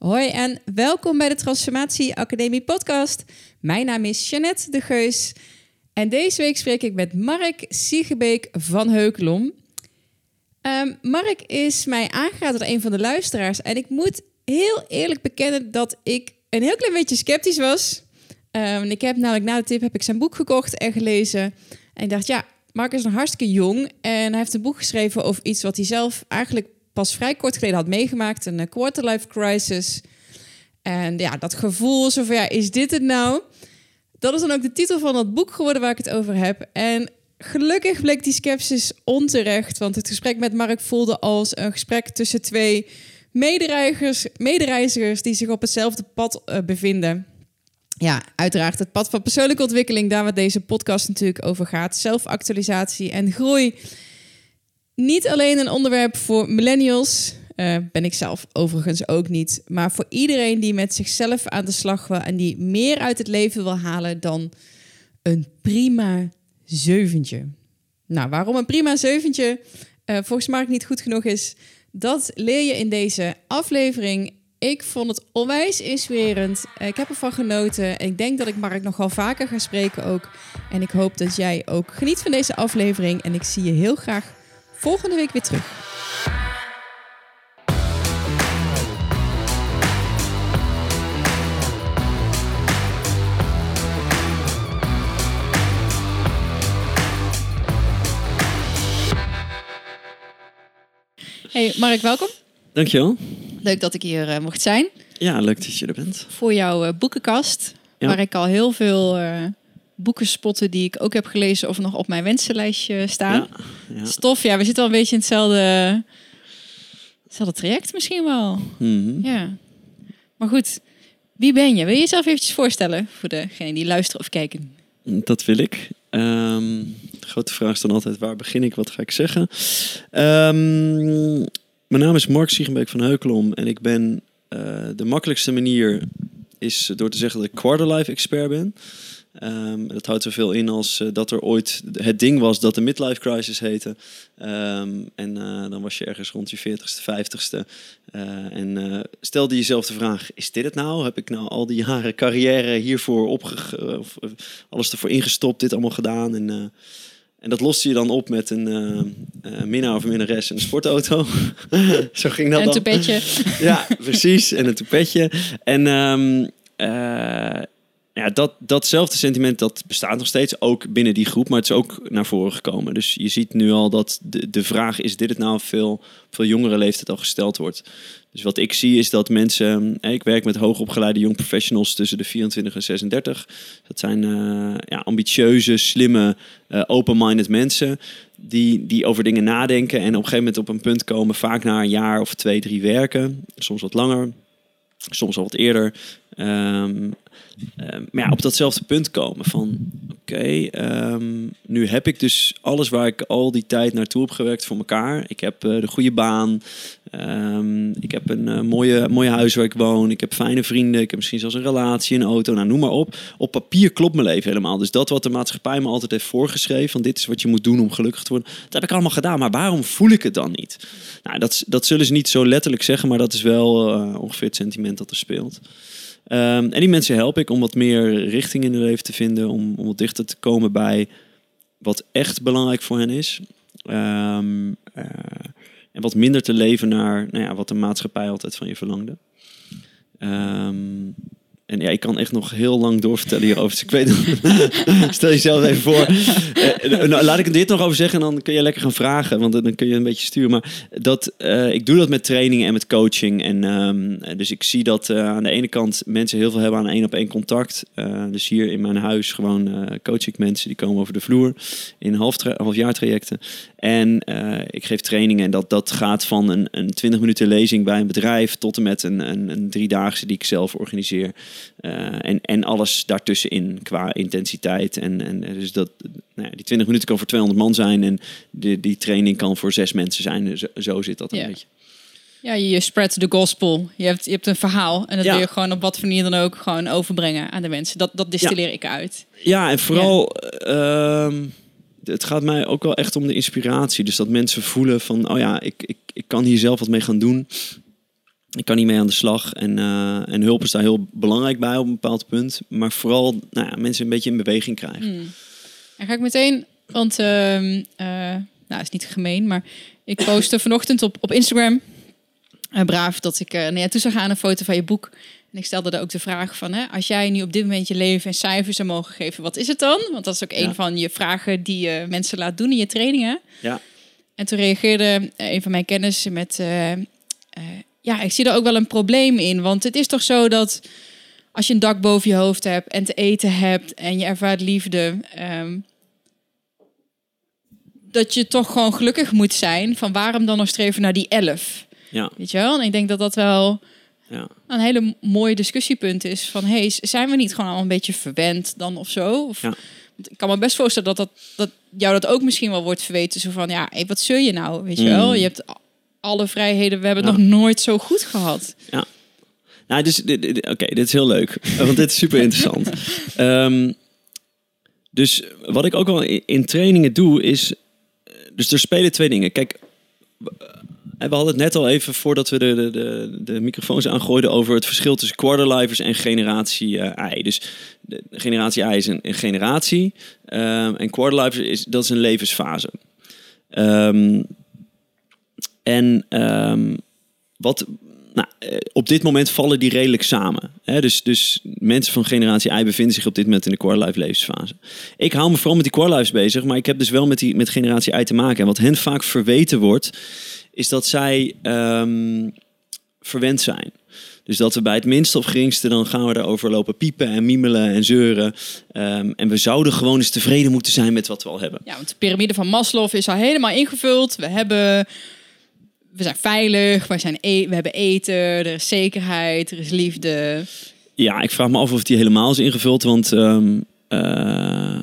Hoi en welkom bij de Transformatie Academie podcast. Mijn naam is Jeannette de Geus en deze week spreek ik met Mark Siegebeek van Heukelom. Um, Mark is mij aangeraden door een van de luisteraars en ik moet heel eerlijk bekennen dat ik een heel klein beetje sceptisch was. Um, ik heb namelijk na de tip heb ik zijn boek gekocht en gelezen en ik dacht ja, Mark is nog hartstikke jong en hij heeft een boek geschreven over iets wat hij zelf eigenlijk pas vrij kort geleden had meegemaakt, een quarterlife crisis. En ja, dat gevoel, zo van ja, is dit het nou? Dat is dan ook de titel van dat boek geworden waar ik het over heb. En gelukkig bleek die sceptisch onterecht, want het gesprek met Mark voelde als een gesprek tussen twee medereizigers, medereizigers die zich op hetzelfde pad uh, bevinden. Ja, uiteraard het pad van persoonlijke ontwikkeling, daar waar deze podcast natuurlijk over gaat. Zelfactualisatie en groei. Niet alleen een onderwerp voor millennials, uh, ben ik zelf overigens ook niet, maar voor iedereen die met zichzelf aan de slag wil en die meer uit het leven wil halen dan een prima zeventje. Nou, waarom een prima zeventje uh, volgens Mark niet goed genoeg is, dat leer je in deze aflevering. Ik vond het onwijs inspirerend. Ik heb ervan genoten. Ik denk dat ik Mark nogal vaker ga spreken ook. En ik hoop dat jij ook geniet van deze aflevering. En ik zie je heel graag volgende week weer terug. Hey Mark, welkom. Dankjewel. Leuk dat ik hier uh, mocht zijn. Ja, leuk dat je er bent. Voor jouw uh, boekenkast, ja. waar ik al heel veel uh, boeken spotten die ik ook heb gelezen of nog op mijn wensenlijstje staan. Ja, ja. Stof, ja, we zitten al een beetje in hetzelfde, hetzelfde traject misschien wel. Mm -hmm. Ja. Maar goed, wie ben je? Wil je jezelf eventjes voorstellen voor degenen die luisteren of kijken? Dat wil ik. Um, de grote vraag is dan altijd, waar begin ik? Wat ga ik zeggen? Um, mijn naam is Mark Siegenbeek van Heukelom en ik ben uh, de makkelijkste manier is door te zeggen dat ik quarterlife expert ben. Um, dat houdt zoveel in als uh, dat er ooit het ding was dat de midlife crisis heette. Um, en uh, dan was je ergens rond je 40ste, 50ste. Uh, en stelde jezelf de vraag: is dit het nou? Heb ik nou al die jaren carrière hiervoor opge of alles ervoor ingestopt, dit allemaal gedaan? En, en dat loste je dan op met een minnaar of minnares en een sportauto. Zo ging dat en een toepetje. ja, precies. En een toepetje. En um, ja, dat, datzelfde sentiment dat bestaat nog steeds, ook binnen die groep, maar het is ook naar voren gekomen. Dus je ziet nu al dat de, de vraag is dit het nou veel, veel jongere leeftijd al gesteld wordt. Dus wat ik zie is dat mensen, ik werk met hoogopgeleide jong professionals tussen de 24 en 36. Dat zijn uh, ja, ambitieuze, slimme, uh, open-minded mensen die, die over dingen nadenken en op een gegeven moment op een punt komen, vaak na een jaar of twee, drie werken, soms wat langer, soms al wat eerder. Um, um, maar ja, op datzelfde punt komen van oké, um, nu heb ik dus alles waar ik al die tijd naartoe heb gewerkt voor elkaar. Ik heb uh, de goede baan, ik heb een uh, mooie, mooie huis waar ik woon, ik heb fijne vrienden, ik heb misschien zelfs een relatie, een auto, nou noem maar op. Op papier klopt mijn leven helemaal. Dus dat wat de maatschappij me altijd heeft voorgeschreven, van dit is wat je moet doen om gelukkig te worden, dat heb ik allemaal gedaan. Maar waarom voel ik het dan niet? Nou, dat, dat zullen ze niet zo letterlijk zeggen, maar dat is wel uh, ongeveer het sentiment dat er speelt. Um, en die mensen help ik om wat meer richting in hun leven te vinden, om, om wat dichter te komen bij wat echt belangrijk voor hen is. Um, uh, en wat minder te leven naar nou ja, wat de maatschappij altijd van je verlangde. Um, en ja, ik kan echt nog heel lang doorvertellen hierover. Dus ik weet Stel jezelf even voor. Uh, nou, laat ik dit nog over zeggen en dan kun je lekker gaan vragen. Want dan kun je een beetje sturen. Maar dat, uh, ik doe dat met trainingen en met coaching. En um, dus ik zie dat aan de ene kant mensen heel veel hebben aan één op één contact. dus hier in mijn huis gewoon coach ik mensen die komen over de vloer. In half, halfjaar trajecten. En ik geef trainingen en dat, dat gaat van een, een 20 minuten lezing bij een bedrijf tot en met een, een, een driedaagse die ik zelf organiseer. Uh, en, en alles daartussenin qua intensiteit. En, en dus dat, nou ja, die 20 minuten kan voor 200 man zijn en die, die training kan voor zes mensen zijn. Zo, zo zit dat een Ja. beetje. Ja, je spreadt the gospel. Je hebt, je hebt een verhaal en dat Ja. wil je gewoon op wat voor manier dan ook gewoon overbrengen aan de mensen. Dat, dat distilleer ik uit. Ja, en vooral, ehm, het gaat mij ook wel echt om de inspiratie. Dus dat mensen voelen van, oh ja, ik, ik, ik kan hier zelf wat mee gaan doen. Ik kan niet mee aan de slag. En, eh, en hulp is daar heel belangrijk bij op een bepaald punt. Maar vooral nou ja, mensen een beetje in beweging krijgen. Hmm. En ga ik meteen, want eh, nou, is niet gemeen, maar ik postte vanochtend op, op Instagram eh, braaf dat ik naar jou toe zou gaan een foto van je boek. En ik stelde daar ook de vraag van, hè, als jij nu op dit moment je leven en cijfers zou mogen geven, wat is het dan? Want dat is ook een van je vragen die je mensen laat doen in je trainingen. Ja. En toen reageerde een van mijn kennissen met... ja, ik zie er ook wel een probleem in. Want het is toch zo dat als je een dak boven je hoofd hebt... en te eten hebt en je ervaart liefde... ehm, dat je toch gewoon gelukkig moet zijn. Van waarom dan nog streven naar die elf? Ja, Weet je wel? En ik denk dat dat wel ja. een hele mooie discussiepunt is. Van, hey, zijn we niet gewoon al een beetje verwend dan of zo? Of, Ja. ik kan me best voorstellen dat, dat, dat jou dat ook misschien wel wordt verweten. Zo van, ja, hey, wat zul je nou? Weet je Mm. wel? Je hebt alle vrijheden. We hebben het Ja. nog nooit zo goed gehad. Nou, dus, oké, dit is heel leuk. Want dit is super interessant. Ehm, dus wat ik ook wel in, in trainingen doe, is... Dus er spelen twee dingen. Kijk, we we hadden het net al even voordat we de, de, de, de microfoons aangooiden... over het verschil tussen quarterlifers en generatie eh, I. Dus de, generatie I is een, een generatie. ehm, en quarterlifers is, dat is een levensfase. Ehm, en ehm, wat, nou, eh, op dit moment vallen die redelijk samen. Dus, dus mensen van generatie I bevinden zich op dit moment in de quarterlife levensfase. Ik hou me vooral met die quarterlives bezig, maar ik heb dus wel met, die, met generatie I te maken. En wat hen vaak verweten wordt, is dat zij ehm, verwend zijn. Dus dat we bij het minste of geringste, dan gaan we daarover lopen piepen en mimelen en zeuren. Ehm, en we zouden gewoon eens tevreden moeten zijn met wat we al hebben. Ja, want de piramide van Maslow is al helemaal ingevuld. We hebben... We zijn veilig, we, zijn e- we hebben eten, er is zekerheid, er is liefde. Ja, ik vraag me af of die helemaal is ingevuld, want ehm, eh,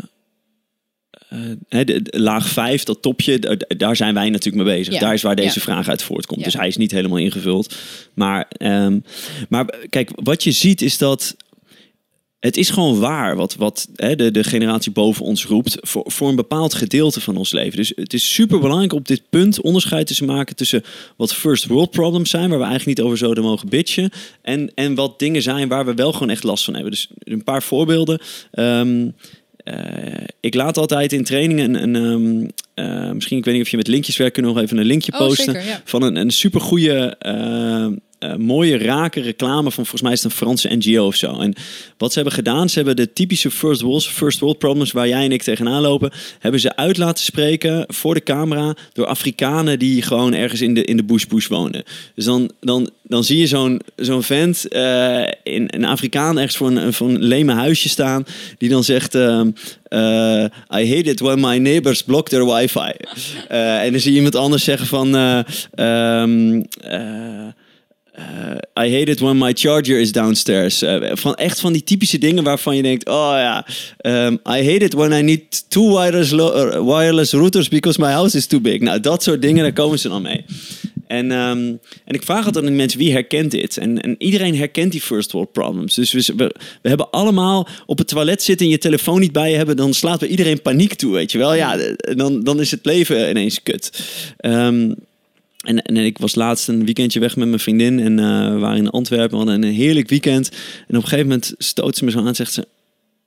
eh, de, de laag 5, dat topje, da- daar zijn wij natuurlijk mee bezig. Ja, Daar is waar deze ja. vraag uit voortkomt. Ja. Dus hij is niet helemaal ingevuld. Maar, ehm, maar kijk, wat je ziet is dat het is gewoon waar wat, wat hè, de, de generatie boven ons roept voor, voor een bepaald gedeelte van ons leven. Dus het is super belangrijk op dit punt onderscheid te maken tussen wat first world problems zijn, waar we eigenlijk niet over zouden mogen bitchen, en, en wat dingen zijn waar we wel gewoon echt last van hebben. Dus een paar voorbeelden. Ehm, eh, ik laat altijd in trainingen een, een ehm, eh, misschien, ik weet niet of je met linkjes werkt, kunnen we nog even een linkje Oh, posten zeker, ja. van een, een supergoeie, eh, eh, mooie, rake reclame van volgens mij is het een Franse NGO of zo. En wat ze hebben gedaan, ze hebben de typische first world, first world problems waar jij en ik tegenaan lopen, hebben ze uit laten spreken voor de camera door Afrikanen die gewoon ergens in de, in de bush bush wonen. Dus dan, dan, dan zie je zo'n zo'n vent, eh, in, een Afrikaan ergens voor een, voor een leme huisje staan, die dan zegt... ehm, eh, I hate it when my neighbors block their wifi. En dan zie je iemand anders zeggen van... ehm, eh, I hate it when my charger is downstairs. Eh, van echt van die typische dingen waarvan je denkt: oh ja, ehm, I hate it when I need two wireless, eh, wireless routers because my house is too big. Nou, dat soort dingen, daar komen ze dan mee. En, ehm, en ik vraag altijd aan die mensen, wie herkent dit? En, en iedereen herkent die first world problems. Dus we, we, hebben allemaal op het toilet zitten en je telefoon niet bij je hebben, dan slaat bij iedereen paniek toe, weet je wel? Ja, dan, dan is het leven ineens kut. Ehm, en, en ik was laatst een weekendje weg met mijn vriendin en eh, we waren in Antwerpen. We hadden een heerlijk weekend. En op een gegeven moment stoot ze me zo aan en zegt ze...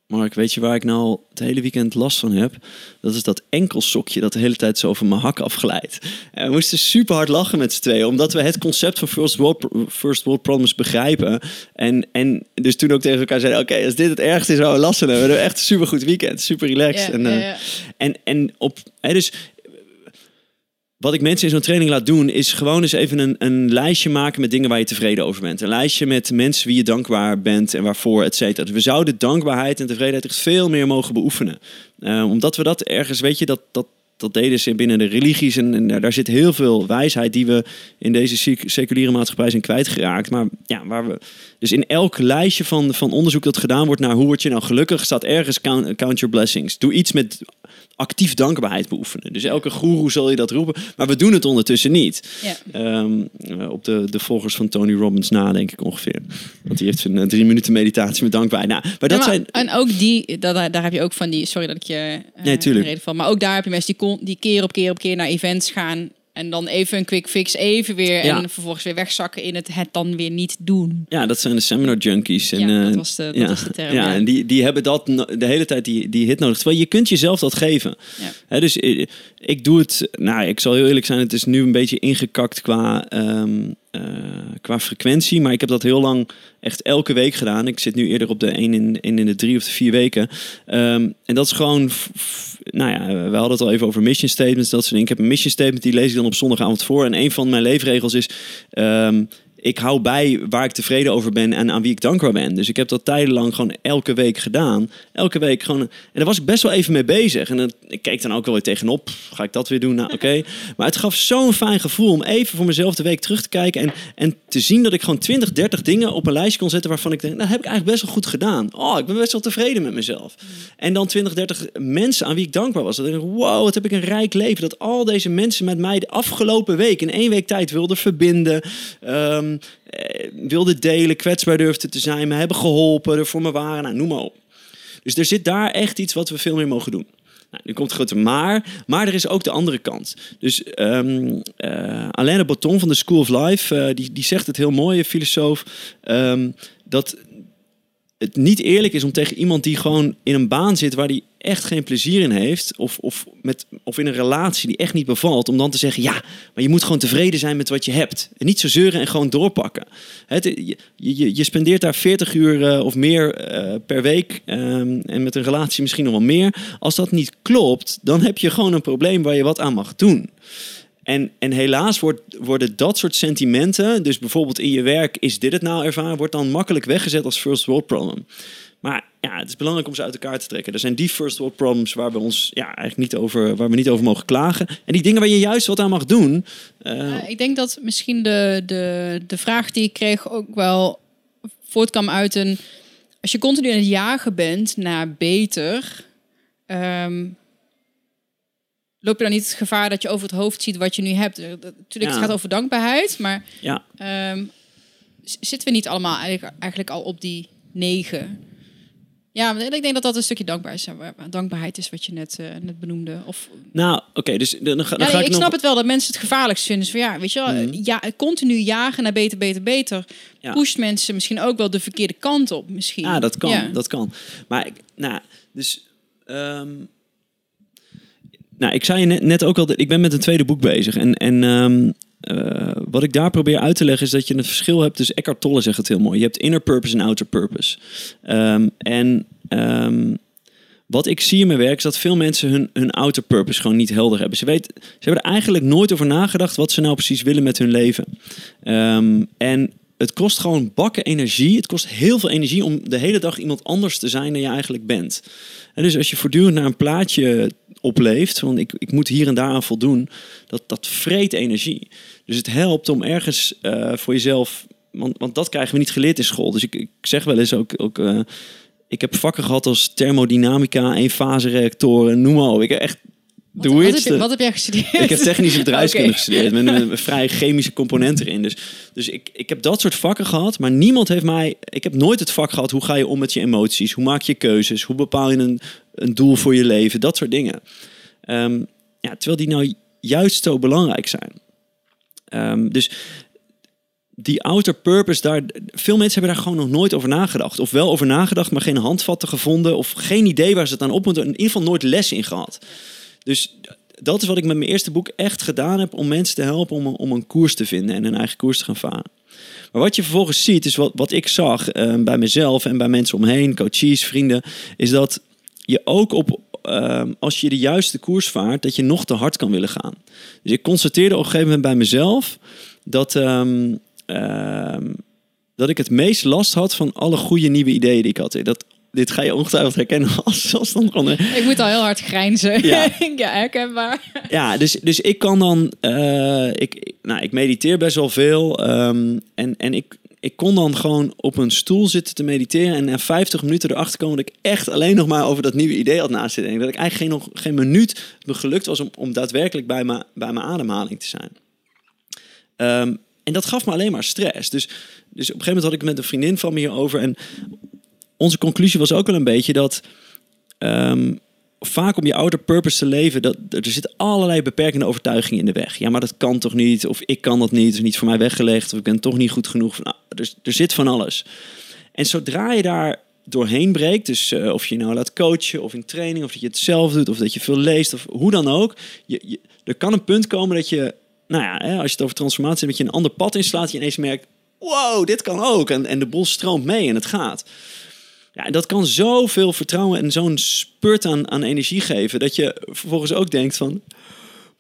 Mark, weet je waar ik nou het hele weekend last van heb? Dat is dat enkelsokje dat de hele tijd zo over mijn hak afglijdt. En we moesten super hard lachen met z'n tweeën, omdat we het concept van first world, first world problems begrijpen. En, en dus toen ook tegen elkaar zeiden, oké, als dit het ergste is waar we last van hebben, dan hebben we echt een super goed weekend, super relaxed. En, eh, en, en op, hè, dus wat ik mensen in zo'n training laat doen, is gewoon eens even een, een lijstje maken met dingen waar je tevreden over bent. Een lijstje met mensen wie je dankbaar bent en waarvoor, et cetera. Dus we zouden dankbaarheid en tevredenheid echt veel meer mogen beoefenen. Eh, omdat we dat ergens, weet je, dat, dat, dat deden ze binnen de religies. En, en daar, daar zit heel veel wijsheid die we in deze sec- seculiere maatschappij zijn kwijtgeraakt. Maar ja, waar we. Dus in elk lijstje van, van onderzoek dat gedaan wordt naar hoe word je nou gelukkig, staat ergens count, count your blessings. Doe iets met actief dankbaarheid beoefenen. Dus elke goeroe zal je dat roepen. Maar we doen het ondertussen niet. Ja. Ehm, eh, op de, de volgers van Tony Robbins na, denk ik ongeveer. Want die heeft zijn eh, drie minuten meditatie met dankbaarheid. Nou, maar dat Ja, maar- zijn... En ook die, dat, daar heb je ook van die, sorry dat ik je eh Nee, tuurlijk. reden van, maar ook daar heb je mensen die, die keer op keer op keer naar events gaan. En dan even een quick fix, even weer. Ja. En vervolgens weer wegzakken in het het dan weer niet doen. Ja, dat zijn de seminar junkies. En, ja, dat eh, was de, dat ja, was de term. ja, ja. en die, die hebben dat de hele tijd die, die hit nodig. Terwijl je kunt jezelf dat geven. Ja. Hè, dus eh, ik doe het, nou, ik zal heel eerlijk zijn, het is nu een beetje ingekakt qua, ehm, eh, qua frequentie. Maar ik heb dat heel lang echt elke week gedaan. Ik zit nu eerder op de 1 in, één in de 3 of de 4 weken. Ehm, en dat is gewoon, nou ja, we hadden het al even over mission statements, dat soort dingen. Ik heb een mission statement, die lees ik dan op zondagavond voor. En een van mijn leefregels is, ehm, ik hou bij waar ik tevreden over ben en aan wie ik dankbaar ben. Dus ik heb dat tijdenlang gewoon elke week gedaan. Elke week gewoon. En daar was ik best wel even mee bezig. En dan, ik keek dan ook wel weer tegenop. Pff, Ga ik dat weer doen? Nou, oké. Maar het gaf zo'n fijn gevoel om even voor mezelf de week terug te kijken. En, en te zien dat ik gewoon 20, 30 dingen op een lijstje kon zetten waarvan ik denk, nou, dat heb ik eigenlijk best wel goed gedaan. Oh, ik ben best wel tevreden met mezelf. En dan 20, 30 mensen aan wie ik dankbaar was. Dat ik wow, wat heb ik een rijk leven. Dat al deze mensen met mij de afgelopen week in één week tijd wilden verbinden. ehm, eh, wilden delen, kwetsbaar durfden te zijn, me hebben geholpen, er voor me waren. Nou, noem maar op. Dus er zit daar echt iets wat we veel meer mogen doen. Nou, nu komt het grote maar, maar er is ook de andere kant. Dus eh, Alain de Botton van de School of Life, eh, die, die zegt het heel mooi, een filosoof, ehm, dat het niet eerlijk is om tegen iemand die gewoon in een baan zit waar die echt geen plezier in heeft, of, of, met, of in een relatie die echt niet bevalt, om dan te zeggen, ja, maar je moet gewoon tevreden zijn met wat je hebt. En niet zo zeuren en gewoon doorpakken. Het, je, je, je spendeert daar 40 uur eh, of meer eh, per week, ehm, en met een relatie misschien nog wel meer. Als dat niet klopt, dan heb je gewoon een probleem waar je wat aan mag doen. En, en helaas wordt, worden dat soort sentimenten, dus bijvoorbeeld in je werk, is dit het nou ervaren, wordt dan makkelijk weggezet als first world problem. Maar ja, het is belangrijk om ze uit elkaar te trekken. Er zijn die first world problems waar we ons ja, eigenlijk niet over, waar we niet over mogen klagen. En die dingen waar je juist wat aan mag doen. eh, ik denk dat misschien de, de, de vraag die ik kreeg ook wel voortkwam uit een... Als je continu aan het jagen bent naar beter... ehm, loop je dan niet het gevaar dat je over het hoofd ziet wat je nu hebt? Eh, Natuurlijk, Ja. het gaat over dankbaarheid, maar ja, ehm, zitten we niet allemaal eigenlijk, eigenlijk al op die negen? Ja, maar ik denk dat dat een stukje dankbaar is, dankbaarheid is wat je net, eh, net benoemde. Of nou oké, dus dan, dan ga, dan ja, ga ik, ik nog... snap het wel dat mensen het gevaarlijkst vinden. Dus van, ja, weet je wel, Mhm. ja, continu jagen naar beter, beter, beter. Ja. Pusht mensen misschien ook wel de verkeerde kant op. Misschien. Ja, dat kan. Ja. Dat kan. Maar nou, dus. ehm, nou, ik zei je net, ook al, ik ben met een tweede boek bezig. En, en ehm, eh, wat ik daar probeer uit te leggen is dat je een verschil hebt. Dus Eckhart Tolle zegt het heel mooi. Je hebt inner purpose en outer purpose. Ehm, en ehm, wat ik zie in mijn werk is dat veel mensen hun, hun outer purpose gewoon niet helder hebben. Ze, weten, ze hebben er eigenlijk nooit over nagedacht wat ze nou precies willen met hun leven. En het kost gewoon bakken energie. Het kost heel veel energie om de hele dag iemand anders te zijn dan je eigenlijk bent. En dus als je voortdurend naar een plaatje opleeft, van ik, ik moet hier en daar aan voldoen, dat, dat vreet energie. Dus het helpt om ergens eh, voor jezelf, want, want dat krijgen we niet geleerd in school. Dus ik, ik zeg wel eens ook, ook eh, ik heb vakken gehad als thermodynamica, eenfase reactoren, noem maar op. Ik heb echt Wat, de wat, heb je, wat heb jij gestudeerd? Ik heb technische bedrijfskunde gestudeerd met een, een vrij chemische component erin. Dus, dus ik, ik heb dat soort vakken gehad, maar niemand heeft mij. Ik heb nooit het vak gehad hoe ga je om met je emoties, hoe maak je keuzes, hoe bepaal je een, een doel voor je leven, dat soort dingen. Ehm, ja, terwijl die nou juist zo belangrijk zijn. Ehm, dus die outer purpose, daar, veel mensen hebben daar gewoon nog nooit over nagedacht. Of wel over nagedacht, maar geen handvatten gevonden. Of geen idee waar ze het aan op moeten. In ieder geval nooit les in gehad. Dus dat is wat ik met mijn eerste boek echt gedaan heb om mensen te helpen om, om een koers te vinden en een eigen koers te gaan varen. Maar wat je vervolgens ziet, is wat, wat ik zag eh, bij mezelf en bij mensen omheen, coaches, vrienden, is dat je ook op, eh, als je de juiste koers vaart, dat je nog te hard kan willen gaan. Dus ik constateerde op een gegeven moment bij mezelf dat, ehm, ehm, dat ik het meest last had van alle goede nieuwe ideeën die ik had. Dat, dit ga je ongetwijfeld herkennen als zelfstandig ondernemer. Ik moet al heel hard grijnzen. Ja. Ja, herkenbaar. Ja, dus, dus ik kan dan... eh, ik, nou, ik mediteer best wel veel. ehm, en en ik, ik kon dan gewoon op een stoel zitten te mediteren... en na 50 minuten erachter komen dat ik echt alleen nog maar over dat nieuwe idee had naast zitten. denken. Dat ik eigenlijk geen, nog, geen minuut me gelukt was om, om daadwerkelijk bij, me, bij mijn ademhaling te zijn. Ehm, en dat gaf me alleen maar stress. Dus, dus op een gegeven moment had ik het met een vriendin van me hierover... en onze conclusie was ook wel een beetje dat... ehm, vaak om je outer purpose te leven, dat, er zitten allerlei beperkende overtuigingen in de weg. Ja, maar dat kan toch niet? Of ik kan dat niet, het is niet voor mij weggelegd. Of ik ben toch niet goed genoeg. Nou, er, er zit van alles. En zodra je daar doorheen breekt, dus uh, of je nou laat coachen of in training, of dat je het zelf doet, of dat je veel leest, of hoe dan ook. Je, er kan een punt komen dat je, nou ja, hè, als je het over transformatie hebt, je een ander pad inslaat, je ineens merkt, wow, dit kan ook. En, en de bol stroomt mee en het gaat. Ja, en dat kan zoveel vertrouwen en zo'n spurt aan, aan energie geven, dat je vervolgens ook denkt van,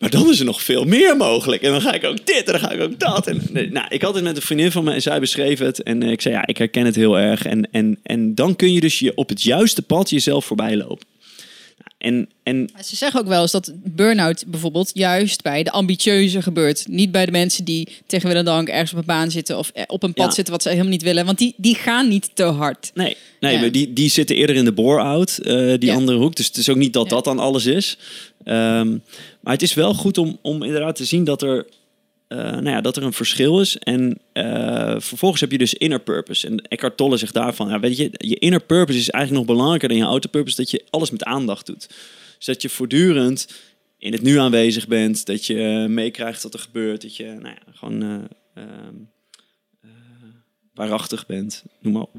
maar dan is er nog veel meer mogelijk. En dan ga ik ook dit en dan ga ik ook dat. En, nou, ik had het met een vriendin van me en zij beschreef het. En ik zei, ja, ik herken het heel erg. En, en, en dan kun je dus je op het juiste pad jezelf voorbij lopen. En, en... Ze zeggen ook wel eens dat burn-out bijvoorbeeld juist bij de ambitieuze gebeurt. Niet bij de mensen die tegen willen dank ergens op een baan zitten of eh, op een pad zitten wat ze helemaal niet willen. Want die, die gaan niet te hard. Nee, nee die, die zitten eerder in de bore-out, uh, die andere hoek. Dus het is ook niet dat dat dan alles is. Um, maar het is wel goed om, om inderdaad te zien dat er uh, nou ja, dat er een verschil is. En uh, vervolgens heb je dus inner purpose. En Eckhart Tolle zegt daarvan, ja, weet je, je inner purpose is eigenlijk nog belangrijker dan je outer purpose, dat je alles met aandacht doet. Dus dat je voortdurend in het nu aanwezig bent, dat je meekrijgt wat er gebeurt, dat je nou ja, gewoon uh, waarachtig bent, noem maar op.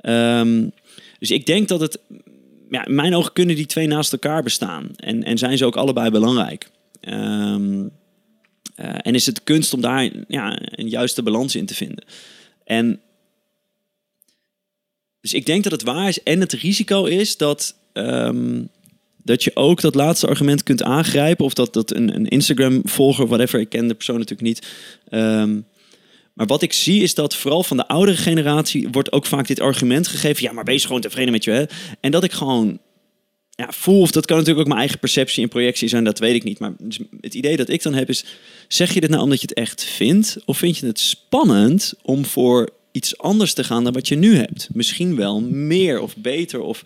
Um, dus ik denk dat het, ja, in mijn ogen kunnen die twee naast elkaar bestaan. En, en zijn ze ook allebei belangrijk. Um, uh, en is het kunst om daar ja, een juiste balans in te vinden. En dus ik denk dat het waar is en het risico is dat, um, dat je ook dat laatste argument kunt aangrijpen. Of dat, dat een, een Instagram-volger, whatever, ik ken de persoon natuurlijk niet. Um, maar wat ik zie is dat vooral van de oudere generatie wordt ook vaak dit argument gegeven. Ja, maar wees gewoon tevreden met je. Hè? En dat ik gewoon ja, voel, of dat kan natuurlijk ook mijn eigen perceptie en projectie zijn, dat weet ik niet. Maar dus het idee dat ik dan heb is, zeg je dit nou omdat je het echt vindt? Of vind je het spannend om voor iets anders te gaan dan wat je nu hebt? Misschien wel meer of beter of...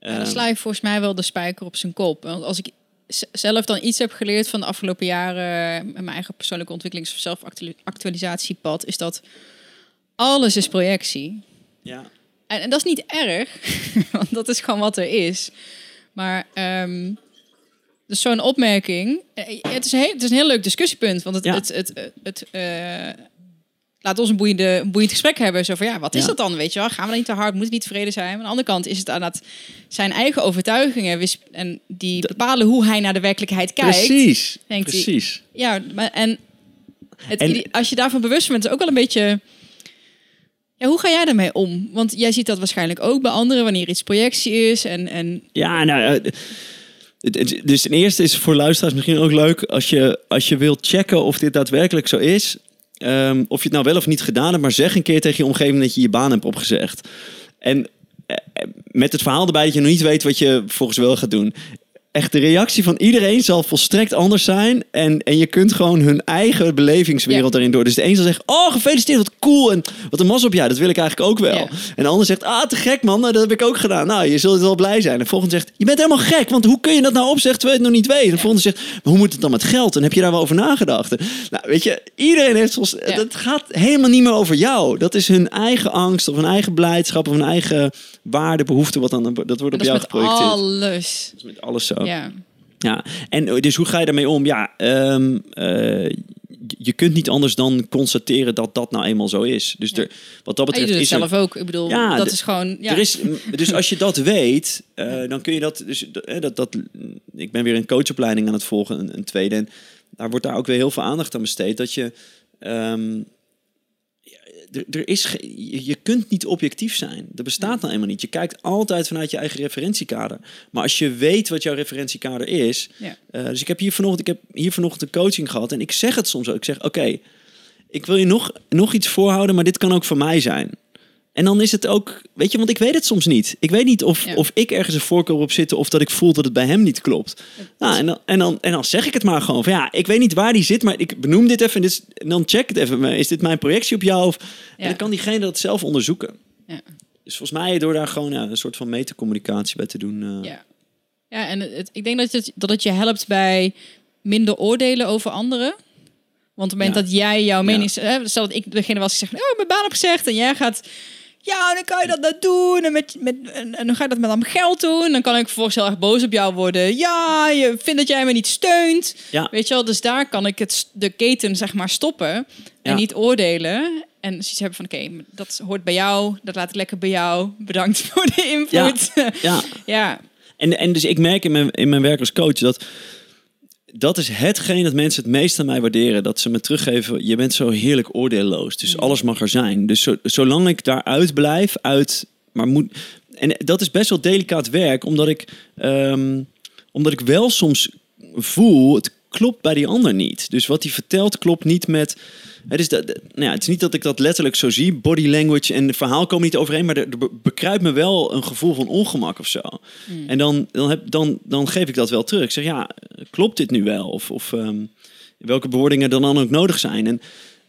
Uh... Ja, dan sla je volgens mij wel de spijker op zijn kop. Want als ik zelf dan iets heb geleerd van de afgelopen jaren met mijn eigen persoonlijke ontwikkelings- of zelfactualisatiepad, is dat alles is projectie. Ja. En, en dat is niet erg, want dat is gewoon wat er is. Maar um, dus zo'n opmerking. Eh, het is, een heel, het is een heel leuk discussiepunt. Want het, ja. het, het, het, het uh, laat ons een boeiende, boeiend gesprek hebben. Zo van ja, wat is ja. dat dan? Weet je wel? Gaan we dan niet te hard? Moet niet tevreden zijn? Maar aan de andere kant is het aan dat zijn eigen overtuigingen. En die bepalen hoe hij naar de werkelijkheid kijkt. Precies. Denkt Precies. Hij, ja, maar en, het, en als je daarvan bewust bent, is ook wel een beetje. Ja, hoe ga jij daarmee om? Want jij ziet dat waarschijnlijk ook bij anderen wanneer iets projectie is. En, en... Ja, nou. Dus ten eerste is voor luisteraars misschien ook leuk als je, als je wilt checken of dit daadwerkelijk zo is. Um, of je het nou wel of niet gedaan hebt, maar zeg een keer tegen je omgeving dat je je baan hebt opgezegd. En met het verhaal erbij dat je nog niet weet wat je volgens wel gaat doen echt de reactie van iedereen zal volstrekt anders zijn. En, en je kunt gewoon hun eigen belevingswereld ja. erin door. Dus de een zal zeggen, oh gefeliciteerd, wat cool. En wat een mas op jij, dat wil ik eigenlijk ook wel. Ja. En de ander zegt, ah te gek man, nou, dat heb ik ook gedaan. Nou, je zult wel blij zijn. En de volgende zegt, je bent helemaal gek, want hoe kun je dat nou opzeggen terwijl je het nog niet weet? En de volgende zegt, maar hoe moet het dan met geld? En heb je daar wel over nagedacht? Nou, weet je, iedereen heeft zoals, dat gaat helemaal niet meer over jou. Dat is hun eigen angst of hun eigen blijdschap of hun eigen waarde, behoefte, wat dan, dat wordt op jou geprojecteerd. alles. Dat is met alles zo. Ja. Ja, en dus hoe ga je daarmee om? Ja, um, uh, je kunt niet anders dan constateren dat dat nou eenmaal zo is. Dus er, wat dat betreft. is is zelf ook. Ik bedoel, ja, dat is gewoon. Ja. Er is, dus als je dat weet, uh, dan kun je dat. Dus dat, dat. Ik ben weer een coachopleiding aan het volgen, een, een tweede. En daar wordt daar ook weer heel veel aandacht aan besteed. Dat je. Um, er, is je kunt niet objectief zijn. Dat bestaat nou eenmaal niet. Je kijkt altijd vanuit je eigen referentiekader. Maar als je weet wat jouw referentiekader is. Ja. Uh, dus ik heb hier vanochtend, ik heb hier vanochtend een coaching gehad. En ik zeg het soms ook. Ik zeg: Oké, ik wil je nog, nog iets voorhouden, maar dit kan ook voor mij zijn. En dan is het ook, weet je, want ik weet het soms niet. Ik weet niet of, of ik ergens een voorkeur op zit of dat ik voel dat het bij hem niet klopt. Nou, en, dan, en, dan, en dan zeg ik het maar gewoon van ja, ik weet niet waar die zit, maar ik benoem dit even en, dit, en dan check het even. Is dit mijn projectie op jou? Of, ja. En dan kan diegene dat zelf onderzoeken. Ja. Dus volgens mij door daar gewoon een soort van metacommunicatie bij te doen. Uh... Ja. ja, en het, ik denk dat het, dat het je helpt bij minder oordelen over anderen. Want op het moment dat jij jouw mening... Stel dat ik degene was die zegt, oh, mijn baan opgezegd. En jij gaat ja, dan kan je dat nou doen. En, met, met, en, en dan ga je dat met allemaal geld doen. Dan kan ik vervolgens heel erg boos op jou worden. Ja, je vindt dat jij me niet steunt. Ja. Weet je wel, dus daar kan ik het, de keten zeg maar stoppen. En Ja. niet oordelen. En zoiets hebben van, oké, dat hoort bij jou. Dat laat ik lekker bij jou. Bedankt voor de input. Ja, Ja, ja. En, en dus ik merk in mijn, in mijn werk als coach dat dat is hetgeen dat mensen het meest aan mij waarderen. Dat ze me teruggeven, je bent zo heerlijk oordeelloos. Dus alles mag er zijn. Dus zo, zolang ik daaruit blijf, uit, maar moet... En dat is best wel delicaat werk, omdat ik, ehm, omdat ik wel soms voel, het klopt bij die ander niet. Dus wat hij vertelt klopt niet met... Het is, dat, nou ja, het is niet dat ik dat letterlijk zo zie. Body language en het verhaal komen niet overeen. Maar er, er be- bekruipt me wel een gevoel van ongemak of zo. En dan, dan, heb, dan, dan geef ik dat wel terug. Ik zeg, ja, klopt dit nu wel? Of, of ehm, welke bewoordingen dan, dan ook nodig zijn. En,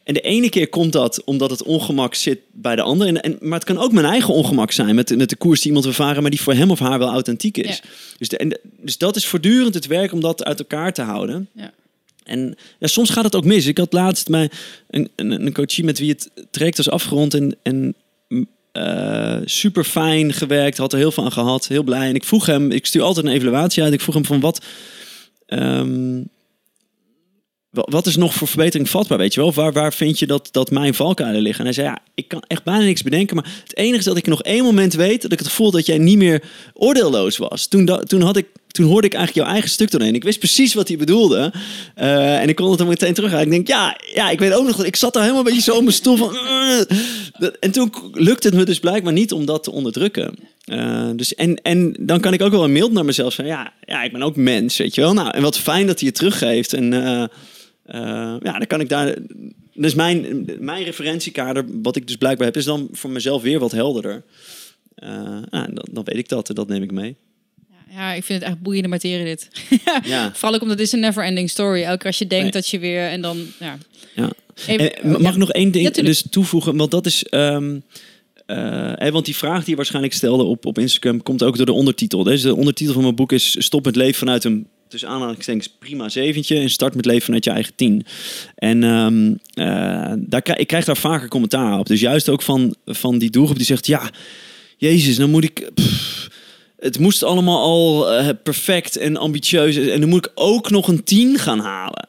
en de ene keer komt dat omdat het ongemak zit bij de ander. En, en, maar het kan ook mijn eigen ongemak zijn met, met de koers die iemand wil varen... maar die voor hem of haar wel authentiek is. Ja. Dus, de, en, de- dus dat is voortdurend het werk om dat uit elkaar te houden. Ja. En soms gaat het ook mis. Ik had laatst mij een, een, een coachie met wie het traject was afgerond en, en super fijn gewerkt, had er heel veel aan gehad, heel blij. En ik vroeg hem, ik stuur altijd een evaluatie uit. Ik vroeg hem van wat, ehm, wa- wat is nog voor verbetering vatbaar, weet je wel? Waar, waar vind je dat, dat mijn valkuilen liggen? En hij zei, ja, ik kan echt bijna niks bedenken. Maar het enige is dat ik nog één moment weet dat ik het gevoel dat jij niet meer oordeelloos was. Toen, da- toen, had ik, toen hoorde ik eigenlijk jouw eigen stuk doorheen. Ik wist precies wat hij bedoelde. Eh, en ik kon het dan meteen terug. Ik denk, ja, ja, ik weet ook nog, ik zat daar helemaal een beetje zo op mijn stoel van... Dat- en toen lukte het me dus blijkbaar niet om dat te onderdrukken. Eh, dus en, en dan kan ik ook wel een mild naar mezelf zeggen. Ja, ja, ik ben ook mens, weet je wel. Nou, en wat fijn dat hij het teruggeeft. En eh, eh, ja, dan kan ik daar... Dus mijn, mijn referentiekader, wat ik dus blijkbaar heb, is dan voor mezelf weer wat helderder. Eh, nou, dan, dan weet ik dat en dat neem ik mee. Ja, ik vind het echt boeiende materie dit. Ja. Vooral ook omdat het is een never ending story. Elke keer als je denkt Nee. dat je weer en dan ja. Ja. Even- En, ma- mag ik nog één ding Ja, dus toevoegen? Want dat is. eh, hè, want die vraag die je waarschijnlijk stelde op, op Instagram komt ook door de ondertitel. Dus de ondertitel van mijn boek is Stop met leven vanuit een tussen aanhalingstekens prima zeventje en start met leven vanuit je eigen tien. En ehm, eh, daar, ik krijg daar vaker commentaar op. Dus juist ook van, van die doelgroep die zegt ja, Jezus, dan moet ik. pff, het moest allemaal al eh, perfect en ambitieus. En dan moet ik ook nog een 10 gaan halen.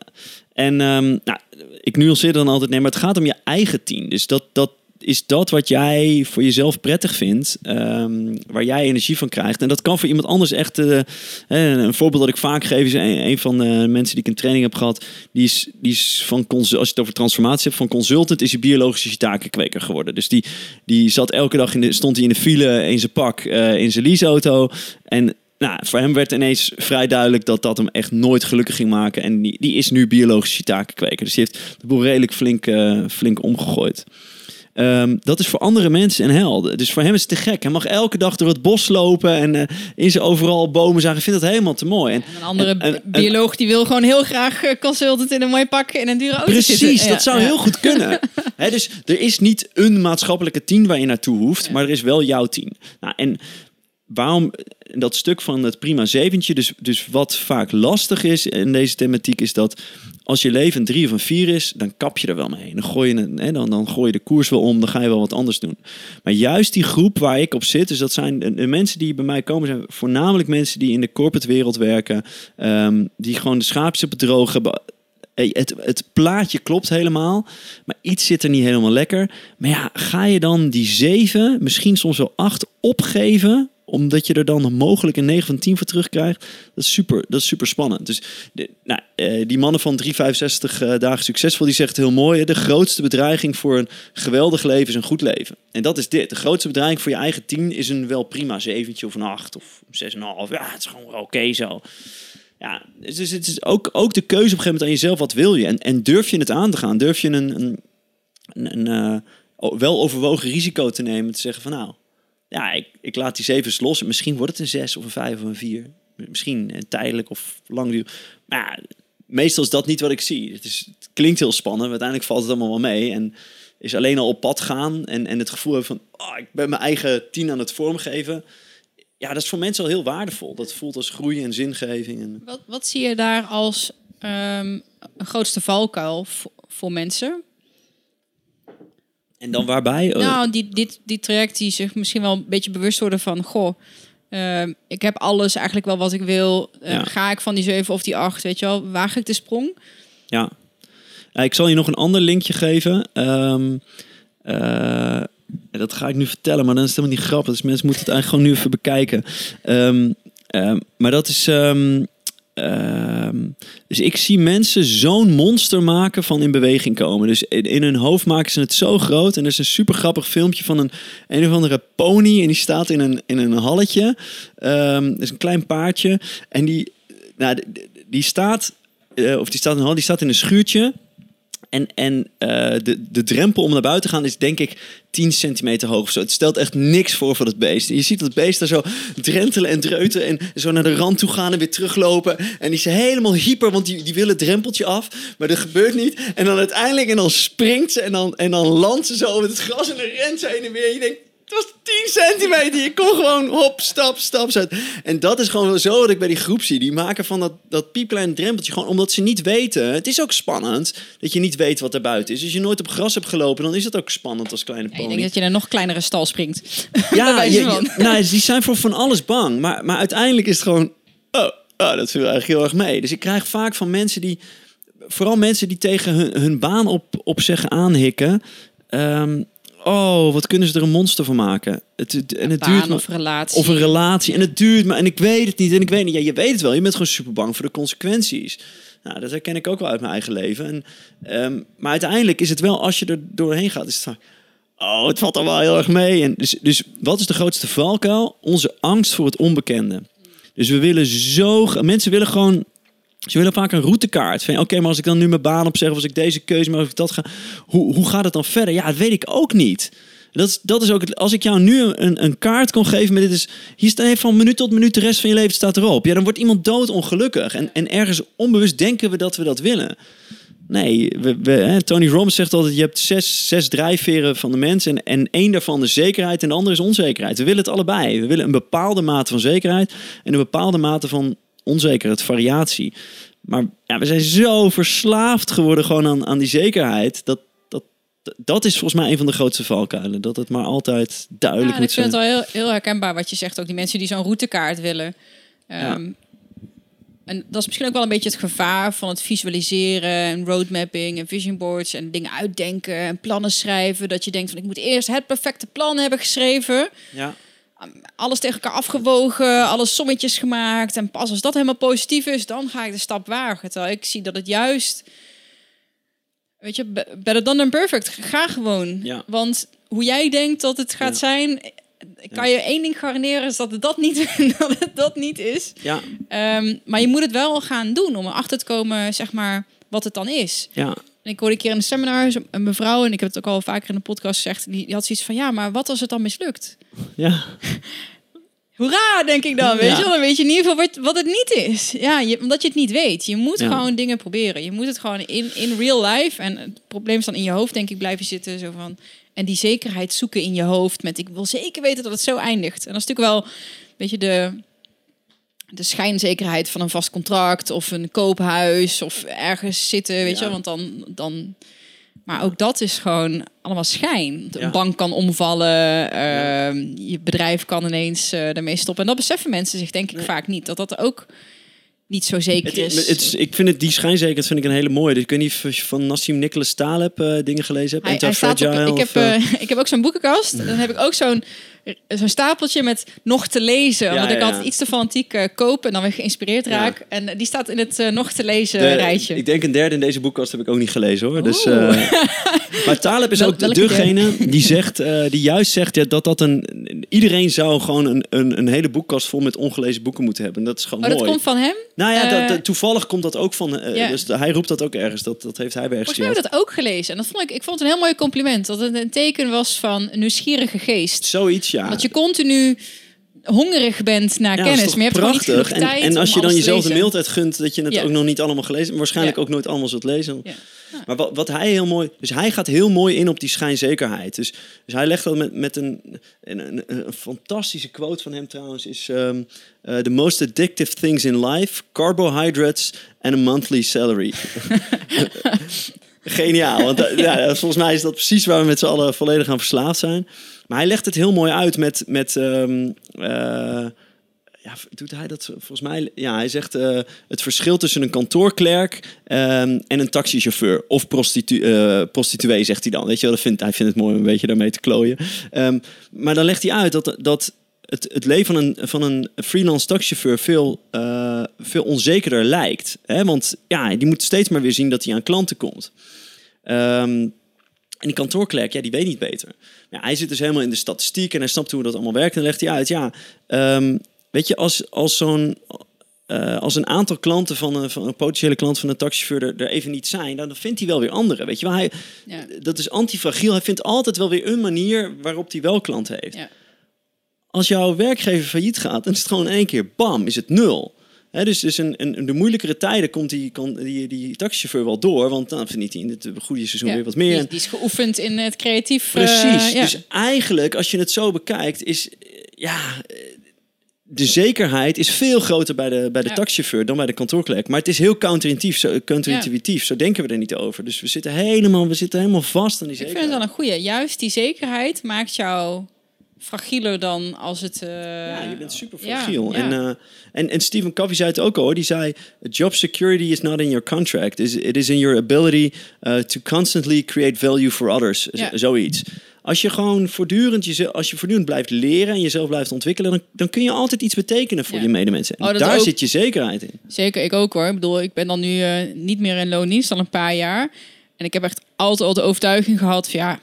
En ehm, nou, ik nuanceer dan altijd, nee, maar het gaat om je eigen 10. Dus dat, dat is dat wat jij voor jezelf prettig vindt, ehm, waar jij energie van krijgt. En dat kan voor iemand anders echt. eh, een voorbeeld dat ik vaak geef is een, een van de mensen die ik in training heb gehad. Die is, die is van als je het over transformatie hebt, van consultant is hij biologische shiitake-kweker geworden. Dus die, die zat elke dag in de, stond hij in de file in zijn pak, eh, in zijn leaseauto. En nou, voor hem werd ineens vrij duidelijk dat dat hem echt nooit gelukkig ging maken. En die, is nu biologisch shiitake-kweker. Dus die heeft de boel redelijk flink, eh, flink omgegooid. Ehm, dat is voor andere mensen een hel. Dus voor hem is het te gek. Hij mag elke dag door het bos lopen en eh, in zijn overal bomen zagen. Ik vind dat helemaal te mooi. En, een andere en- en- bioloog die wil gewoon heel graag eh, consultant in een mooi pak in een dure auto Precies, zitten. Ja, dat zou ja. heel goed kunnen. Dus er is niet een maatschappelijke tien waar je naartoe hoeft, maar er is wel jouw tien. Nou, en waarom dat stuk van het prima zeventje, dus, dus wat vaak lastig is in deze thematiek, is dat als je leven drie of een vier is, dan kap je er wel mee. Dan gooi je, hè, dan, dan gooi je de koers wel om, dan ga je wel wat anders doen. Maar juist die groep waar ik op zit, dus dat zijn de, mensen die bij mij komen, zijn voornamelijk mensen die in de corporate wereld werken, ehm, die gewoon de schaapjes op het hebben. Het, het plaatje klopt helemaal, maar iets zit er niet helemaal lekker. Maar ja, ga je dan die zeven, misschien soms wel acht opgeven, omdat je er dan mogelijk een 9 van 10 voor terugkrijgt? Dat is super, dat is super spannend. Dus nou, eh, die mannen van 365 eh, dagen succesvol, die zegt heel mooi: de grootste bedreiging voor een geweldig leven is een goed leven. En dat is dit. De grootste bedreiging voor je eigen 10 is een wel prima zeventje of een 8 of een 6,5. Ja, het is gewoon oké zo. Ja, dus het is ook, ook de keuze op een gegeven moment aan jezelf. Wat wil je? En, en durf je het aan te gaan? Durf je een, een, een, eh, wel overwogen risico te nemen? Te zeggen van nou, ja, ik, ik laat die zevens los. En misschien wordt het een zes of een vijf of een vier. Misschien tijdelijk of langdurig. Maar meestal is dat niet wat ik zie. Het, is, het klinkt heel spannend, maar uiteindelijk valt het allemaal wel mee. En is alleen al op pad gaan en, en het gevoel hebben van... Oh, ik ben mijn eigen tien aan het vormgeven. Ja, dat is voor mensen al heel waardevol. Dat voelt als groei en zingeving. En... Wat, wat zie je daar als een grootste valkuil voor mensen? En dan waarbij? Eh, Nou, die, dit, die traject die zich misschien wel een beetje bewust worden van... Goh, eh, ik heb alles eigenlijk wel wat ik wil. Eh, Ja. Ga ik van die 7 of die 8, weet je wel? Waag ik de sprong? Ja. Ja, ik zal je nog een ander linkje geven. Ehm, eh, dat ga ik nu vertellen, maar dan is het helemaal niet grappig. Dus mensen moeten het eigenlijk gewoon nu even bekijken. Ehm, ehm, maar dat is... ehm, ehm, dus ik zie mensen zo'n monster maken van in beweging komen. Dus in, in hun hoofd maken ze het zo groot. En er is een super grappig filmpje van een een of andere pony. En die staat in een, in een halletje. Dat is een klein paardje. En die, nou, die, staat... eh, of die staat een hal, die staat in een schuurtje. En, en eh, de, de drempel om naar buiten te gaan is denk ik 10 centimeter hoog zo. Het stelt echt niks voor voor het beest. Je ziet dat beest daar zo drentelen en dreuten en zo naar de rand toe gaan en weer teruglopen. En die is helemaal hyper, want die, die wil het drempeltje af. Maar dat gebeurt niet. En dan uiteindelijk, en dan springt ze en dan, en dan landt ze zo over het gras en dan rent ze heen en weer. En je denkt, het was 10 centimeter. Je kon gewoon hop, stap, stap. Zo. En dat is gewoon zo wat ik bij die groep zie. Die maken van dat, dat piepklein drempeltje gewoon omdat ze niet weten. Het is ook spannend dat je niet weet wat er buiten is. Als je nooit op gras hebt gelopen, dan is het ook spannend als kleine Ja, pony. ik denk dat je een nog kleinere stal springt. Ja, je- je- nou, die zijn voor van alles bang. Maar, maar uiteindelijk is het gewoon... Oh, oh, dat viel eigenlijk heel erg mee. Dus ik krijg vaak van mensen die... Vooral mensen die tegen hun, hun baan op, op zeggen aanhikken. Ehm, oh, wat kunnen ze er een monster van maken? Het, het- en het duurt maar- of relatie. of een relatie. En het duurt maar. En ik weet het niet. En ik weet niet. Ja, je weet het wel. Je bent gewoon super bang voor de consequenties. Nou, dat herken ik ook wel uit mijn eigen leven. En, ehm, maar uiteindelijk is het wel, als je er doorheen gaat, is het. Oh, het valt er wel heel erg mee. En dus, dus wat is de grootste valkuil? Onze angst voor het onbekende. Dus we willen zo... Mensen willen gewoon... Ze willen vaak een routekaart. Oké, maar als ik dan nu mijn baan opzeg... of als ik deze keuze maak, of ik dat ga... Hoe, hoe gaat het dan verder? Ja, dat weet ik ook niet. Dat is, dat is ook het, als ik jou nu een, een kaart kon geven met dit is... Hier staat van minuut tot minuut de rest van je leven staat erop. Ja, dan wordt iemand doodongelukkig. En, en ergens onbewust denken we dat we dat willen. Nee, we, we, hè, Tony Robbins zegt altijd... je hebt zes, zes drijfveren van de mens... En, en één daarvan is zekerheid en de andere is onzekerheid. We willen het allebei. We willen een bepaalde mate van zekerheid... en een bepaalde mate van onzekerheid, variatie. Maar ja, we zijn zo verslaafd geworden gewoon aan, aan die zekerheid... dat dat, dat is volgens mij een van de grootste valkuilen. Dat het maar altijd duidelijk Ja, moet ik vind zijn. het wel heel, heel herkenbaar wat je zegt. Ook die mensen die zo'n routekaart willen. Ehm, En dat is misschien ook wel een beetje het gevaar van het visualiseren en roadmapping en vision boards en dingen uitdenken en plannen schrijven. Dat je denkt van ik moet eerst het perfecte plan hebben geschreven. Ja. Alles tegen elkaar afgewogen, alle sommetjes gemaakt. En pas als dat helemaal positief is, dan ga ik de stap wagen. Terwijl ik zie dat het juist... Weet je, be- better done than perfect. Ga gewoon. Ja. Want hoe jij denkt dat het gaat Ja. zijn... Ik kan je één ding garanderen, is dat het dat niet, dat het dat niet is. Ja, Ehm, maar je moet het wel gaan doen om erachter te komen, zeg maar, wat het dan is. ja, En ik hoorde een keer in een seminar een mevrouw, en ik heb het ook al vaker in de podcast gezegd, die, die had zoiets van, ja, maar wat als het dan mislukt? ja. Hoera, denk ik dan. Weet Ja. je wel? Dan weet je in ieder geval wat, wat het niet is. Ja, je, omdat je het niet weet. Je moet Ja. gewoon dingen proberen. Je moet het gewoon in, in real life. En het probleem is dan in je hoofd, denk ik, blijven zitten. Zo van, en die zekerheid zoeken in je hoofd. Met ik wil zeker weten dat het zo eindigt. En dat is natuurlijk wel, weet je, de, de schijnzekerheid van een vast contract. Of een koophuis. Of ergens zitten, weet Ja. je. Want dan... dan maar ook dat is gewoon allemaal schijn. Een Ja. bank kan omvallen, ehm, je bedrijf kan ineens eh daarmee stoppen. En dat beseffen mensen zich denk ik Nee. vaak niet. Dat dat ook niet zo zeker Het, is. het, ik vind het, die schijnzekerheid vind ik een hele mooie. Dus ik weet niet of je van Nassim Nicholas Taleb eh, dingen gelezen hebt. hij, hij staat op, ik, heb, eh, ik heb ook zo'n boekenkast. Dan heb ik ook zo'n zo'n stapeltje met nog te lezen. omdat ik altijd iets te fanatiek eh, koop en dan weer geïnspireerd raak. En eh, die staat in het eh, nog te lezen de- rijtje. Ik denk een derde in deze boekkast heb ik ook niet gelezen hoor. Dus, Oeh. maar Taleb is Wel- ook degene die zegt, die juist zegt ja, dat dat een. Iedereen zou gewoon een, een, een hele boekkast vol met ongelezen boeken moeten hebben. Dat is gewoon oh, dat mooi. komt van hem? Nou ja, dat, dat- toevallig komt dat ook van. Dus hij roept dat ook ergens. Dat, dat heeft hij bij ergens Volgens mij heb ik dat ook gelezen. En dat vond ik, ik vond het een heel mooi compliment. Dat het een teken was van een nieuwsgierige geest. Zoiets, ja. Dat je continu hongerig bent naar Ja, kennis. Maar je hebt niet prachtig. genoeg En, tijd en als je dan jezelf de mailtijd gunt dat je het Ja. ook nog niet allemaal gelezen, waarschijnlijk Ja. ook nooit allemaal zult lezen. Ja. Maar wat, wat hij heel mooi, dus hij gaat heel mooi in op die schijnzekerheid. Dus, dus hij legt dat met, met een, een, een, een fantastische quote van hem trouwens is eh, the most addictive things in life: carbohydrates and a monthly salary. Geniaal. Want eh, ja, volgens mij is dat precies waar we met z'n allen volledig aan verslaafd zijn. Maar hij legt het heel mooi uit met... met ehm, eh, ja, doet hij dat volgens mij? Ja, hij zegt eh, het verschil tussen een kantoorklerk ehm, en een taxichauffeur. Of prostitu prostituee, zegt hij dan. Weet je wel, dat vindt, hij vindt het mooi om een beetje daarmee te klooien. Ehm, maar dan legt hij uit dat, dat het, het leven van een, van een freelance taxichauffeur veel, veel onzekerder lijkt. Hè? Want ja, die moet steeds maar weer zien dat hij aan klanten komt. Ehm, en die kantoorklerk, ja, die weet niet beter. Ja, hij zit dus helemaal in de statistiek en hij snapt hoe dat allemaal werkt. En dan legt hij uit, ja, Weet je, als, als zo'n. Uh, als een aantal klanten van een, van een potentiële klant van een taxichauffeur er, er, even niet zijn, dan vindt hij wel weer andere. Weet je wel, hij, ja. dat is antifragiel. Hij vindt altijd wel weer een manier waarop hij wel klanten heeft. Ja. Als jouw werkgever failliet gaat, dan is het gewoon één keer bam, is het nul. He, dus dus een, een, de moeilijkere tijden komt die, kan, die, die taxichauffeur wel door. Want dan verdient hij in het goede seizoen weer wat meer. Die, die, is geoefend in het creatief. Precies. Uh, dus eigenlijk, als je het zo bekijkt, is ja, de zekerheid is veel groter bij de, bij de taxichauffeur dan bij de kantoorklerk. Maar het is heel counterintuïtief, zo, counterintuïtief. Zo denken we er niet over. Dus we zitten helemaal, we zitten helemaal vast aan die zekerheid. Ik vind het wel een goede. Juist die zekerheid maakt jou fragieler dan als het... Uh... Ja, je bent super fragiel. En, uh, en, en Stephen Covey zei het ook al, hoor. die zei... Job security is not in your contract. It is in your ability uh, to constantly create value for others. Zoiets als je gewoon voortdurend, je, als je voortdurend blijft leren en jezelf blijft ontwikkelen, dan, dan kun je altijd iets betekenen voor je medemensen. En oh, daar zit je zekerheid in. Zeker, ik ook hoor. Ik bedoel, ik ben dan nu niet meer in loondienst al een paar jaar. En ik heb echt altijd al de overtuiging gehad van ja,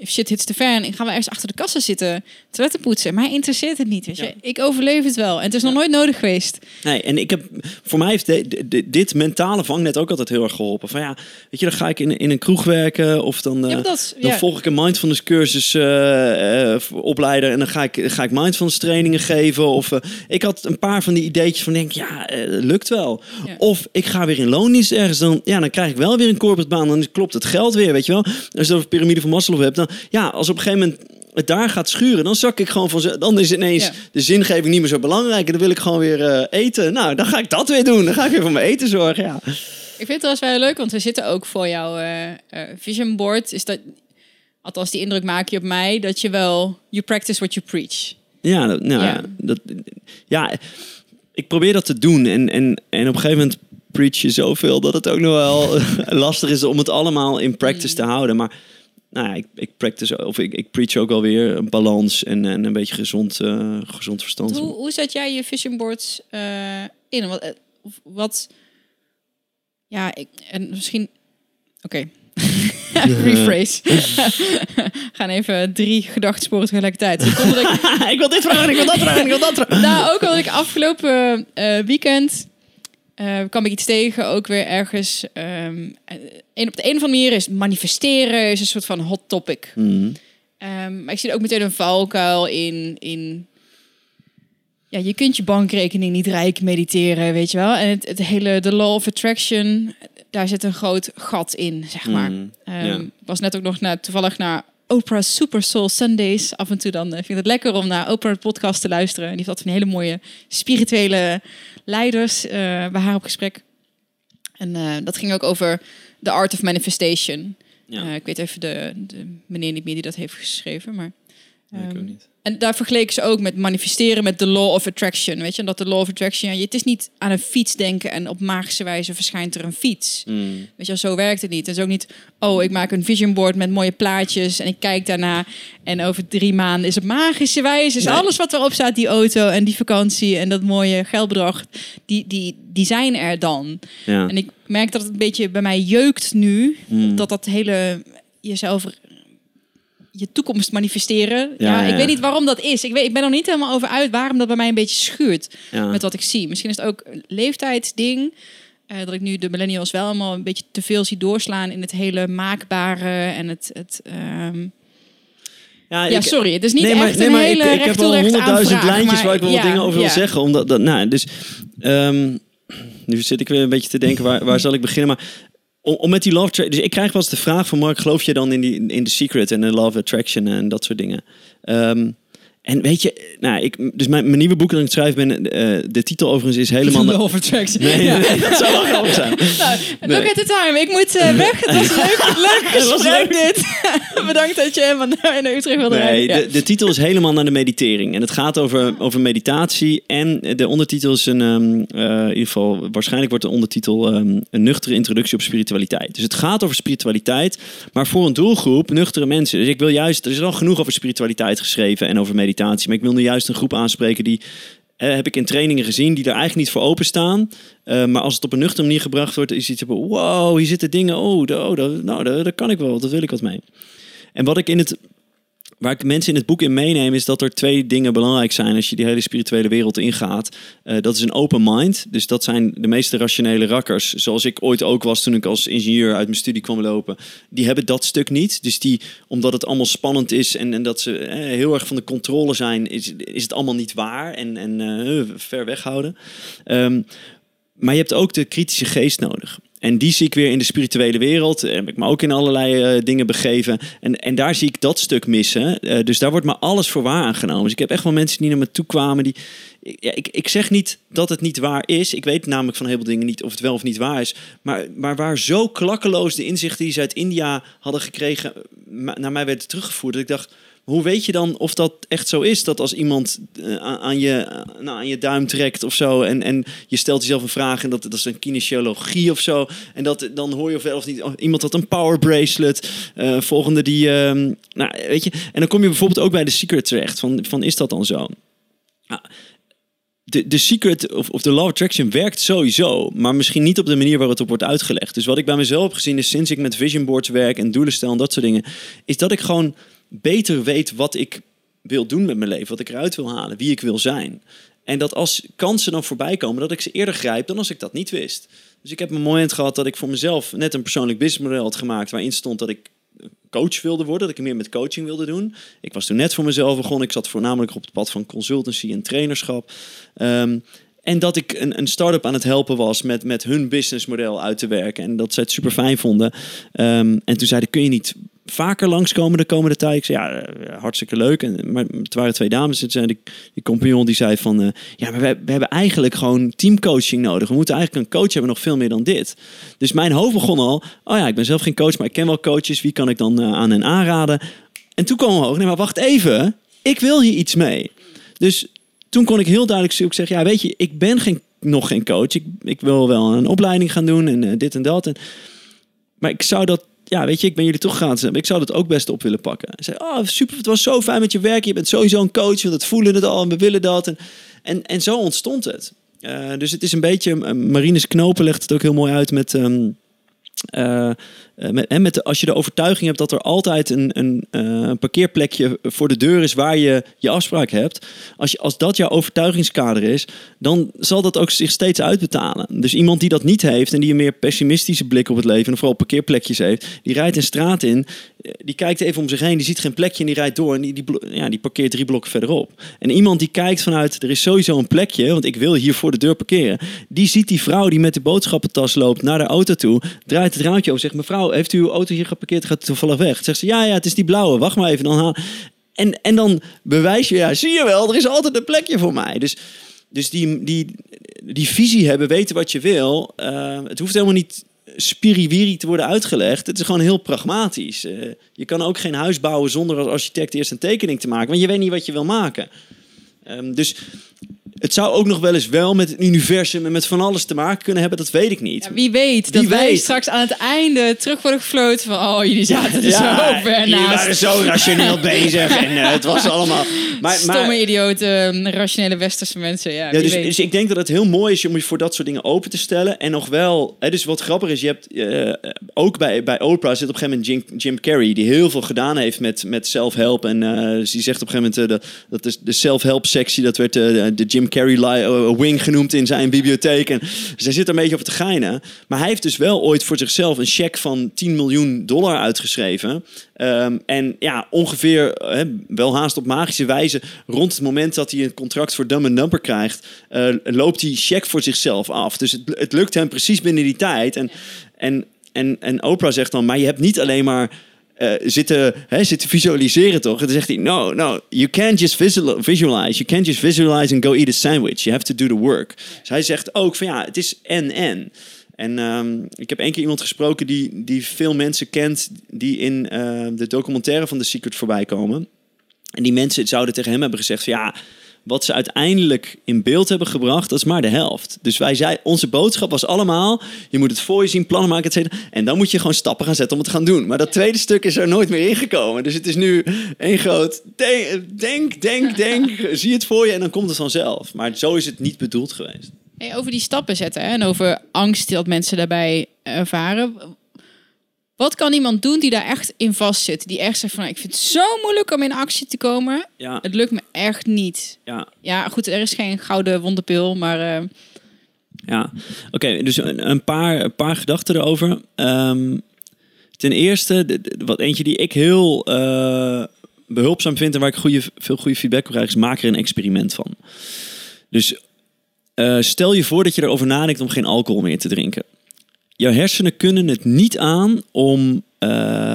if shit hits the fan, ik ga wel ergens achter de kassen zitten, toiletten poetsen. Mij interesseert het niet, weet je. Ik overleef het wel. En het is nog nooit nodig geweest. Nee, en ik heb, voor mij heeft de, dit mentale vangnet ook altijd heel erg geholpen. Van ja, weet je, dan ga ik in, in een kroeg werken of dan, uh, dan volg ik een mindfulness cursus uh, opleider en dan ga ik, ga ik mindfulness trainingen geven. Of ik had een paar van die ideetjes van denk, ja, lukt wel. Of ik ga weer in loondienst ergens, dan, ja, dan krijg ik wel weer een corporate baan, dan klopt het geld weer, weet je wel. Als je over piramide van Maslow hebt, dan ja, als op een gegeven moment het daar gaat schuren, dan zak ik gewoon van. Dan is ineens de zingeving niet meer zo belangrijk. En dan wil ik gewoon weer uh, eten. Nou, dan ga ik dat weer doen. Dan ga ik weer voor mijn eten zorgen. Ja. Ik vind het wel leuk, want we zitten ook voor jouw uh, vision board. Is dat, althans, die indruk maak je op mij dat je wel. You practice what you preach. Ja, dat, nou, ja. Dat, ja, ik probeer dat te doen. En, en, en op een gegeven moment preach je zoveel dat het ook nog wel lastig is om het allemaal in practice te houden. Maar nou ja, ik, ik practice of ik, ik preach ook wel weer een balans en, en een beetje gezond, uh, gezond verstand. Hoe, hoe zet jij je vision boards uh, in? Wat, eh, wat, ja, ik, en misschien, oké. Okay. Rephrase. gaan even drie gedachtsporen tegelijkertijd. ik... ik wil dit vragen, ik wil dat vragen, ik wil dat vragen. nou, ook al ik afgelopen uh, weekend uh, kwam ik iets tegen, ook weer ergens. Um, een, op de een of andere manier is manifesteren is een soort van hot topic. Mm. Um, maar ik zie ook meteen een valkuil in, in. Ja, je kunt je bankrekening niet rijk mediteren, weet je wel. En het, het hele, de law of attraction, daar zit een groot gat in, zeg maar. Mm, um, Ik was net ook nog naar, toevallig naar Oprah Super Soul Sundays. Af en toe dan uh, vind ik het lekker om naar Oprah podcast te luisteren. En die heeft altijd een hele mooie spirituele leiders uh, bij haar op gesprek. En uh, dat ging ook over The Art of Manifestation. Ja. ik weet even de, de, meneer niet meer die dat heeft geschreven, maar... Ik ook ehm, niet. En daar vergeleken ze ook met manifesteren met de law of attraction. Weet je, dat de law of attraction, ja, het is niet aan een fiets denken en op magische wijze verschijnt er een fiets. Mm. Weet je, zo werkt het niet. Het is ook niet, oh, ik maak een vision board met mooie plaatjes en ik kijk daarna en over drie maanden is het magische wijze, is alles wat erop staat, die auto en die vakantie en dat mooie geldbedrag, die, die, die zijn er dan. Ja. En ik merk dat het een beetje bij mij jeukt nu, mm. dat dat hele jezelf je toekomst manifesteren. Ja, ik weet niet waarom dat is. Ik, weet, ik ben er niet helemaal over uit waarom dat bij mij een beetje schuurt met wat ik zie. Misschien is het ook een leeftijdsding. Uh, dat ik nu de millennials wel allemaal een beetje te veel zie doorslaan in het hele maakbare en het. het ehm, ja, ja, sorry. Het is niet nee, maar, echt maar hele ik, ik heb wel honderdduizend lijntjes waar ik wel wat dingen over wil zeggen. Omdat dat, nou, dus um, nu zit ik weer een beetje te denken waar, waar zal ik beginnen. Maar om, met die love dus ik krijg wel eens de vraag van Mark, geloof je dan in, die, in The Secret en de love attraction en dat soort dingen? Um, en weet je, nou, ik, dus mijn, mijn nieuwe boek dat ik het schrijven ben, eh, de titel overigens is helemaal... Attraction. Nee, Ja. nee, dat zou wel grappig zijn. Nou, Nee. Look at the time. Ik moet eh, weg. Het was leuk, leuk Het was gesprek dit. Bedankt dat je helemaal naar, Utrecht wilde Nee, rijden. Ja. de, de titel is helemaal naar de meditering. En het gaat over, over meditatie. En de ondertitel is een, ehm, eh, in ieder geval, waarschijnlijk wordt de ondertitel ehm, een nuchtere introductie op spiritualiteit. Dus het gaat over spiritualiteit, maar voor een doelgroep nuchtere mensen. Dus ik wil juist, er is al genoeg over spiritualiteit geschreven en over meditatie. Maar ik wil nu juist een groep aanspreken die eh, heb ik in trainingen gezien die er eigenlijk niet voor openstaan. Eh, maar als het op een nuchtere manier gebracht wordt, is iets van wow, hier zitten dingen. Oh, da- oh nou, daar daar kan ik wel, daar wil ik wat mee. En wat ik in het waar ik mensen in het boek in meeneem, is dat er twee dingen belangrijk zijn als je die hele spirituele wereld ingaat. Eh, dat is een open mind. Dus dat zijn de meeste rationele rakkers, zoals ik ooit ook was toen ik als ingenieur uit mijn studie kwam lopen. Die hebben dat stuk niet. Dus die, omdat het allemaal spannend is en, en dat ze eh, heel erg van de controle zijn, is, is het allemaal niet waar en, en eh, ver weghouden. Ehm, maar je hebt ook de kritische geest nodig. En die zie ik weer in de spirituele wereld. Heb ik me ook in allerlei eh, dingen begeven. En, en daar zie ik dat stuk missen. Eh, dus daar wordt maar alles voor waar aangenomen. Dus ik heb echt wel mensen die naar me toe kwamen. Die, ja, ik, ik zeg niet dat het niet waar is. Ik weet namelijk van heel veel dingen niet of het wel of niet waar is. Maar, maar waar zo klakkeloos de inzichten die ze uit India hadden gekregen... ma- naar mij werden teruggevoerd. Dat ik dacht... Hoe weet je dan of dat echt zo is? Dat als iemand eh, aan, je, eh, nou, aan je duim trekt of zo... En, en je stelt jezelf een vraag en dat, dat is een kinesiologie of zo... en dat, dan hoor je of of niet... oh, iemand had een power bracelet. eh, volgende die... ehm, nou, weet je, en dan kom je bijvoorbeeld ook bij de secret terecht. Van, van is dat dan zo? Nou, de, de secret of, of de law of attraction werkt sowieso, maar misschien niet op de manier waarop het op wordt uitgelegd. Dus wat ik bij mezelf heb gezien is sinds ik met vision boards werk en doelen stel en dat soort dingen, is dat ik gewoon beter weet wat ik wil doen met mijn leven, wat ik eruit wil halen, wie ik wil zijn. En dat als kansen dan voorbij komen, dat ik ze eerder grijp dan als ik dat niet wist. Dus ik heb een moment gehad dat ik voor mezelf net een persoonlijk businessmodel had gemaakt waarin stond dat ik coach wilde worden, dat ik meer met coaching wilde doen. Ik was toen net voor mezelf begonnen. Ik zat voornamelijk op het pad van consultancy en trainerschap. Ehm, en dat ik een, een start-up aan het helpen was met, met hun businessmodel uit te werken. En dat ze het super fijn vonden. Ehm, en toen zeiden, kun je niet vaker langskomen de komende tijd? Ik zei, ja, eh, hartstikke leuk. En, maar het waren twee dames. Het zijn die, die compagnon die zei van... eh, ja, maar we, we hebben eigenlijk gewoon teamcoaching nodig. We moeten eigenlijk een coach hebben nog veel meer dan dit. Dus mijn hoofd begon al... Oh ja, ik ben zelf geen coach, maar ik ken wel coaches. Wie kan ik dan eh, aan hen aanraden? En toen kwam omhoog. Nee, maar wacht even. Ik wil hier iets mee. Dus toen kon ik heel duidelijk zeggen... Ja, weet je, ik ben geen, nog geen coach. Ik, ik wil wel een opleiding gaan doen en dit en dat. En, maar ik zou dat... Ja, weet je, ik ben jullie toch gaan. Ik zou dat ook best op willen pakken. Hij zei, oh super, het was zo fijn met je werk. Je bent sowieso een coach, want het voelen het al en we willen dat. En, en, en zo ontstond het. Eh, dus het is een beetje... eh, Marines Knopen legt het ook heel mooi uit met... ehm, eh, met, de, als je de overtuiging hebt dat er altijd een, een eh, parkeerplekje voor de deur is waar je je afspraak hebt. Als, je, als dat jouw overtuigingskader is, dan zal dat ook zich steeds uitbetalen. Dus iemand die dat niet heeft en die een meer pessimistische blik op het leven en vooral parkeerplekjes heeft, die rijdt een straat in, die kijkt even om zich heen, die ziet geen plekje en die rijdt door en die, die, ja, die parkeert drie blokken verderop. En iemand die kijkt vanuit, er is sowieso een plekje, want ik wil hier voor de deur parkeren, die ziet die vrouw die met de boodschappentas loopt naar de auto toe, draait het raampje over, zegt mevrouw, heeft u uw auto hier geparkeerd, gaat toevallig weg? Zegt ze, ja, ja, het is die blauwe, wacht maar even, dan haal... En, en dan bewijs je, ja, zie je wel, er is altijd een plekje voor mij. Dus, dus die, die, die visie hebben, weten wat je wil, eh, het hoeft helemaal niet spiriwiri te worden uitgelegd. Het is gewoon heel pragmatisch. Eh, je kan ook geen huis bouwen zonder als architect eerst een tekening te maken, want je weet niet wat je wil maken. Ehm, dus het zou ook nog wel eens wel met het universum en met van alles te maken kunnen hebben, dat weet ik niet. Ja, wie weet dat wij straks aan het einde terug worden gefloten van... Oh, jullie zaten er zo ver jullie waren zo rationeel bezig en eh, het was allemaal... Maar, Stomme maar, idioten, rationele westerse mensen. Ja, Ja, dus, dus ik denk dat het heel mooi is om je voor dat soort dingen open te stellen. En nog wel, hè, dus wat grappig is, je hebt eh, ook bij, bij Oprah zit op een gegeven moment Jim, Jim Carrey, die heel veel gedaan heeft met, met self-help. En eh, dus die zegt op een gegeven moment, eh, dat is de self-help sectie, dat werd eh, de Jim Carrey li- eh, wing genoemd in zijn bibliotheek. En hij zit een beetje over te geinen. Maar hij heeft dus wel ooit voor zichzelf een cheque van 10 miljoen dollar uitgeschreven. Ehm, en ja, ongeveer, hè, wel haast op magische wijze, rond het moment dat hij een contract voor Dumb and Dumper krijgt, eh, loopt die check voor zichzelf af. Dus het, het lukt hem precies binnen die tijd. En, en, en, en Oprah zegt dan, maar je hebt niet alleen maar eh, zitten, hè, zitten visualiseren toch? En dan zegt hij, no, no, you can't just visual- visualize. You can't just visualize and go eat a sandwich. You have to do the work. Dus hij zegt ook van ja, het is en-en. En ehm, ik heb één keer iemand gesproken die, die veel mensen kent... die in eh, de documentaire van The Secret voorbij komen. En die mensen zouden tegen hem hebben gezegd van ja... Wat ze uiteindelijk in beeld hebben gebracht, dat is maar de helft. Dus wij zei, onze boodschap was allemaal: je moet het voor je zien, plannen maken, et cetera. En dan moet je gewoon stappen gaan zetten om het te gaan doen. Maar dat tweede stuk is er nooit meer ingekomen. Dus het is nu één groot denk, denk, denk, denk. Zie het voor je en dan komt het vanzelf. Maar zo is het niet bedoeld geweest. Hey, over die stappen zetten hè, en over angst dat mensen daarbij ervaren. Wat kan iemand doen die daar echt in vastzit? Die echt zegt van, nou, ik vind het zo moeilijk om in actie te komen. Ja, Het lukt me echt niet. ja. Ja, goed, er is geen gouden wonderpil, maar eh, Ja, oké, dus een, een, paar, een paar gedachten erover. Ehm, ten eerste, wat eentje die ik heel eh, behulpzaam vind en waar ik goede, veel goede feedback op krijg, is maak er een experiment van. Dus eh, stel je voor dat je erover nadenkt om geen alcohol meer te drinken. Jouw hersenen kunnen het niet aan om, eh,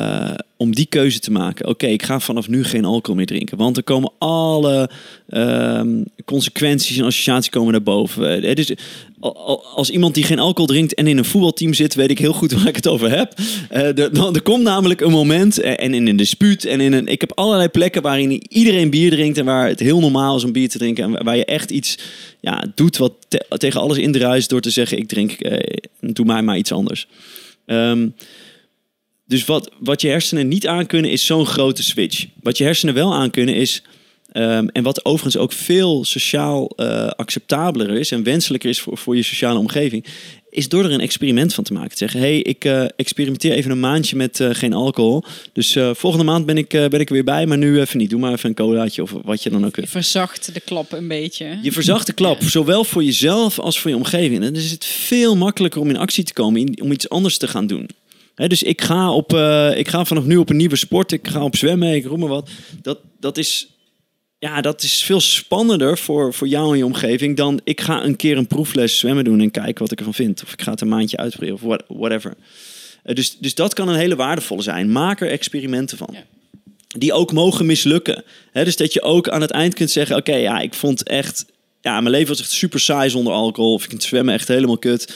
om die keuze te maken. Oké, ik ga vanaf nu geen alcohol meer drinken. Want er komen alle ehm, consequenties en associaties komen naar boven. Eh, dus al- al- als iemand die geen alcohol drinkt en in een voetbalteam zit, weet ik heel goed waar ik het over heb. Eh, er, dan, komt namelijk een moment, eh, en in een dispuut, en in een, ik heb allerlei plekken waarin iedereen bier drinkt en waar het heel normaal is om bier te drinken. En waar- je echt iets ja, doet wat te- tegen alles indruist door te zeggen, ik drink, eh, doe mij maar iets anders. Ehm, dus wat, wat je hersenen niet aankunnen is zo'n grote switch. Wat je hersenen wel aankunnen is, ehm, en wat overigens ook veel sociaal eh, acceptabeler is en wenselijker is voor, voor je sociale omgeving, is door er een experiment van te maken. Te zeggen, hey, ik eh, experimenteer even een maandje met eh, geen alcohol. Dus volgende maand ben ik, ben ik er weer bij, maar nu even niet. Doe maar even een colaatje of wat je dan ook je verzacht de klap een beetje. Je verzacht de klap, zowel voor jezelf als voor je omgeving. En dan is het veel makkelijker om in actie te komen, om iets anders te gaan doen. Dus ik ga, op, eh, ik ga vanaf nu op een nieuwe sport, ik ga op zwemmen, ik roem maar wat. Dat, dat, is, ja, dat is veel spannender voor, voor jou en je omgeving dan ik ga een keer een proefles zwemmen doen en kijken wat ik ervan vind. Of ik ga het een maandje uitproberen of what- whatever. Eh, dus, dus dat kan een hele waardevolle zijn. Maak er experimenten van. Ja. Die ook mogen mislukken. Dus dat je ook aan het eind kunt zeggen: Oké, ja, ik vond echt. Ja, mijn leven was echt super saai zonder alcohol. Of ik vind zwemmen echt helemaal kut.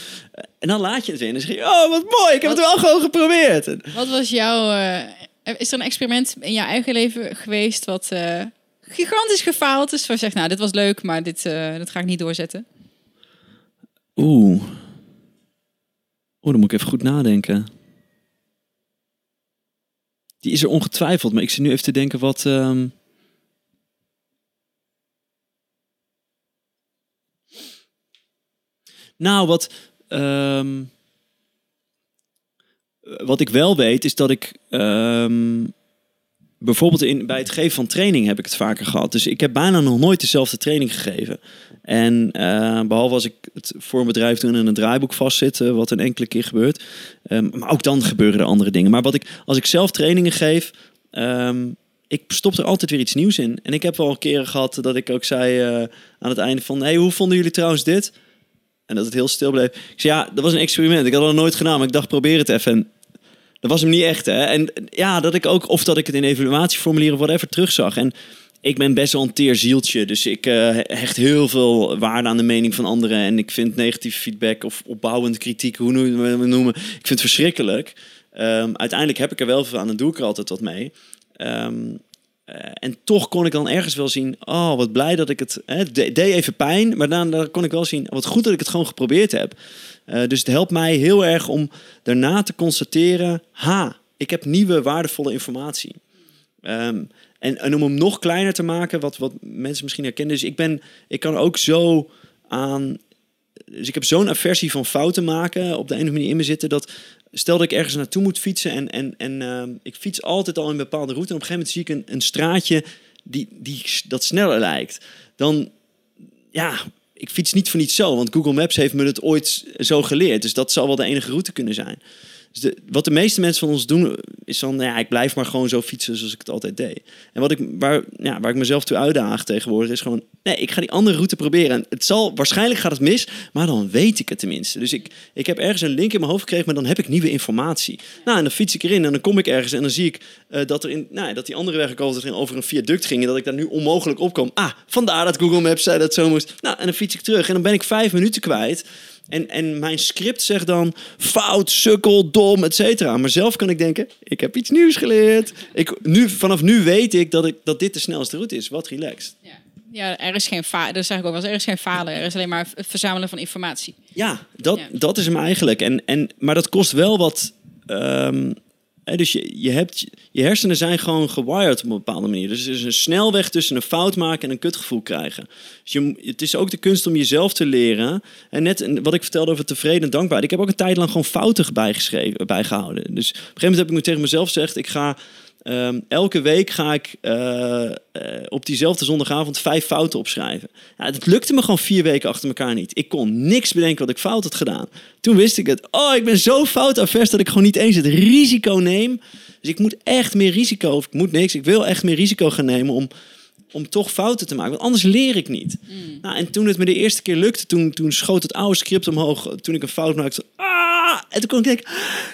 En dan laat je het in. En dan zeg je: Oh, wat mooi, ik heb het wel gewoon geprobeerd. En- Wat was jouw... eh, is er een experiment in jouw eigen leven geweest wat eh, gigantisch gefaald is? Waar je zegt, nou, dit was leuk, maar dit, eh, dat ga ik niet doorzetten. Oeh. Oeh, dan moet ik even goed nadenken. Die is er ongetwijfeld, maar ik zit nu even te denken wat. ehm, Nou, wat. ehm, Wat ik wel weet is dat ik. ehm, bijvoorbeeld in, bij het geven van training heb ik het vaker gehad. Dus ik heb bijna nog nooit dezelfde training gegeven. En eh, behalve als ik het voor een bedrijf doe en een draaiboek vastzit, wat een enkele keer gebeurt. Ehm, maar ook dan gebeuren er andere dingen. Maar wat ik, als ik zelf trainingen geef, ehm, ik stop er altijd weer iets nieuws in. En ik heb wel keren gehad dat ik ook zei eh, aan het einde van... hey, hoe vonden jullie trouwens dit? En dat het heel stil bleef. Ik zei, ja, dat was een experiment. Ik had nog nooit gedaan, maar ik dacht, probeer het even. En dat was hem niet echt, hè. En ja, dat ik ook, of dat ik het in evaluatieformulieren of whatever terugzag. En ik ben best wel een teer zieltje. Dus ik eh, hecht heel veel waarde aan de mening van anderen. En ik vind negatieve feedback of opbouwend kritiek, hoe we het noemen. Ik vind het verschrikkelijk. Ehm, uiteindelijk heb ik er wel veel aan en doe ik er altijd wat mee. Ehm, eh, en toch kon ik dan ergens wel zien, oh, wat blij dat ik het... Het de- deed even pijn, maar daarna kon ik wel zien, wat goed dat ik het gewoon geprobeerd heb. Eh, dus het helpt mij heel erg om daarna te constateren, ha, ik heb nieuwe waardevolle informatie. Ehm, en, en om hem nog kleiner te maken, wat, wat mensen misschien herkennen. Dus ik ben, ik kan ook zo aan. Dus ik heb zo'n aversie van fouten maken op de ene manier in me zitten dat. Stel dat ik ergens naartoe moet fietsen en, en, en ehm, ik fiets altijd al een bepaalde route. En op een gegeven moment zie ik een, een straatje die, die dat sneller lijkt. Dan, ja, ik fiets niet voor niets zo. Want Google Maps heeft me het ooit zo geleerd. Dus dat zal wel de enige route kunnen zijn. Dus wat de meeste mensen van ons doen, is dan, nou ja, ik blijf maar gewoon zo fietsen zoals ik het altijd deed. En wat ik, waar, ja, waar ik mezelf toe uitdaag tegenwoordig, is gewoon, nee, ik ga die andere route proberen. En het zal, waarschijnlijk gaat het mis, maar dan weet ik het tenminste. Dus ik, ik heb ergens een link in mijn hoofd gekregen, maar dan heb ik nieuwe informatie. Nou, en dan fiets ik erin en dan kom ik ergens en dan zie ik uh, dat, er in, nou, dat die andere weg ik altijd over een viaduct ging en dat ik daar nu onmogelijk op kwam. Ah, vandaar dat Google Maps zei dat zo moest. Nou, en dan fiets ik terug en dan ben ik vijf minuten kwijt. En, en mijn script zegt dan fout, sukkel, dom, et cetera. Maar zelf kan ik denken, ik heb iets nieuws geleerd. Ik, nu, vanaf nu weet ik dat, ik dat dit de snelste route is. Wat relaxed. Ja. Ja, er is geen falen. Dat zeg ik ook wel. Er is geen falen. Er is alleen maar het verzamelen van informatie. Ja, dat, dat is hem eigenlijk. En, en, maar dat kost wel wat um, dus je, je, hebt, je hersenen zijn gewoon gewired op een bepaalde manier. Dus er is een snelweg tussen een fout maken en een kutgevoel krijgen. Dus je, het is ook de kunst om jezelf te leren. En net wat ik vertelde over tevreden en dankbaar. Ik heb ook een tijd lang gewoon fouten bijgeschreven, bijgehouden. Dus op een gegeven moment heb ik nu tegen mezelf gezegd... ik ga Ehm, elke week ga ik uh, uh, op diezelfde zondagavond vijf fouten opschrijven. Ja, het lukte me gewoon vier weken achter elkaar niet. Ik kon niks bedenken wat ik fout had gedaan. Toen wist ik het. Oh, ik ben zo foutavers dat ik gewoon niet eens het risico neem. Dus ik moet echt meer risico, of ik moet niks, ik wil echt meer risico gaan nemen om om toch fouten te maken. Want anders leer ik niet. Mm. Nou, en toen het me de eerste keer lukte, toen, toen schoot het oude script omhoog. Toen ik een fout maakte. Ah! En toen kon ik denken,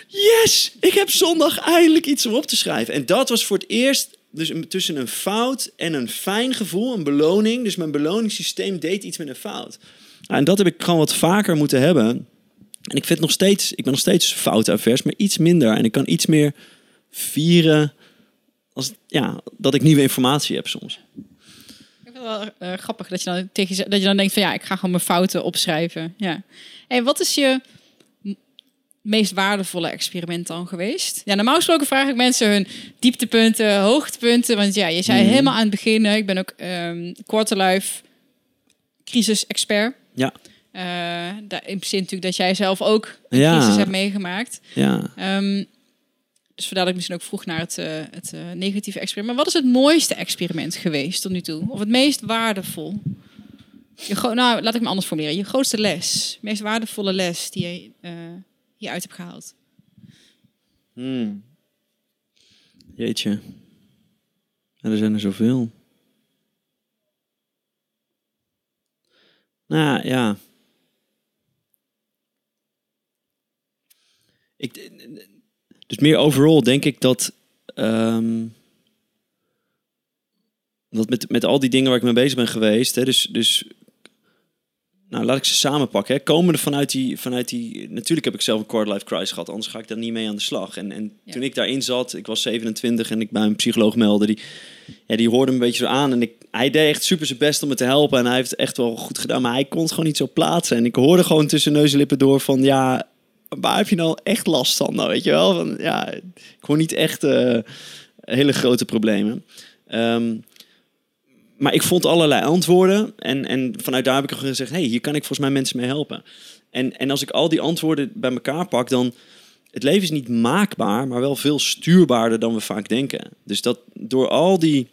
yes, ik heb zondag eindelijk iets om op te schrijven. En dat was voor het eerst dus tussen een fout en een fijn gevoel, een beloning. Dus mijn beloningssysteem deed iets met een fout. Nou, en dat heb ik gewoon wat vaker moeten hebben. En ik vind nog steeds, ik ben nog steeds foutavers, maar iets minder. En ik kan iets meer vieren als, ja, dat ik nieuwe informatie heb soms. Ik vind wel uh, grappig dat je, dan tegen, dat je dan denkt van ja, ik ga gewoon mijn fouten opschrijven. Ja. Hey, wat is je meest waardevolle experiment dan geweest? Ja, normaal gesproken vraag ik mensen hun dieptepunten, hoogtepunten. Want ja, je zei mhm. helemaal aan het begin, ik ben ook um, quarterlife crisis-expert. Ja. Uh, daar impliceert natuurlijk dat jij zelf ook een ja. crisis hebt meegemaakt. Ja. Um, dus vandaar dat ik misschien ook vroeg naar het, uh, het uh, negatieve experiment. Maar wat is het mooiste experiment geweest tot nu toe? Of het meest waardevol? Je nou, laat ik me anders formuleren. Je grootste les, meest waardevolle les die je hieruit hebt gehaald. Hmm. Jeetje. En er zijn er zoveel. Nou ja. Ik, dus meer overal denk ik dat. Um, dat met, met al die dingen waar ik mee bezig ben geweest. Hè, dus, dus nou, laat ik ze samenpakken. Hè. Komende vanuit die, vanuit die... Natuurlijk heb ik zelf een quarter life crisis gehad. Anders ga ik daar niet mee aan de slag. En, en toen ik daarin zat, ik was 27 en ik bij een psycholoog meldde. Die, ja, die hoorde me een beetje zo aan. En ik, hij deed echt super zijn best om me te helpen. En hij heeft het echt wel goed gedaan. Maar hij kon het gewoon niet zo plaatsen. En ik hoorde gewoon tussen neus en lippen door van... Ja, waar heb je nou echt last van? Nou, weet je wel? Van, ja, ik hoor niet echt uh, hele grote problemen. Um, maar ik vond allerlei antwoorden. En, en vanuit daar heb ik gezegd: hey, hier kan ik volgens mij mensen mee helpen. En, en als ik al die antwoorden bij elkaar pak, dan. Het leven is niet maakbaar, maar wel veel stuurbaarder dan we vaak denken. Dus dat door al die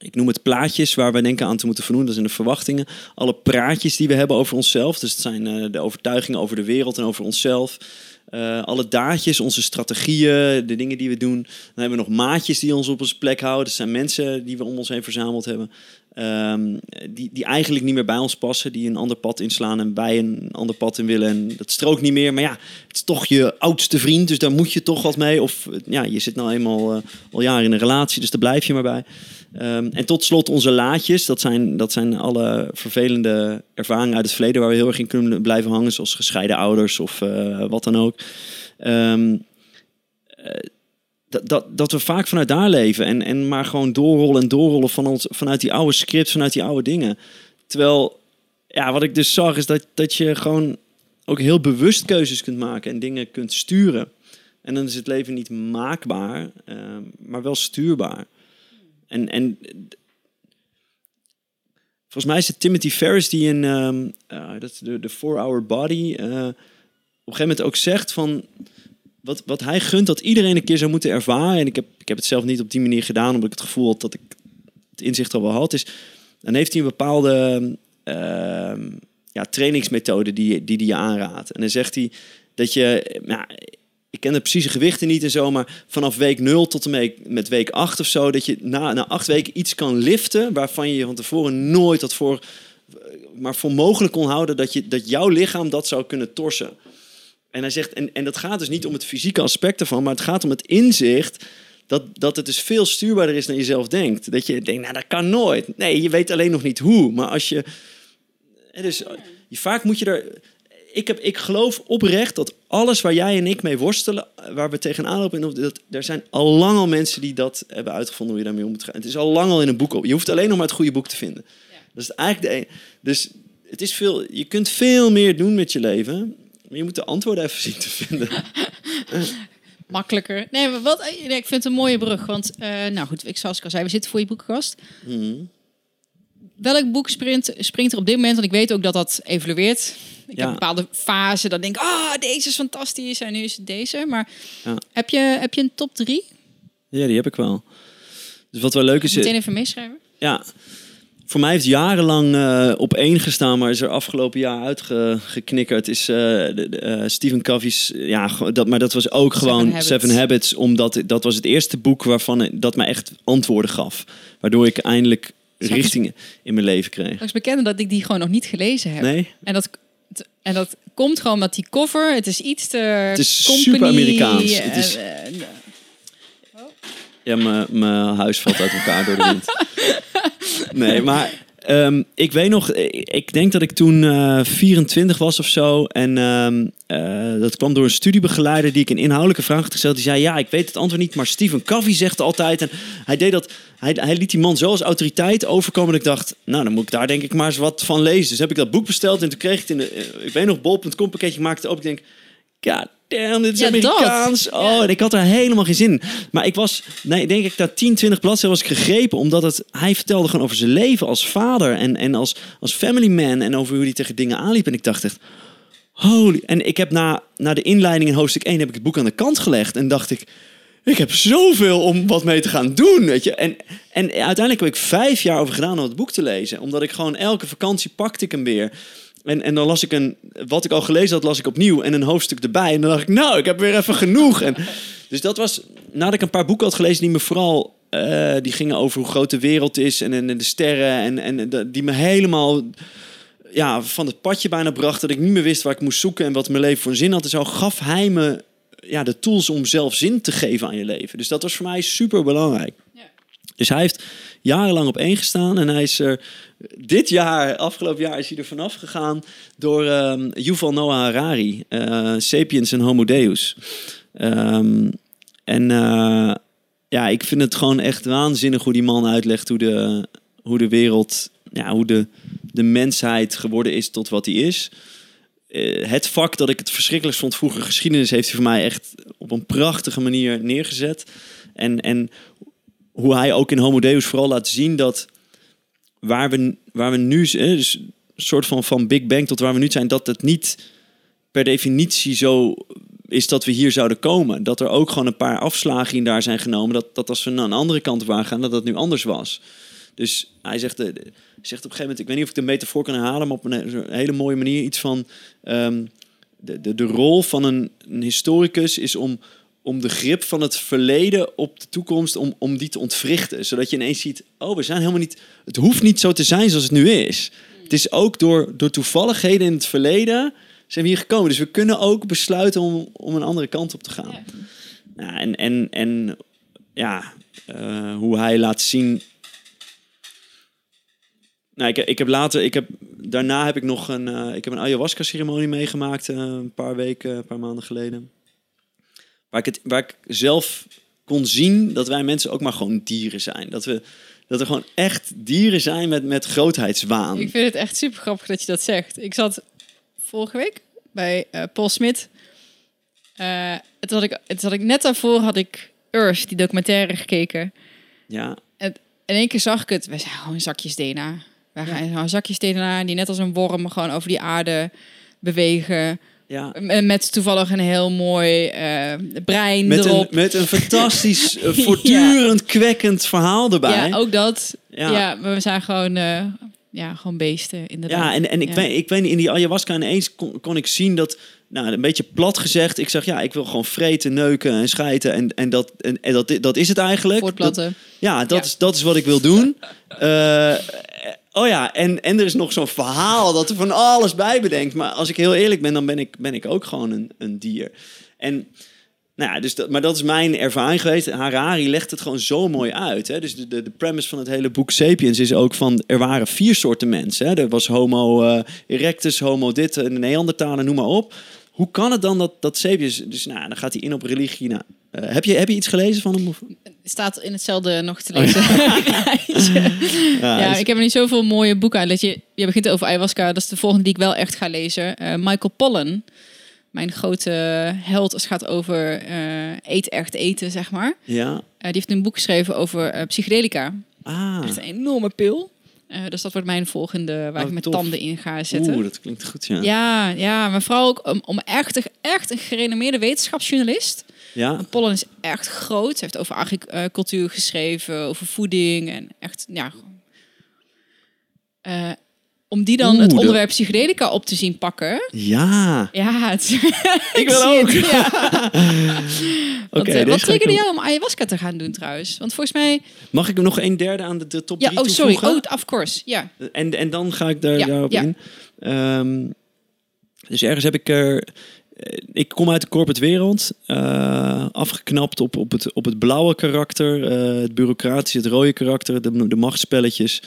ik noem het plaatjes waar we denken aan te moeten vernoemen. Dat zijn de verwachtingen. Alle praatjes die we hebben over onszelf. Dus het zijn uh, de overtuigingen over de wereld en over onszelf. Uh, alle daadjes, onze strategieën, de dingen die we doen. Dan hebben we nog maatjes die ons op onze plek houden. Dat zijn mensen die we om ons heen verzameld hebben. Um, die, die eigenlijk niet meer bij ons passen. Die een ander pad inslaan en bij een ander pad in willen. En dat strookt niet meer. Maar ja, het is toch je oudste vriend. Dus daar moet je toch wat mee. Of ja, je zit nou eenmaal uh, al jaren in een relatie. Dus daar blijf je maar bij. Um, en tot slot onze laadjes. Dat zijn, dat zijn alle vervelende ervaringen uit het verleden waar we heel erg in kunnen blijven hangen. Zoals gescheiden ouders of uh, wat dan ook. Um, dat, dat, dat we vaak vanuit daar leven. En, en maar gewoon doorrollen en doorrollen van ons, vanuit die oude scripts, vanuit die oude dingen. Terwijl, ja, wat ik dus zag is dat, dat je gewoon ook heel bewust keuzes kunt maken en dingen kunt sturen. En dan is het leven niet maakbaar, uh, maar wel stuurbaar. En, en volgens mij is het Timothy Ferris die in um, uh, dat de, de Four Hour Body uh, op een gegeven moment ook zegt van wat, wat hij gunt dat iedereen een keer zou moeten ervaren. En ik heb, ik heb het zelf niet op die manier gedaan, omdat ik het gevoel had dat ik het inzicht al wel had. Is, dan heeft hij een bepaalde uh, ja, trainingsmethode die, die die je aanraadt. En dan zegt hij dat je, nou, ik, ken de precieze gewichten niet en zo, maar vanaf week 0 tot en met, met week 8 of zo, dat je na, na acht weken iets kan liften waarvan je van tevoren nooit dat voor, maar voor mogelijk kon houden dat, je, dat jouw lichaam dat zou kunnen torsen. En hij zegt, en, en dat gaat dus niet om het fysieke aspect ervan, maar het gaat om het inzicht dat, dat het dus veel stuurbaarder is dan je zelf denkt. Dat je denkt, nou dat kan nooit. Nee, je weet alleen nog niet hoe. Maar als je. Dus, vaak moet je er. Ik, heb, ik geloof oprecht dat alles waar jij en ik mee worstelen, waar we tegenaan lopen, dat, er zijn al lang al mensen die dat hebben uitgevonden hoe je daarmee om moet gaan. Het is al lang al in een boek op. Je hoeft alleen nog maar het goede boek te vinden. Dat is eigenlijk de. een. Dus het is veel, je kunt veel meer doen met je leven. Maar je moet de antwoorden even zien te vinden. Makkelijker. Nee, maar wat, nee, ik vind het een mooie brug. Want, uh, nou goed, ik zoals ik al zei, we zitten voor je boekenkast. Mhm. Welk boek springt, springt er op dit moment? Want ik weet ook dat dat evolueert. Ik Ja. heb bepaalde fasen dat ik denk, ah, deze is fantastisch en nu is het deze. Maar Ja. heb, je, heb je een top drie? Ja, die heb ik wel. Dus wat wel leuk is. Meteen even meeschrijven. Ja, voor mij heeft jarenlang eh, op één gestaan, maar is er afgelopen jaar uitgeknikkerd. Is eh, de- de, eh, Stephen Covey's, ja, dat, maar dat was ook Seven gewoon Habits. Seven Habits, omdat dat was het eerste boek waarvan dat mij echt antwoorden gaf, waardoor ik eindelijk richtingen in mijn leven kreeg. Ik is bekennen dat ik die gewoon nog niet gelezen heb. Nee, En dat, en dat komt gewoon met die cover. Het is iets te. Het is super Amerikaans. Het is- ja, mijn- huis valt uit elkaar door de wind. Nee, maar ehm, ik weet nog, ik, ik denk dat ik toen eh 24 was of zo. En ehm, eh, dat kwam door een studiebegeleider die ik een inhoudelijke vraag had gesteld. Die zei, ja, ik weet het antwoord niet, maar Stephen Covey zegt altijd. En hij deed dat, hij, hij liet die man zo als autoriteit overkomen dat ik dacht, nou, dan moet ik daar denk ik maar eens wat van lezen. Dus heb ik dat boek besteld en toen kreeg ik het in de, eh, ik weet nog, bol.com pakketje maakte open. Ik denk, god damn, dit is Ja, dat. Amerikaans. Oh, en ik had er helemaal geen zin in. Maar ik was, nee, denk ik, na 10, 20 bladzijden was ik gegrepen. Omdat het, hij vertelde gewoon over zijn leven als vader en, en als, als family man. En over hoe hij tegen dingen aanliep. En ik dacht echt, holy. En ik heb na, na de inleiding in hoofdstuk 1 heb ik het boek aan de kant gelegd. En dacht ik, ik heb zoveel om wat mee te gaan doen, weet je. En, en uiteindelijk heb ik vijf jaar over gedaan om het boek te lezen. Omdat ik gewoon elke vakantie pakte ik hem weer. En, en dan las ik een, wat ik al gelezen had, las ik opnieuw en een hoofdstuk erbij. En dan dacht ik, nou, ik heb weer even genoeg. En, dus dat was, nadat ik een paar boeken had gelezen die me vooral, eh, die gingen over hoe groot de wereld is en, en, de sterren. En, en die me helemaal ja, van het padje bijna brachten. Dat ik niet meer wist waar ik moest zoeken en wat mijn leven voor zin had. En zo gaf hij me ja, de tools om zelf zin te geven aan je leven. Dus dat was voor mij super belangrijk. Dus hij heeft jarenlang op één gestaan en hij is er dit jaar, afgelopen jaar, is hij er vanaf gegaan door ehm Yuval Noah Harari, eh, Sapiens en Homo Deus. Ehm, en eh, ja, ik vind het gewoon echt waanzinnig hoe die man uitlegt hoe de, hoe de wereld, ja, hoe de, de mensheid geworden is tot wat hij is. Eh, het vak dat ik het verschrikkelijkst vond vroeger, geschiedenis, heeft hij voor mij echt op een prachtige manier neergezet. En, en hoe hij ook in Homo Deus vooral laat zien dat waar we, waar we nu zijn, dus een soort van van Big Bang tot waar we nu zijn, dat het niet per definitie zo is dat we hier zouden komen. Dat er ook gewoon een paar afslagen in daar zijn genomen. Dat, dat als we naar een andere kant waren gaan, dat dat nu anders was. Dus hij zegt, eh, zegt op een gegeven moment, ik weet niet of ik de metafoor kan herhalen, maar op een, he- een hele mooie manier iets van ehm, de, de, de rol van een historicus is om, om de grip van het verleden op de toekomst, om, om die te ontwrichten. Zodat je ineens ziet, oh, we zijn helemaal niet, het hoeft niet zo te zijn zoals het nu is. Het is ook door, door toevalligheden in het verleden zijn we hier gekomen. Dus we kunnen ook besluiten om, om een andere kant op te gaan. Ja. En, en, en ja, eh, hoe hij laat zien. Nou, ik, ik heb later, ik heb, daarna heb ik nog een, eh, ik heb een ayahuasca ceremonie meegemaakt eh, een paar weken, een paar maanden geleden. Waar ik, het, waar ik zelf kon zien dat wij mensen ook maar gewoon dieren zijn. Dat we dat er gewoon echt dieren zijn met, met grootheidswaan. Ik vind het echt super grappig dat je dat zegt. Ik zat vorige week bij eh, Paul Smit. Eh, het had ik, het had ik net daarvoor had ik Earth, die documentaire, gekeken. Ja, En in één keer zag ik het. We zijn gewoon zakjes DNA. Wij gaan gewoon zakjes DNA die net als een worm gewoon over die aarde bewegen. Ja. M- Met toevallig een heel mooi eh, brein Met een, met een fantastisch, eh, voortdurend kwekkend verhaal erbij. Ja, ook dat. Ja. Ja, maar we zijn gewoon eh, ja, gewoon beesten, inderdaad. Ja, en, en ik. Weet, ik weet in die ayahuasca ineens kon, kon ik zien dat, nou, een beetje plat gezegd, ik zeg ja, ik wil gewoon vreten, neuken en schijten en, en, dat, en, en dat, dat is het eigenlijk. Dat, Voortplatten. ja, dat. Is, dat is wat ik wil doen. Eh, oh ja, en, en er is nog zo'n verhaal dat er van alles bij bedenkt. Maar als ik heel eerlijk ben, dan ben ik, ben ik ook gewoon een, een dier. En, nou ja, dus dat, maar dat is mijn ervaring geweest. Harari legt het gewoon zo mooi uit. Hè? Dus de, de, de premise van het hele boek Sapiens is ook van... er waren vier soorten mensen. Hè? Er was homo eh, erectus, homo dit, en de Neandertaler, noem maar op. Hoe kan het dan dat, dat Sapiens... Dus nou, dan gaat hij in op religie. Nou, eh, heb, je, heb je iets gelezen van hem? Of? staat in hetzelfde nog Oh, te lezen. ja, dus- ik heb er niet zoveel mooie boeken uit. Dat je, je begint over ayahuasca, dat is de volgende die ik wel echt ga lezen. Eh, Michael Pollan, mijn grote held als het gaat over eh eet echt eten, zeg maar. Ja. Die heeft een boek geschreven over psychedelica. Ah. Dat is een enorme pil. Dus dat wordt mijn volgende waar Oh, ik mijn tanden in ga zetten. Oeh, dat klinkt goed, ja. Ja, ja, maar vooral ook om, om echt, echt een gerenommeerde wetenschapsjournalist. Ja? Want Pollen is echt groot. Ze heeft over agricultuur geschreven, over voeding en echt, ja. eh, om die dan Oeh, het onderwerp psychedelica op te zien pakken. Ja. Ja, het, Ik wil ook. ja. Want, eh, deze wat triggerde jou om ayahuasca te gaan doen trouwens? Want volgens mij... Mag ik nog een derde aan de, de top Ja, drie oh sorry. Oh, of course. Ja. En, en dan ga ik daar, Ja, daarop ja. in. Ehm, dus ergens heb ik er... eh, Ik kom uit de corporate wereld. eh, afgeknapt op, op, het, op het blauwe karakter. eh, het bureaucratische, het rode karakter. De, de machtsspelletjes.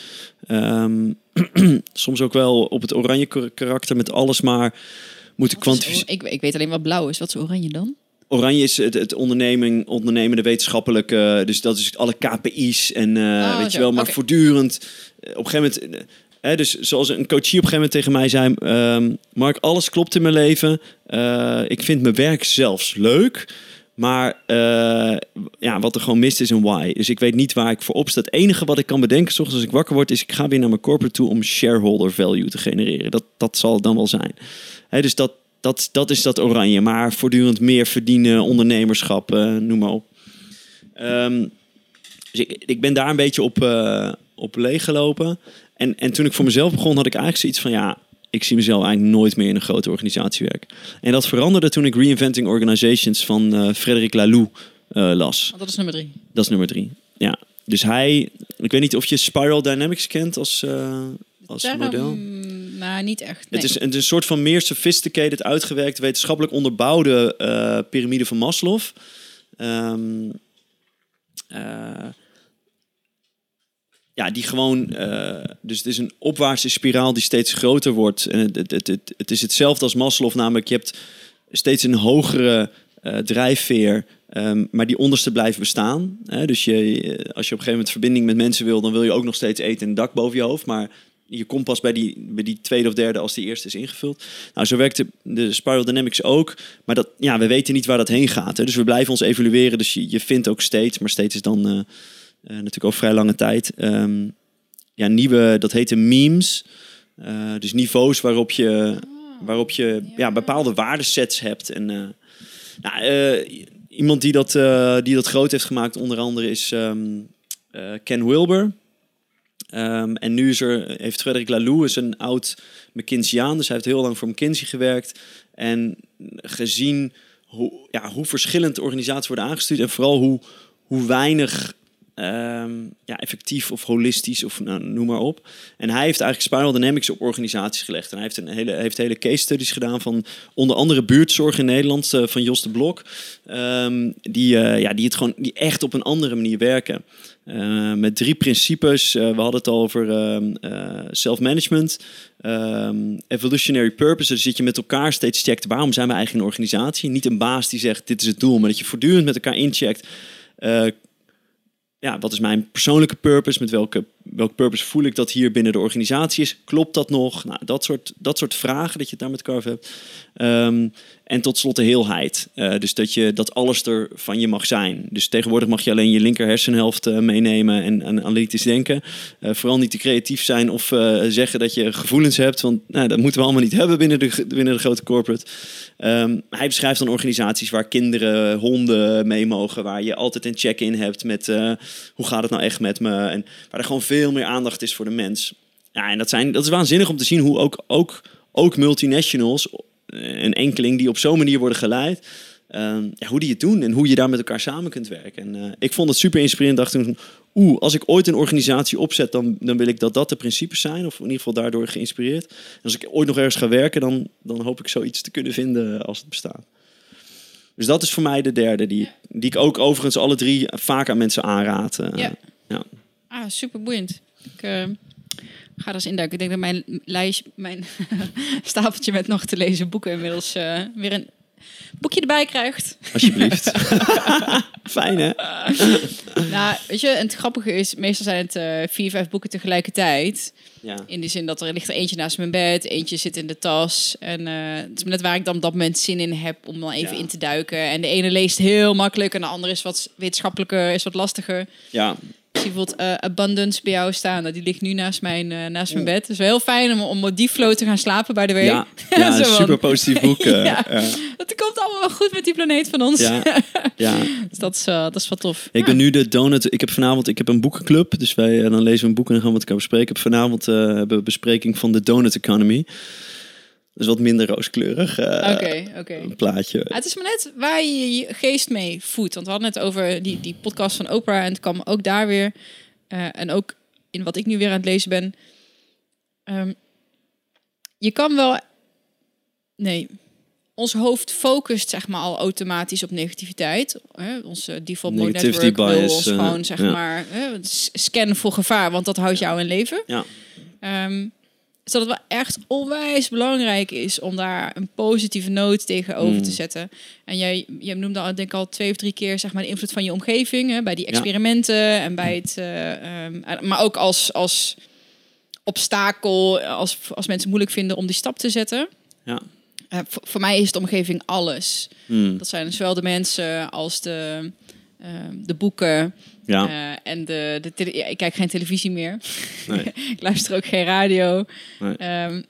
Ehm, soms ook wel op het oranje kar- karakter met alles maar moeten kwantificeren. ik, ik weet alleen wat blauw is. Wat is oranje dan? Oranje is het, het onderneming, ondernemende wetenschappelijke. Dus dat is alle KPI's en Oh, weet je wel, maar voortdurend. Op een gegeven moment. Hè, dus zoals een coachie op een gegeven moment tegen mij zei: ehm, Mark, alles klopt in mijn leven. Eh, ik vind mijn werk zelfs leuk. Maar eh, ja, wat er gewoon mist is een why. Dus ik weet niet waar ik voor opsta. Het enige wat ik kan bedenken, 's ochtends als ik wakker word, is ik ga weer naar mijn corporate toe om shareholder value te genereren. Dat, dat zal het dan wel zijn. Hè, dus dat, dat, dat is dat oranje. Maar voortdurend meer verdienen, ondernemerschap, noem maar op. Ehm, dus ik, ik ben daar een beetje op, eh op leeggelopen. En, en toen ik voor mezelf begon, had ik eigenlijk zoiets van... ja, ik zie mezelf eigenlijk nooit meer in een grote organisatie werken. En dat veranderde toen ik Reinventing Organizations van eh Frederic Laloux eh, las. Dat is nummer drie. Dat is nummer drie. Ja. Dus hij... Ik weet niet of je Spiral Dynamics kent als, eh, als Daarom, model. Nou, niet echt. Nee. Het is een, een soort van meer sophisticated, uitgewerkt, wetenschappelijk onderbouwde piramide van Maslow. Ehm, eh, ja, die gewoon. eh, dus het is een opwaartse spiraal die steeds groter wordt. En het, het, het, het, is hetzelfde als Maslow, namelijk je hebt steeds een hogere eh, drijfveer. ehm, maar die onderste blijft bestaan. Hè? Dus je, als je op een gegeven moment verbinding met mensen wil, dan wil je ook nog steeds eten en een dak boven je hoofd. Maar je komt pas bij die, bij die tweede of derde als die eerste is ingevuld. Nou, zo werkt de, de Spiral Dynamics ook. Maar dat, ja, we weten niet waar dat heen gaat. Hè? Dus we blijven ons evalueren. Dus je, je vindt ook steeds, maar steeds is dan eh, eh, natuurlijk ook vrij lange tijd. Ehm, ja, nieuwe, dat heette memes. Eh, dus niveaus waarop je, waarop je ja. bepaalde waardesets hebt. En eh, nou, eh, iemand die dat, eh, die dat groot heeft gemaakt, onder andere, is ehm, eh, Ken Wilber. Ehm, en nu is er, heeft Frederic Laloux, is een oud McKinseyaan, dus hij heeft heel lang voor McKinsey gewerkt. En gezien hoe, ja, hoe verschillend organisaties worden aangestuurd en vooral hoe, hoe weinig ehm, ja, effectief of holistisch of nou, noem maar op. En hij heeft eigenlijk Spiral Dynamics op organisaties gelegd. En hij heeft, een hele, heeft hele case studies gedaan van onder andere buurtzorg in Nederland eh, van Jos de Blok. Ehm, die, eh, ja, die, het gewoon, die echt op een andere manier werken. Uh, met drie principes. Uh, we hadden het al over self-management, evolutionary purpose. Dus dat je met elkaar steeds checkt waarom zijn we eigenlijk een organisatie. Niet een baas die zegt dit is het doel, maar dat je voortdurend met elkaar incheckt. Ja, wat is mijn persoonlijke purpose? Met welke, welke purpose voel ik dat hier binnen de organisatie is? Klopt dat nog? Nou, dat, soort, dat soort vragen dat je daar met elkaar hebt. Um, en tot slot de heelheid. Uh, dus dat, je, dat alles er van je mag zijn. Dus tegenwoordig mag je alleen je linker hersenhelft uh, meenemen en, analytisch denken. Uh, vooral niet te creatief zijn of zeggen dat je gevoelens hebt. Want nou, dat moeten we allemaal niet hebben binnen de, binnen de grote corporate. Um, hij beschrijft dan organisaties waar kinderen, honden mee mogen. Waar je altijd een check-in hebt met hoe gaat het nou echt met me. En waar er gewoon veel meer aandacht is voor de mens. ja, en dat, zijn, dat is waanzinnig om te zien hoe ook, ook, ook multinationals, eh, een enkeling die op zo'n manier worden geleid, ehm, ja, hoe die het doen en hoe je daar met elkaar samen kunt werken. En eh, ik vond het super inspirerend. Dacht toen, oeh, als ik ooit een organisatie opzet, dan, dan wil ik dat dat de principes zijn. Of in ieder geval daardoor geïnspireerd. En als ik ooit nog ergens ga werken, dan, dan hoop ik zoiets te kunnen vinden als het bestaat. Dus dat is voor mij de derde, die, die ik ook overigens alle drie vaak aan mensen aanraad. eh. Ja. ja. Ah, super boeiend. Ik eh, ga er eens induiken. Ik denk dat mijn lijst, mijn stapeltje met nog te lezen boeken inmiddels eh, weer een boekje erbij krijgt. Alsjeblieft. Fijn hè? nou, weet je, en het grappige is, meestal zijn het eh, vier, vijf boeken tegelijkertijd. Ja. In de zin dat er ligt er eentje naast mijn bed, eentje zit in de tas. En eh, het is net waar ik dan op dat moment zin in heb om dan even Ja. in te duiken. En de ene leest heel makkelijk en de andere is wat wetenschappelijker, is wat lastiger. ja. Ik zie bijvoorbeeld eh, Abundance bij jou staan. Nou, Die ligt nu naast mijn, eh, naast mijn bed. Het is wel heel fijn om, om op die flow te gaan slapen, by the way. Ja, een super positief boek. eh, Ja. ja. Het komt allemaal wel goed met die planeet van ons. Ja, ja. Dus dat is, eh, dat is wel tof. Ik ben nu de donut. Ik heb vanavond ik heb een boekenclub. Dus wij eh, dan lezen we een boek en dan gaan we het elkaar bespreken. Ik heb vanavond eh, hebben we bespreking van de Donut Economy. Is wat minder rooskleurig eh, een plaatje. Ja, het is maar net waar je je geest mee voedt. Want we hadden het over die, die podcast van Oprah. En het kwam ook daar weer. eh, en ook in wat ik nu weer aan het lezen ben. Ehm, je kan wel... Nee. Ons hoofd focust zeg maar al automatisch op negativiteit. Hè? Onze default mode network wil bias, ons eh, gewoon zeg ja. maar scannen voor gevaar. Want dat houdt jou in leven. Ja. Ehm, dus dat het wel echt onwijs belangrijk is om daar een positieve noot tegenover Mm. te zetten. En jij, je noemde al, denk ik al twee of drie keer zeg maar, de invloed van je omgeving. Hè, bij die Ja. experimenten en bij het... eh, ehm, eh, maar ook als, als obstakel, als, als mensen moeilijk vinden om die stap te zetten. Ja. Eh, voor, voor mij is de omgeving alles. Hmm. Dat zijn zowel de mensen als de, ehm, de boeken. Ja. eh, en de, de tele- ja, ik kijk geen televisie meer. Nee. ik luister ook geen radio. Nee. Ehm,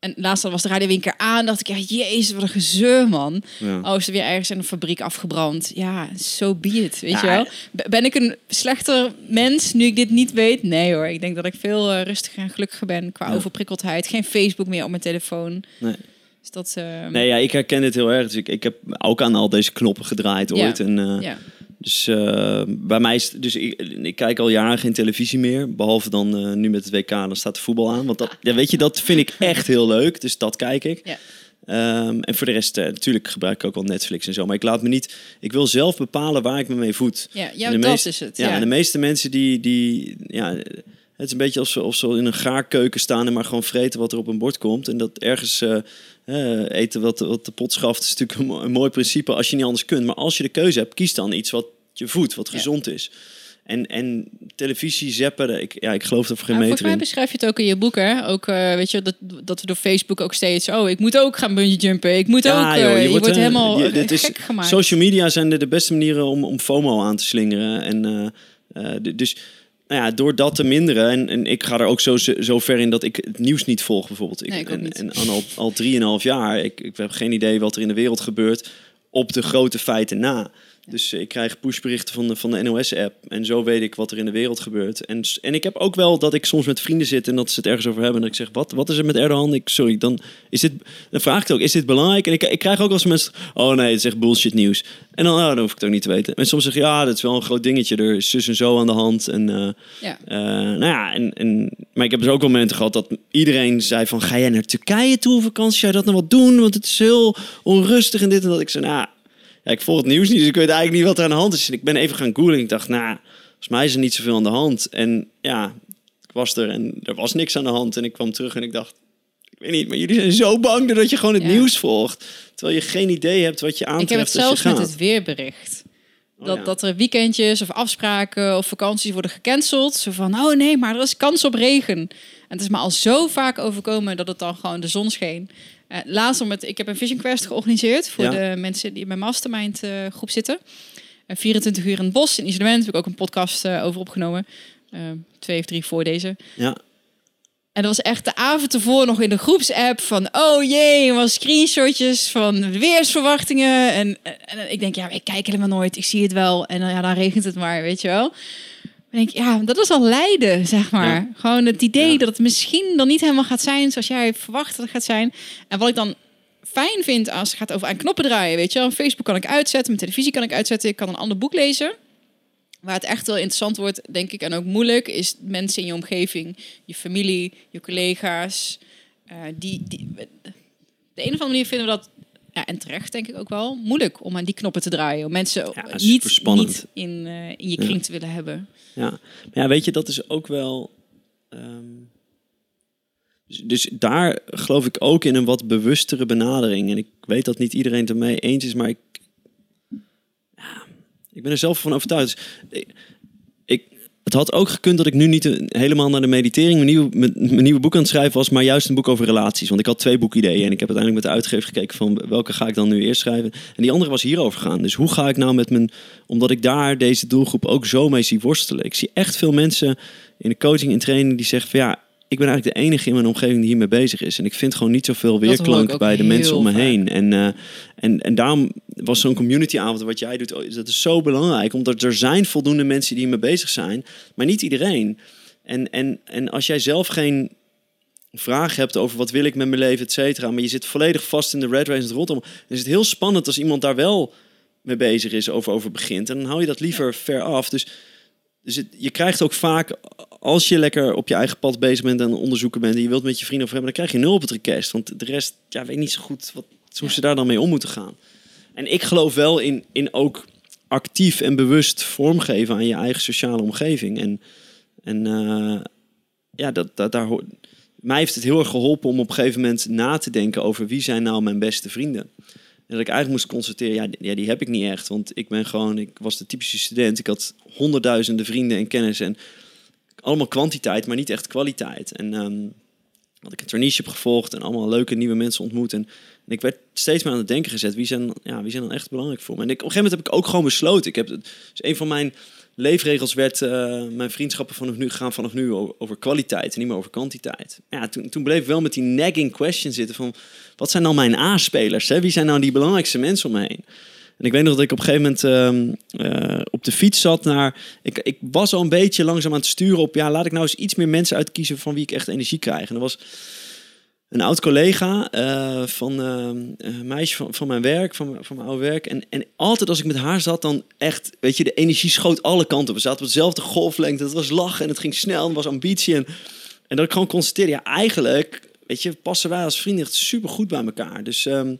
en laatst was de radio weer een keer aan. dacht ik, ja, jezus, wat een gezeur, man. Ja. Oh, is er weer ergens in een fabriek afgebrand? Ja, so be it, weet Ja. je wel. B- Ben ik een slechter mens nu ik dit niet weet? Nee hoor, ik denk dat ik veel eh, rustiger en gelukkiger ben qua Ja. overprikkeldheid. Geen Facebook meer op mijn telefoon. Nee. Dus dat... eh, Nee, ja, ik herken dit heel erg. Dus ik, ik heb ook aan al deze knoppen gedraaid ooit. En, eh, ja. Dus eh, bij mij is dus ik, ik kijk al jaren geen televisie meer. Behalve dan eh, nu met het WK, dan staat de voetbal aan. Want dat, ja, weet je, dat vind ik echt heel leuk. Dus dat kijk ik. Ja. Ehm, en voor de rest, eh, natuurlijk gebruik ik ook wel Netflix en zo. Maar ik laat me niet. Ik wil zelf bepalen waar ik me mee voed. Ja, de dat is het. Ja, Ja, en de meeste mensen die, die ja, het is een beetje alsof ze, of ze in een gaarkeuken staan en maar gewoon vreten wat er op een bord komt. En dat ergens eh, eten wat, wat de pot schaft is natuurlijk een, mo- een mooi principe als je niet anders kunt. Maar als je de keuze hebt, kies dan iets wat je voedt, wat Ja. gezond is. En, en televisie, zappen, ik, ja, ik geloof er voor geen volgens meter mij in. beschrijf je het ook in je boek, hè? Ook, eh, weet je, dat, dat we door Facebook ook steeds... Oh, ik moet ook gaan bungee jumpen. Ik moet Ja, ook... joh, eh, je, wordt eh, helemaal je- dit is- gek gemaakt. Social media zijn de, de beste manieren om, om FOMO aan te slingeren. En, dus nou ja, door dat te minderen. En, en ik ga er ook zo, zo ver in dat ik het nieuws niet volg, bijvoorbeeld. Ik, Nee, ik en, niet. en al, al drieënhalf jaar. Ik, ik heb geen idee wat er in de wereld gebeurt op de grote feiten na. Dus eh, ik krijg pushberichten van de, van de NOS-app. En zo weet ik wat er in de wereld gebeurt. En, en ik heb ook wel dat ik soms met vrienden zit en dat ze het ergens over hebben. En ik zeg, wat, wat is er met Erdogan? Ik, sorry, dan, is dit, dan vraag ik het ook, is dit belangrijk? En ik, ik krijg ook wel eens mensen, oh nee, het is echt bullshit nieuws. En dan, oh, dan hoef ik het ook niet te weten. En soms zeg je, ja, dat is wel een groot dingetje. Er is zus en zo aan de hand. En, eh, Ja. eh, nou ja, en, en, maar ik heb dus ook wel momenten gehad dat iedereen zei van... ga jij naar Turkije toe op vakantie? Ga je dat nou wat doen? Want het is heel onrustig en dit en dat. Ik zei, nou, ja, ik volg het nieuws niet, dus ik weet eigenlijk niet wat er aan de hand is. En ik ben even gaan googlen en ik dacht, nou, volgens mij is er niet zoveel aan de hand. En ja, ik was er en er was niks aan de hand. En ik kwam terug en ik dacht, ik weet niet, maar jullie zijn zo bang doordat je gewoon het Ja. nieuws volgt. Terwijl je geen idee hebt wat je Ik heb aantreft het zelfs met het weerbericht. Oh, Dat, ja. dat er weekendjes of afspraken of vakanties worden gecanceld. Zo van, oh nee, maar er is kans op regen. En het is me al zo vaak overkomen dat het dan gewoon de zon scheen. Eh laatst, om het, ik heb een Vision Quest georganiseerd voor Ja. de mensen die in mijn mastermind eh, groep zitten. En 24 uur in het bos, in isolement, heb ik ook een podcast eh, over opgenomen. Eh, twee of drie voor deze. Ja, En dat was echt de avond ervoor nog in de groepsapp van... oh jee, er was screenshotjes van weersverwachtingen. En, en, en ik denk, ja, ik kijk helemaal nooit, ik zie het wel. En dan, ja, dan regent het maar, weet je wel. Denk ik, ja, dat is al lijden, zeg maar. Ja. Gewoon het idee Ja. dat het misschien dan niet helemaal gaat zijn zoals jij verwacht dat het gaat zijn. En wat ik dan fijn vind als het gaat over aan knoppen draaien, weet je wel. Facebook kan ik uitzetten, mijn televisie kan ik uitzetten, ik kan een ander boek lezen. Waar het echt wel interessant wordt, denk ik, en ook moeilijk, is mensen in je omgeving, je familie, je collega's. eh, die, die, de een of andere manier vinden we dat, ja, en terecht denk ik ook wel, moeilijk om aan die knoppen te draaien. Om mensen Ja, niet, niet in, eh, in je kring te willen hebben. Ja, maar ja, weet je, dat is ook wel. ehm, dus, dus daar geloof ik ook in een wat bewustere benadering. En ik weet dat niet iedereen het ermee eens is, maar ik. Ik ben er zelf van overtuigd. Dus ik- het had ook gekund dat ik nu niet een- helemaal naar de meditering, mijn nieuwe, mijn, mijn nieuwe boek aan het schrijven was, maar juist een boek over relaties. Want ik had twee boekideeën en ik heb uiteindelijk met de uitgever gekeken van welke ga ik dan nu eerst schrijven. En die andere was hierover gaan. Dus hoe ga ik nou met mijn, omdat ik daar deze doelgroep ook zo mee zie worstelen. Ik zie echt veel mensen in de coaching en training die zeggen van ja, ik ben eigenlijk de enige in mijn omgeving die hiermee bezig is. En ik vind gewoon niet zoveel weerklank bij de mensen om me vaak. heen. En, eh, en, en daarom was zo'n communityavond wat jij doet, oh, dat is zo belangrijk. Omdat er zijn voldoende mensen die hiermee bezig zijn, maar niet iedereen. En, en, en als jij zelf geen vraag hebt over wat wil ik met mijn leven, et cetera, maar je zit volledig vast in de red race en het rondom, dan is het heel spannend als iemand daar wel mee bezig is, over, over begint. En dan hou je dat liever ver af. Dus, dus het, je krijgt ook vaak, als je lekker op je eigen pad bezig bent en onderzoeken bent en je wilt met je vrienden over hebben, dan krijg je nul op het request. Want de rest ja, weet niet zo goed wat, hoe ze daar dan mee om moeten gaan. En ik geloof wel in, in ook actief en bewust vormgeven aan je eigen sociale omgeving. En, en eh, ja, dat, dat, daar. Mij heeft het heel erg geholpen om op een gegeven moment na te denken over wie zijn nou mijn beste vrienden. En dat ik eigenlijk moest constateren, ja, die- heb ik niet echt. Want ik ben gewoon, ik was de typische student. Ik had honderdduizenden vrienden en kennis. En allemaal kwantiteit, maar niet echt kwaliteit. En ehm, had ik een traineeship gevolgd en allemaal leuke nieuwe mensen ontmoet. En, ik werd steeds meer aan het denken gezet. Wie zijn, ja, wie zijn dan echt belangrijk voor me? En op een gegeven moment heb ik ook gewoon besloten. Ik heb, dus een van mijn leefregels werd... eh, mijn vriendschappen vanaf nu gaan vanaf nu over kwaliteit en niet meer over kwantiteit. Ja, toen, toen bleef ik wel met die nagging question zitten van... Wat zijn dan mijn A-spelers? Wie zijn nou die belangrijkste mensen om me heen? En ik weet nog dat ik op een gegeven moment ehm, eh, op de fiets zat naar... Ik, ik was al een beetje langzaam aan het sturen op... Ja, laat ik nou eens iets meer mensen uitkiezen van wie ik echt energie krijg. En dat was een oud collega eh, van ehm, een meisje van, van mijn werk, van, van mijn oude werk. En, en altijd als ik met haar zat, dan echt, weet je, de energie schoot alle kanten op. We zaten op dezelfde golflengte. Het was lachen en het ging snel. En was ambitie. En, en dat ik gewoon constateerde, ja, eigenlijk, weet je, passen wij als vrienden echt super goed bij elkaar. Dus, ehm,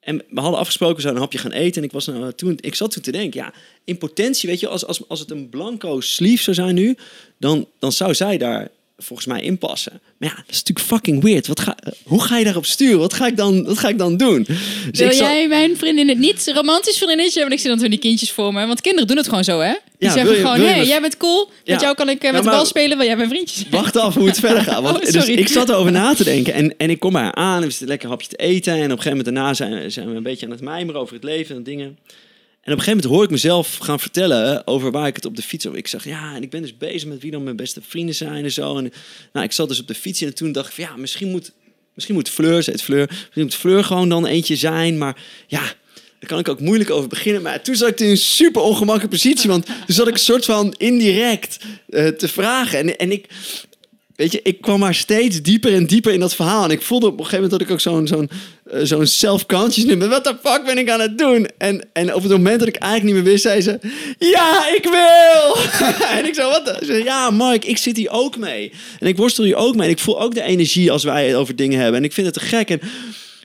en we hadden afgesproken, we zouden een hapje gaan eten. En ik, was nou, toen, ik zat toen te denken, ja, in potentie, weet je, als, als, als het een blanco sleeve zou zijn nu, dan, dan zou zij daar volgens mij inpassen. Maar ja, dat is natuurlijk fucking weird. Wat ga, hoe ga je daarop sturen? Wat ga ik dan, wat ga ik dan doen? Dus Wil ik jij mijn vriendin het niet romantisch vriendinnetje hebben? Ik zie dan zo die kindjes voor me. Want kinderen doen het gewoon zo, hè? Die Ja, zeggen je- gewoon, hé, met- jij bent cool. Ja. Met jou kan ik eh, Ja, met de bal spelen, wil jij mijn vriendje zijn? Wacht af hoe het verder gaat. Want, Oh, dus ik zat erover na te denken. En, en ik kom haar aan en we zitten lekker een hapje te eten. En op een gegeven moment daarna zijn, zijn we een beetje aan het mijmeren over het leven en dingen. En op een gegeven moment hoor ik mezelf gaan vertellen over waar ik het op de fiets over. Ik zeg ja, en ik ben dus bezig met wie dan mijn beste vrienden zijn en zo. En nou, ik zat dus op de fiets en toen dacht ik ja, misschien moet, misschien moet Fleur, ze Fleur, misschien moet Fleur gewoon dan eentje zijn. Maar ja, daar kan ik ook moeilijk over beginnen. Maar toen zat ik in een super ongemakkelijke positie. Want toen zat ik een soort van indirect eh, te vragen. En, en ik, weet je, ik kwam maar steeds dieper en dieper in dat verhaal. En ik voelde op een gegeven moment dat ik ook zo'n zo'n eh, zo'n self-consciousness. Wat de fuck ben ik aan het doen? En, en op het moment dat ik eigenlijk niet meer wist, zei ze... Ja, ik wil! en ik zo, wat? zei, ja, Mark, ik zit hier ook mee. En ik worstel hier ook mee. En ik voel ook de energie als wij het over dingen hebben. En ik vind het te gek. En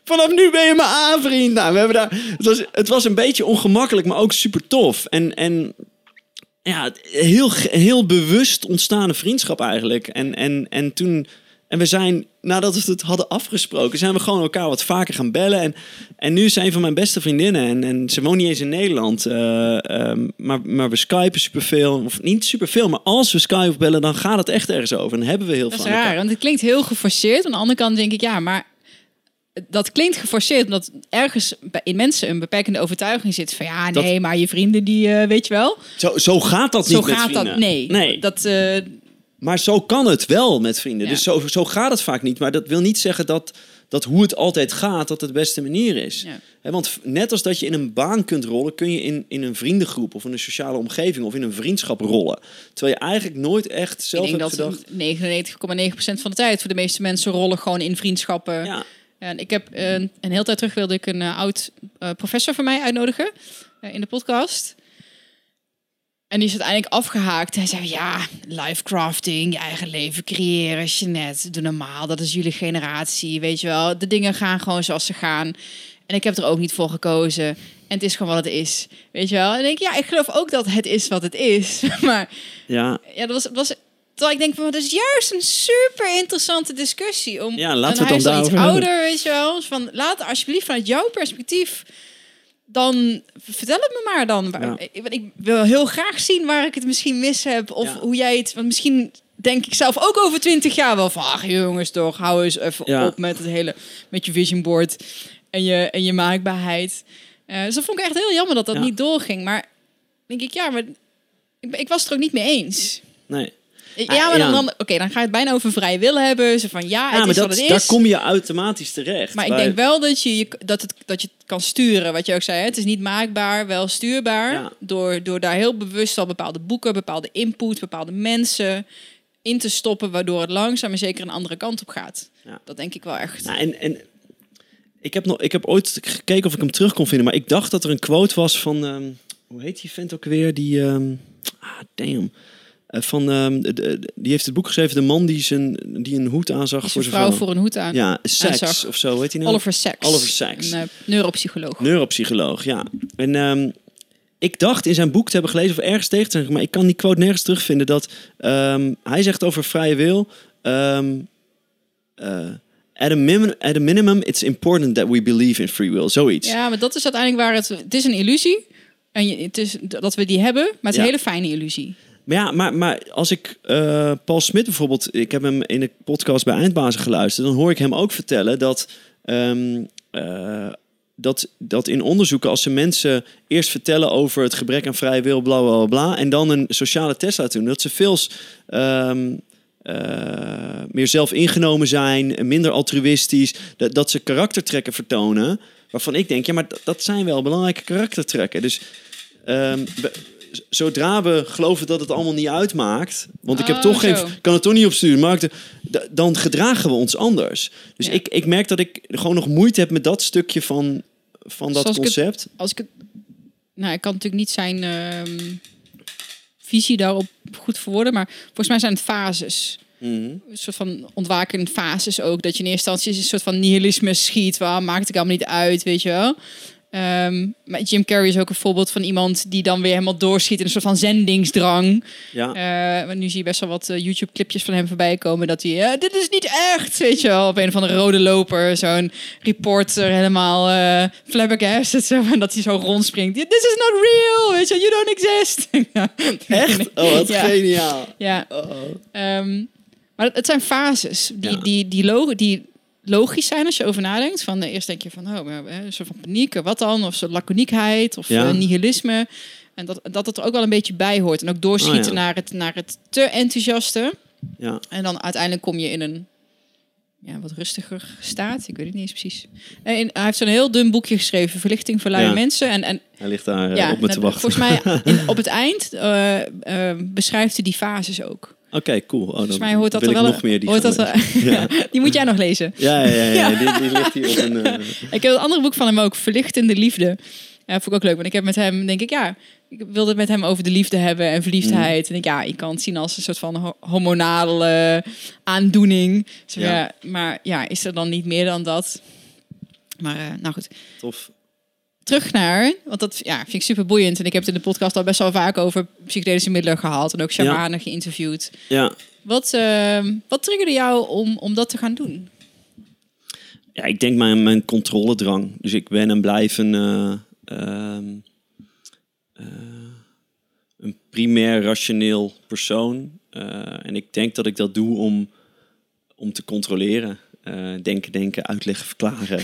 vanaf nu ben je mijn aanvriend. Nou, we hebben daar... Het was, het was een beetje ongemakkelijk, maar ook super tof. En... en ja, heel, heel bewust ontstaande vriendschap eigenlijk. En, en, en toen. En we zijn, nadat we het hadden afgesproken, zijn we gewoon elkaar wat vaker gaan bellen. En, en nu is een van mijn beste vriendinnen. En, en ze woont niet eens in Nederland. eh, ehm, maar, maar we skypen superveel. Of niet superveel, maar als we Skype bellen, dan gaat het echt ergens over. En hebben we heel Dat is veel raar, elkaar. want het klinkt heel geforceerd. Aan de andere kant denk ik, ja, maar dat klinkt geforceerd omdat ergens bij- in mensen een beperkende overtuiging zit van ja, Dat- nee, maar je vrienden die, eh, weet je wel. Zo, zo gaat dat Zo niet met gaat dat, vrienden. nee. nee. Dat, eh, Maar zo kan het wel met vrienden. Ja. Dus zo, zo gaat het vaak niet. Maar dat wil niet zeggen dat, dat hoe het altijd gaat, dat het de beste manier is. Ja. Want net als dat je in een baan kunt rollen, kun je in, in een vriendengroep of in een sociale omgeving of in een vriendschap rollen. Terwijl je eigenlijk nooit echt zelf ik denk dat gedacht. 99,9% van de tijd voor de meeste mensen rollen gewoon in vriendschappen. Ja, En ik heb eh, een hele tijd terug wilde ik een eh, oud eh, professor van mij uitnodigen in de podcast. En die is uiteindelijk afgehaakt. Hij zei, ja, life crafting, je eigen leven creëren, Jeanette, doe normaal. Dat is jullie generatie, weet je wel. De dingen gaan gewoon zoals ze gaan. En ik heb er ook niet voor gekozen. En het is gewoon wat het is, weet je wel. En ik denk, ja, ik geloof ook dat het is wat het is. Maar ja, ja, dat was, dat was terwijl ik denk van, dat is juist een super interessante discussie om. Ja, laten we het dan iets hebben. ouder, weet je wel. Van laat alsjeblieft vanuit jouw perspectief dan vertel het me maar dan. Ja. Ik, want ik wil heel graag zien waar ik het misschien mis heb of Ja. hoe jij het. Want misschien denk ik zelf ook over twintig jaar wel van, ach jongens toch, hou eens even Ja. op met het hele met je vision board en je en je maakbaarheid. Eh, dus dat vond ik echt heel jammer dat dat niet doorging. Maar denk ik, ja, maar ik, ik was het er ook niet mee eens. nee. Ja, Ah, maar dan, dan oké, dan ga je het bijna over vrij wil hebben. Zo van ja, het Ja, maar is dat, wat het daar is. kom je automatisch terecht. maar ik denk wel dat je, dat, het, dat je het kan sturen, wat je ook zei. Hè? Het is niet maakbaar, wel stuurbaar. Ja. Door, door daar heel bewust al bepaalde boeken, bepaalde input, bepaalde mensen in te stoppen, waardoor het langzaam en zeker een andere kant op gaat. Ja. Dat denk ik wel echt. Nou, en, en ik, heb nog, ik heb ooit gekeken of ik hem terug kon vinden, maar ik dacht dat er een quote was van, ehm, hoe heet die vent ook weer? Die, ehm, ah, damn. Eh, van, ehm, de- de- die heeft het boek geschreven, de man die, zijn, die een hoed aanzag voor zijn vrouw vrouw. voor een hoed aan. Ja, Sacks of zo, heet hij nou? Oliver Sacks. Oliver Sacks. Een eh, neuropsycholoog. Neuropsycholoog, ja. En ehm, ik dacht in zijn boek te hebben gelezen of ergens tegen te zijn, maar ik kan die quote nergens terugvinden dat ehm, hij zegt over vrije wil. eh, at, a min- at a minimum, it's important that we believe in free will. Zoiets. Ja, maar dat is uiteindelijk waar het... Het is een illusie. En je, het is dat we die hebben, maar het is Ja. een hele fijne illusie. Maar ja, maar, maar als ik eh, Paul Smit bijvoorbeeld, ik heb hem in de podcast bij Eindbazen geluisterd, dan hoor ik hem ook vertellen dat, ehm, eh, dat, dat in onderzoeken, als ze mensen eerst vertellen over het gebrek aan vrije wil, bla bla bla, en dan een sociale test laten doen, dat ze veel ehm, eh, meer zelf ingenomen zijn, minder altruïstisch, dat, dat ze karaktertrekken vertonen, waarvan ik denk, ja, maar dat, zijn wel belangrijke karaktertrekken. Dus ehm, zodra we geloven dat het allemaal niet uitmaakt, want ik heb Oh, toch geen, kan het toch niet opsturen, maar dan gedragen we ons anders. Dus Ja. ik, ik merk dat ik gewoon nog moeite heb met dat stukje van, van dat Zoals ik het- concept. als ik het. Nou, ik kan natuurlijk niet zijn ehm, visie daarop goed verwoorden, maar volgens mij zijn het fases. Mhm. Een soort van ontwakende fases ook. Dat je in eerste instantie een soort van nihilisme schiet. Waar maakt het allemaal niet uit, weet je wel. Ehm, maar Jim Carrey is ook een voorbeeld van iemand die dan weer helemaal doorschiet in een soort van zendingsdrang. Ja. Eh, want nu zie je best wel wat eh, YouTube-clipjes van hem voorbij komen. Dat hij, eh, dit is niet echt, weet je wel. Op een van de rode loper, zo'n reporter helemaal eh flabbergasted. Zo, en dat hij zo rondspringt. This is not real, weet je, you don't exist. Echt? Oh, wat Ja. geniaal. Ja, Oh. Ehm, maar het, zijn fases die, Ja. die, die, lo- die logisch zijn als je over nadenkt. Van, eh, eerst denk je van, oh, eh, een soort van paniek, eh, wat dan? Of zo'n laconiekheid of Ja. nihilisme. En dat, dat het er ook wel een beetje bij hoort. En ook doorschieten Oh, ja. naar, het, naar het te enthousiaste. Ja. En dan uiteindelijk kom je in een ja, wat rustiger staat. Ik weet het niet eens precies. En hij heeft zo'n heel dun boekje geschreven, Verlichting voor luie Ja. mensen. En, en Hij ligt daar ja, op me te wachten. volgens mij in, op het eind beschrijft hij die fases ook. Oké, cool. Oh, dan Volgens mij hoort dat wil er wel. nog meer die hoort dat. Ja. die moet jij nog lezen. Ja, ja, ja, ja. Die, die ligt hier op een... eh, Ik heb een andere boek van hem ook, Verlichtende Liefde. Ja, vond ik ook leuk, want ik heb met hem, denk ik, ja, ik wilde het met hem over de liefde hebben en verliefdheid. En ik, ja, je kan het zien als een soort van ho- hormonale aandoening. Ja. ja. maar ja, is er dan niet meer dan dat? Maar eh, nou goed, tof. Terug naar, want dat ja, vind ik super boeiend. En ik heb het in de podcast al best wel vaak over psychedelische middelen gehad en ook shamanen geïnterviewd. Ja. Wat, eh, wat triggerde jou om, om dat te gaan doen? Ja, ik denk mijn, mijn controledrang. Dus ik ben en blijf een, eh, ehm, eh, een primair rationeel persoon. Eh, en ik denk dat ik dat doe om, om te controleren. Eh, denken, denken, uitleggen, verklaren.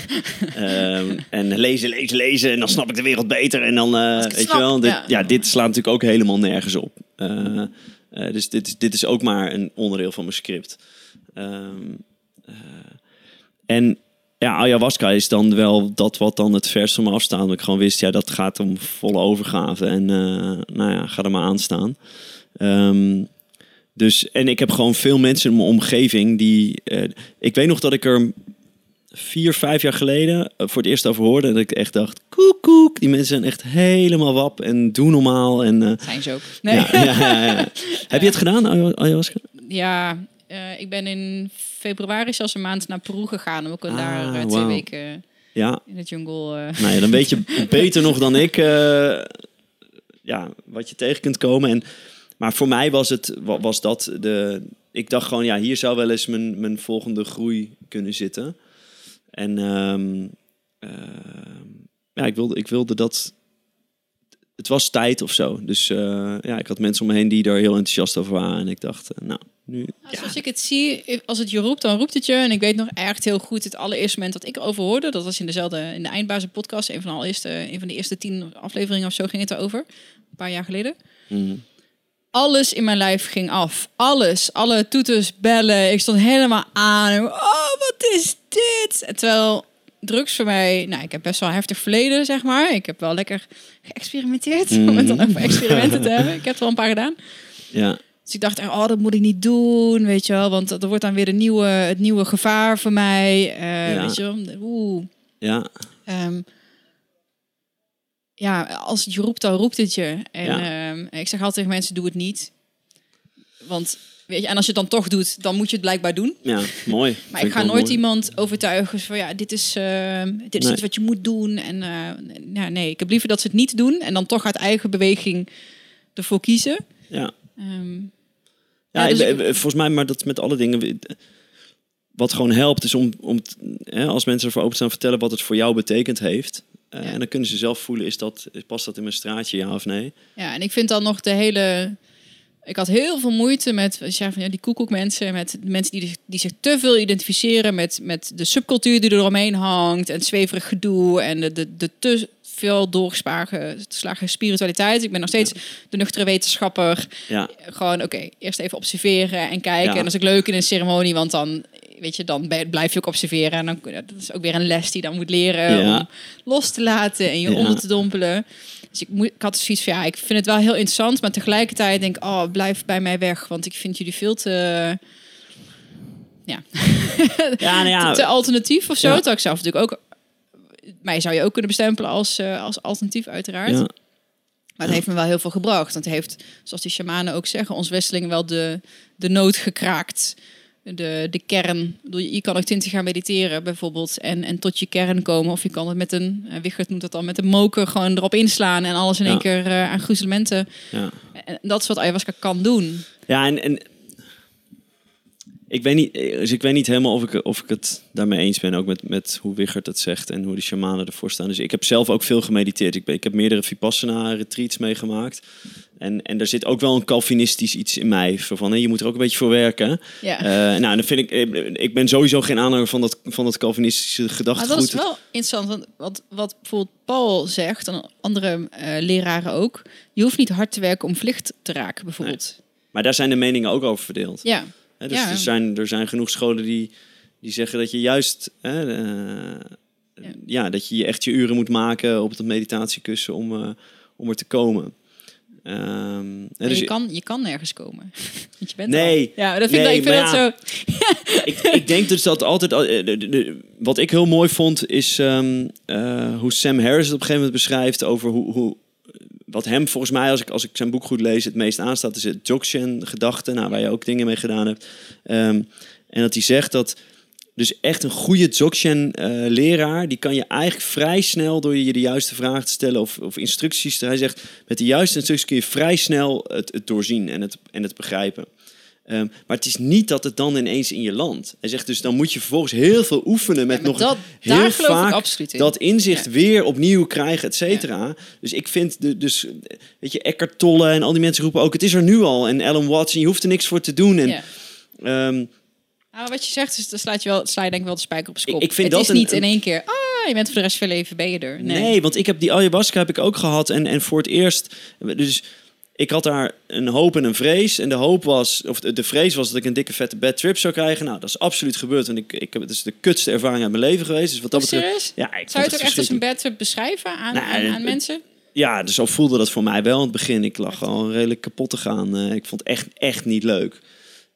Ehm, en lezen, lezen, lezen. En dan snap ik de wereld beter. En dan, eh, weet snap, je wel, dit, ja. ja. dit slaat natuurlijk ook helemaal nergens op. Eh, dus dit, is- dit is ook maar een onderdeel van mijn script. Ehm, eh, en ja, ayahuasca is dan wel dat wat dan het verst van me afstaat. Omdat ik gewoon wist, ja, dat gaat om volle overgave. En nou ja, ga er maar aan staan. Ehm, dus, en ik heb gewoon veel mensen in mijn omgeving die... eh, ik weet nog dat ik er vier, vijf jaar geleden eh, voor het eerst over hoorde. En dat ik echt dacht, koek, koek. Die mensen zijn echt helemaal wap en doen normaal. En, eh, Zijn ze ook. Nee. ja, ja, ja, ja. Heb je het gedaan, ayahu- ayahuasca? Ja, ik ben in februari zelfs een maand naar Peru gegaan. Om ook Ah, daar twee weken Ja, in de jungle. Nou ja, dan weet je beter nog dan ik ja, wat je tegen kunt komen. En, maar voor mij was, het, wa- was dat de... Ik dacht gewoon, ja, hier zou wel eens mijn, mijn volgende groei kunnen zitten. En ehm, ehm, ja, ik wilde, ik wilde dat... Het was tijd of zo. Dus eh, ja, ik had mensen om me heen die daar heel enthousiast over waren. En ik dacht, eh, nou, nu... Nou, Zoals ik het zie, als het je roept, dan roept het je. En ik weet nog echt heel goed het allereerste moment dat ik erover hoorde. Dat was in dezelfde, in de Eindbazen podcast. Een van de, allereerste, een van de eerste tien afleveringen of zo ging het erover. Een paar jaar geleden. mm, Alles in mijn lijf ging af. Alles. Alle toeters, bellen. Ik stond helemaal aan. Oh, wat is dit? En terwijl drugs voor mij... Nou, ik heb best wel een heftig verleden, zeg maar. Ik heb wel lekker geëxperimenteerd. Om het dan over experimenten te hebben. Ik heb er wel een paar gedaan. ja, Dus ik dacht, oh, dat moet ik niet doen, weet je wel. Want dat wordt dan weer de nieuwe, het nieuwe gevaar voor mij. eh, Ja. Weet je wel. Oeh. ja, Ehm, ja, als het je roept, dan roept het je. En Ja. ehm, ik zeg altijd tegen mensen, doe het niet. Want, weet je, en als je het dan toch doet, dan moet je het blijkbaar doen. ja, mooi. Maar ik ga nooit mooi. iemand overtuigen van, ja, dit is, ehm, dit is Nee. iets wat je moet doen. En ja, nee, ik heb liever dat ze het niet doen. En dan toch uit eigen beweging ervoor kiezen. Ja. Ehm, Ja, Ja, dus ik- eh, volgens mij, maar dat met alle dingen. Wat gewoon helpt, is om, om hè, als mensen ervoor open staan, vertellen wat het voor jou betekend heeft. Eh, Ja. En dan kunnen ze zelf voelen, is dat, past dat in mijn straatje, ja of nee? Ja, en ik vind dan nog de hele. Ik had heel veel moeite met zei van ja, die koekoekmensen, met mensen die, die zich te veel identificeren met, met de subcultuur die er omheen hangt en het zweverig gedoe en de, de, de te veel doorgeslagen geslagen spiritualiteit. Ik ben nog steeds de nuchtere wetenschapper. Ja, Gewoon, oké, eerst even observeren en kijken. Ja. En dat is ook leuk in een ceremonie, want dan, weet je, dan blijf je ook observeren. En dan, dat is ook weer een les die je dan moet leren Ja. om los te laten en je Ja. onder te dompelen. Dus ik, moet, ik had zoiets van, ja, ik vind het wel heel interessant, maar tegelijkertijd denk ik, oh, blijf bij mij weg, want ik vind jullie veel te, ja, ja, nou ja, te alternatief of zo. Ja. Terwijl ik zelf natuurlijk ook, mij zou je ook kunnen bestempelen als, eh, als alternatief uiteraard. ja, Maar het heeft me wel heel veel gebracht. Want het heeft, zoals die shamanen ook zeggen, ons Westelingen wel de, de nood gekraakt. De, de kern. Je kan ook twintig jaar mediteren bijvoorbeeld. En, en tot je kern komen. Of je kan het met een, uh, Wichert noemt dat dan, met een moker gewoon erop inslaan. En alles in Ja. één keer eh, aan gruzelementen. ja. En dat is wat ayahuasca kan doen. ja en, en ik weet niet, dus ik weet niet helemaal of ik, of ik het daarmee eens ben, ook met, met hoe Wichert het zegt en hoe de shamanen ervoor staan. Dus ik heb zelf ook veel gemediteerd. Ik, ben, ik heb meerdere Vipassana-retreats meegemaakt. En, en er zit ook wel een Calvinistisch iets in mij. Van, hè, je moet er ook een beetje voor werken. Ja. Eh, nou, dan vind ik, eh, ik ben sowieso geen aanhanger van dat, van dat Calvinistische Maar gedachtegoed. dat is wel interessant. Want wat, wat bijvoorbeeld Paul zegt, en andere eh, leraren ook. Je hoeft niet hard te werken om vlicht te raken bijvoorbeeld. Maar daar zijn de meningen ook over verdeeld. Ja. Hè, dus Ja. er, zijn, er zijn genoeg scholen die, die zeggen dat je juist... Hè, eh, ja. dat je je echt je uren moet maken op het meditatiekussen om, eh, om er te komen. Dus je, kan, je kan nergens komen. Want je bent Nee. al. Ja, dat vind Nee, ik, ik vind dat ja. zo... ik, ik denk dus dat altijd. al- eh, de- de- de- wat ik heel mooi vond, is ehm, eh, hoe Sam Harris het op een gegeven moment beschrijft over hoe. hoe wat hem volgens mij, als ik, als ik zijn boek goed lees, het meest aanstaat, is het Dzogchen-gedachte, nou, waar je ook dingen mee gedaan hebt. Ehm, en dat hij zegt dat. Dus echt een goede Dzogchen-leraar, die kan je eigenlijk vrij snel door je de juiste vragen te stellen of, of instructies. Hij zegt, met de juiste instructies kun je vrij snel het, het doorzien en het, en het begrijpen. Ehm, maar het is niet dat het dan ineens in je landt. Hij zegt dus, dan moet je vervolgens heel veel oefenen met nog dat- heel vaak dat inzicht Ja. weer opnieuw krijgen, et cetera. Dus ik vind, de, dus, weet je, Eckhart Tolle en al die mensen roepen ook, het is er nu al. En Alan Watts, en je hoeft er niks voor te doen. En, ehm, Nou, wat je zegt, is, dan slaat je wel, sla je denk ik wel de spijker op zijn kop. ik vind het dat is een- niet in één keer, ah, je bent voor de rest van je leven, ben je er. Nee. Nee. want ik heb die ayahuasca heb ik ook gehad. En, en voor het eerst, dus ik had daar een hoop en een vrees. En de hoop was, of de, vrees was dat ik een dikke vette bad trip zou krijgen. Nou, dat is absoluut gebeurd. En ik, ik heb, het is de kutste ervaring uit mijn leven geweest. Dus wat dat betreft... Ja, ik Zou je het ook echt als een bad trip beschrijven aan, Nou, aan, aan het- mensen? Ja, dus zo voelde dat voor mij wel in het begin. Ik lag gewoon redelijk kapot te gaan. Eh, ik vond het echt, echt niet leuk.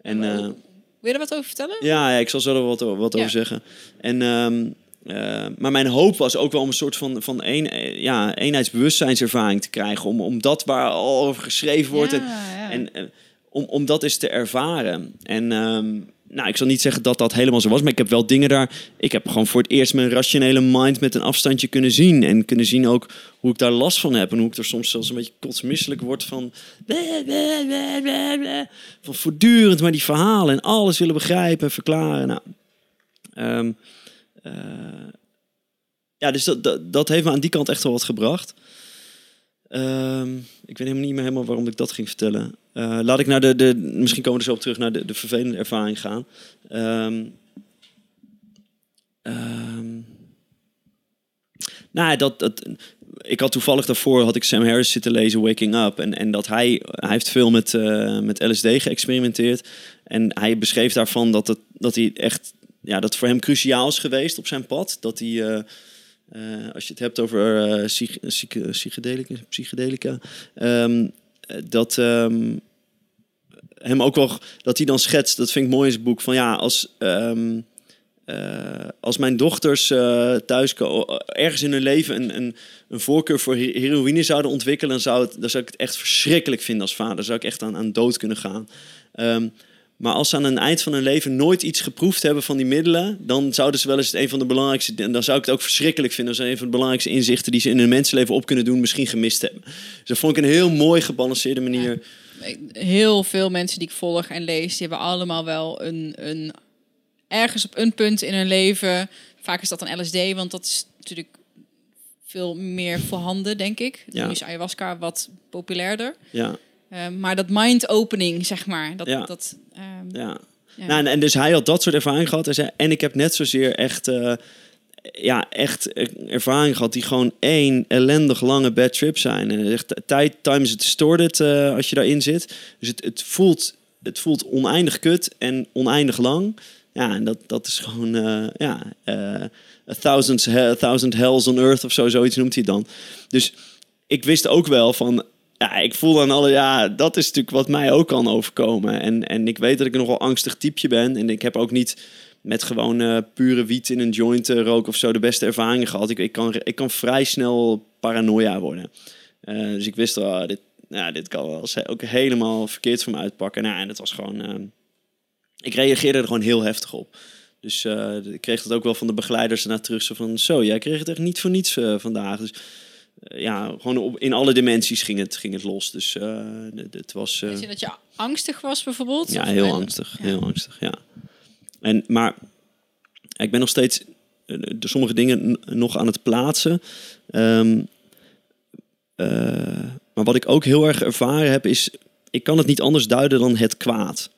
En, eh, Wil je er wat over vertellen? ja, ja, ik zal zo er wat, wat Ja. over zeggen. En, ehm, eh, maar mijn hoop was ook wel om een soort van, van een, eh, ja, eenheidsbewustzijnservaring te krijgen. Om, om dat waar al over geschreven wordt. En, ja. en eh, om, om dat eens te ervaren. En ehm, nou, ik zal niet zeggen dat dat helemaal zo was, maar ik heb wel dingen daar. Ik heb gewoon voor het eerst mijn rationele mind met een afstandje kunnen zien. En kunnen zien ook hoe ik daar last van heb. En hoe ik er soms zelfs een beetje kotsmisselijk word van. Van voortdurend maar die verhalen en alles willen begrijpen en verklaren. Nou, ehm, eh, ja, dus dat, dat, heeft me aan die kant echt wel wat gebracht. Ehm, ik weet helemaal niet meer helemaal waarom ik dat ging vertellen. Eh, laat ik naar de, de, misschien komen we zo op terug, naar de, de vervelende ervaring gaan. Ehm, ehm, nou, dat, dat, ik had toevallig daarvoor had ik Sam Harris zitten lezen Waking Up. En, en dat hij, hij heeft veel met, eh, met LSD geëxperimenteerd. En hij beschreef daarvan dat, het, dat hij echt, ja, dat voor hem cruciaal is geweest op zijn pad. Dat hij, eh, eh, als je het hebt over psych- psychedelica, psychedelica ehm, eh, dat ehm, hem ook wel, dat hij dan schetst, dat vind ik mooi in zijn boek, van ja, als, ehm, eh, als mijn dochters eh, thuis ergens in hun leven een, een, een voorkeur voor he- heroïne zouden ontwikkelen, dan zou, het, dan zou ik het echt verschrikkelijk vinden als vader. Zou ik echt aan, aan dood kunnen gaan. Maar als ze aan het eind van hun leven nooit iets geproefd hebben van die middelen, dan zouden ze wel eens het een van de belangrijkste. En dan zou ik het ook verschrikkelijk vinden als een van de belangrijkste inzichten die ze in hun mensenleven op kunnen doen, misschien gemist hebben. Dus dat vond ik een heel mooi gebalanceerde manier. Heel veel mensen die ik volg en lees, die hebben allemaal wel een, een ergens op een punt in hun leven. Vaak is dat een LSD, want dat is natuurlijk veel meer voorhanden, denk ik. Ja. Nu is ayahuasca wat populairder. Ja, Eh, maar dat mind-opening, zeg maar. Dat, Ja. dat, ehm, ja. ja. Nou, en, en dus hij had dat soort ervaring gehad. Hij zei, en ik heb net zozeer echt, eh, ja, echt eh, ervaring gehad die gewoon één ellendig lange bad trip zijn. En zegt, tijd, time is distorted uh, als je daarin zit. Dus het, het, voelt, het voelt oneindig kut en oneindig lang. Ja, en dat, dat is gewoon, uh, ja, a, thousand, a thousand hells on earth of zo, zoiets noemt hij dan. Dus ik wist ook wel van, ja, ik voel dan alle, ja, dat is natuurlijk wat mij ook kan overkomen. En, en ik weet dat ik nogal angstig typeje ben. En ik heb ook niet met gewoon uh, pure wiet in een joint uh, rook of zo de beste ervaringen gehad. Ik, ik, kan, ik kan vrij snel paranoia worden. Uh, dus ik wist wel, dit, ja, dit kan wel ook helemaal verkeerd voor me uitpakken. Nou, en het was gewoon, ik reageerde er gewoon heel heftig op. Dus ik kreeg dat ook wel van de begeleiders daarna terug. Zo van, zo, jij kreeg het echt niet voor niets eh, vandaag. Dus ja, gewoon op, in alle dimensies ging het, ging het los. Dus uh, het was. Uh, Weet je dat je angstig was bijvoorbeeld? Ja, heel angstig. Ja. Heel angstig, ja. En, maar ik ben nog steeds de sommige dingen nog aan het plaatsen. Um, maar wat ik ook heel erg ervaren heb, is. Ik kan het niet anders duiden dan het kwaad.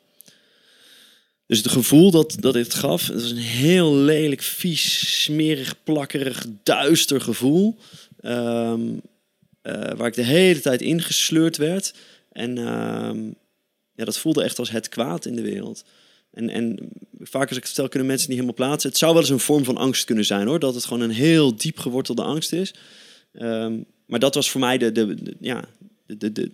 Dus het gevoel dat, dat dit gaf, het was een heel lelijk, vies, smerig, plakkerig, duister gevoel. Um, uh, waar ik de hele tijd ingesleurd werd. En um, ja, dat voelde echt als het kwaad in de wereld. En, en vaak als ik het vertel, kunnen mensen niet helemaal plaatsen. Het zou wel eens een vorm van angst kunnen zijn hoor. Dat het gewoon een heel diep gewortelde angst is. Um, maar dat was voor mij de, de, de ja, de, de, de,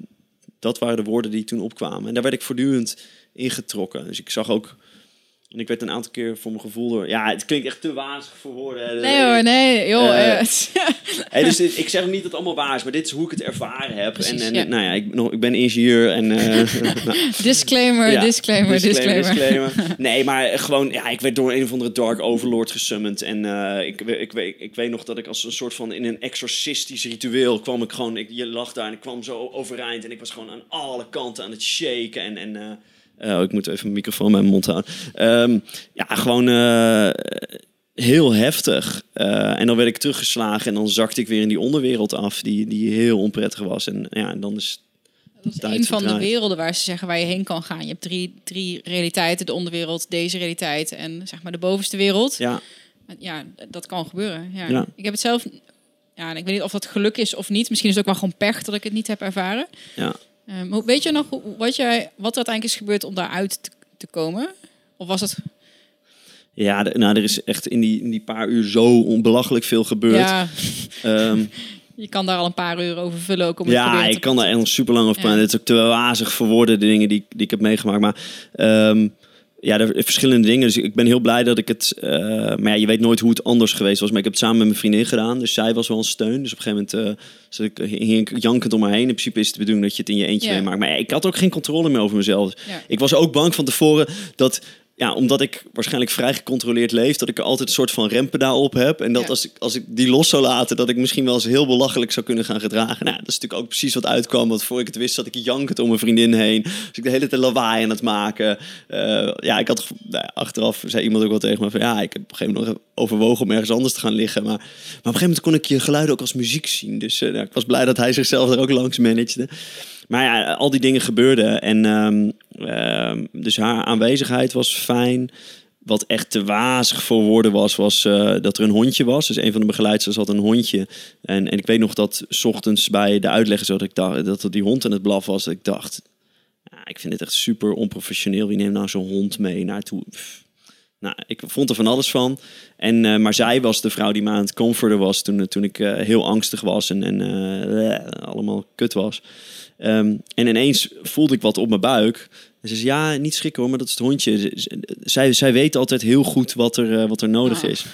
dat waren de woorden die toen opkwamen. En daar werd ik voortdurend ingetrokken. Dus ik zag ook. En ik werd een aantal keer voor mijn gevoel door. Ja, het klinkt echt te wazig voor woorden. Nee hoor, nee. Joh, uh, hey, dus dit, ik zeg niet dat het allemaal waar is, maar dit is hoe ik het ervaren heb. Precies, en, en ja. nou ja, ik, nog, ik ben ingenieur en. Uh, nou. disclaimer, ja, disclaimer, disclaimer, disclaimer, disclaimer. Nee, maar gewoon, ja, ik werd door een of andere Dark Overlord gesummand. En ik, ik, ik, ik weet nog dat ik als een soort van in een exorcistisch ritueel kwam ik gewoon. Ik, je lag daar en ik kwam zo overeind en ik was gewoon aan alle kanten aan het shaken. En. en uh, Oh, ik moet even mijn microfoon bij mijn mond houden. Um, ja, gewoon uh, heel heftig. Uh, en dan werd ik teruggeslagen en dan zakte ik weer in die onderwereld af, die, die heel onprettig was. En ja, en dan is. Dat is een van de werelden waar ze zeggen waar je heen kan gaan. Je hebt drie, drie realiteiten: de onderwereld, deze realiteit en zeg maar de bovenste wereld. Ja, ja dat kan gebeuren. Ja. ja. Ik heb het zelf. Ja, ik weet niet of dat geluk is of niet. Misschien is het ook wel gewoon pech dat ik het niet heb ervaren. Ja. Hoe- weet je nog wat, jij, wat er uiteindelijk is gebeurd om daaruit te, te komen? Of was het... Ja, nou, er is echt in die, in die paar uur zo onbelachelijk veel gebeurd. Ja, Ehm, je kan daar al een paar uur over vullen ook om het ja, ik te- kan daar echt nog super lang over Ja. praten. Het is ook te wazig voor woorden, de dingen die, die ik heb meegemaakt. Maar ehm, ja, er zijn verschillende dingen. Dus ik ben heel blij dat ik het... eh, maar ja, je weet nooit hoe het anders geweest was. Maar ik heb het samen met mijn vriendin gedaan. Dus zij was wel een steun. Dus op een gegeven moment eh zat ik, hing ik jankend om haar heen. In principe is het de bedoeling dat je het in je eentje meemaakt. Maar ik had ook geen controle meer over mezelf. Ik was ook bang van tevoren dat... Ja, omdat ik waarschijnlijk vrij gecontroleerd leef, dat ik er altijd een soort van rempedaal op heb. En dat Ja. als, ik, als ik die los zou laten, dat ik misschien wel eens heel belachelijk zou kunnen gaan gedragen. Nou, dat is natuurlijk ook precies wat uitkwam. Want voor ik het wist, zat ik jankend om mijn vriendin heen. Dus ik de hele tijd lawaai aan het maken. Eh, ja, ik had nou ja, achteraf zei iemand ook wel tegen me van ja, ik heb op een gegeven moment nog overwogen om ergens anders te gaan liggen. Maar, maar op een gegeven moment kon ik je geluiden ook als muziek zien. Dus eh, nou, ik was blij dat hij zichzelf er ook langs managede. Maar ja, al die dingen gebeurden. En ehm, ehm, dus haar aanwezigheid was fijn. Wat echt te wazig voor woorden was, was eh, dat er een hondje was. Dus een van de begeleiders had een hondje. En, en ik weet nog dat ochtends bij de uitleg zo dat ik dacht dat die hond aan het blaf was. Ik dacht, ik vind dit echt super onprofessioneel. Wie neemt nou zo'n hond mee naartoe? Nou, ik vond er van alles van. En, eh, maar zij was de vrouw die me aan het comforten was toen, toen ik eh, heel angstig was en, en eh, allemaal kut was. Ehm, en ineens voelde ik wat op mijn buik. En ze zei, ja, niet schrikken hoor, maar dat is het hondje. Zij, zij weet altijd heel goed wat er, eh, wat er nodig is.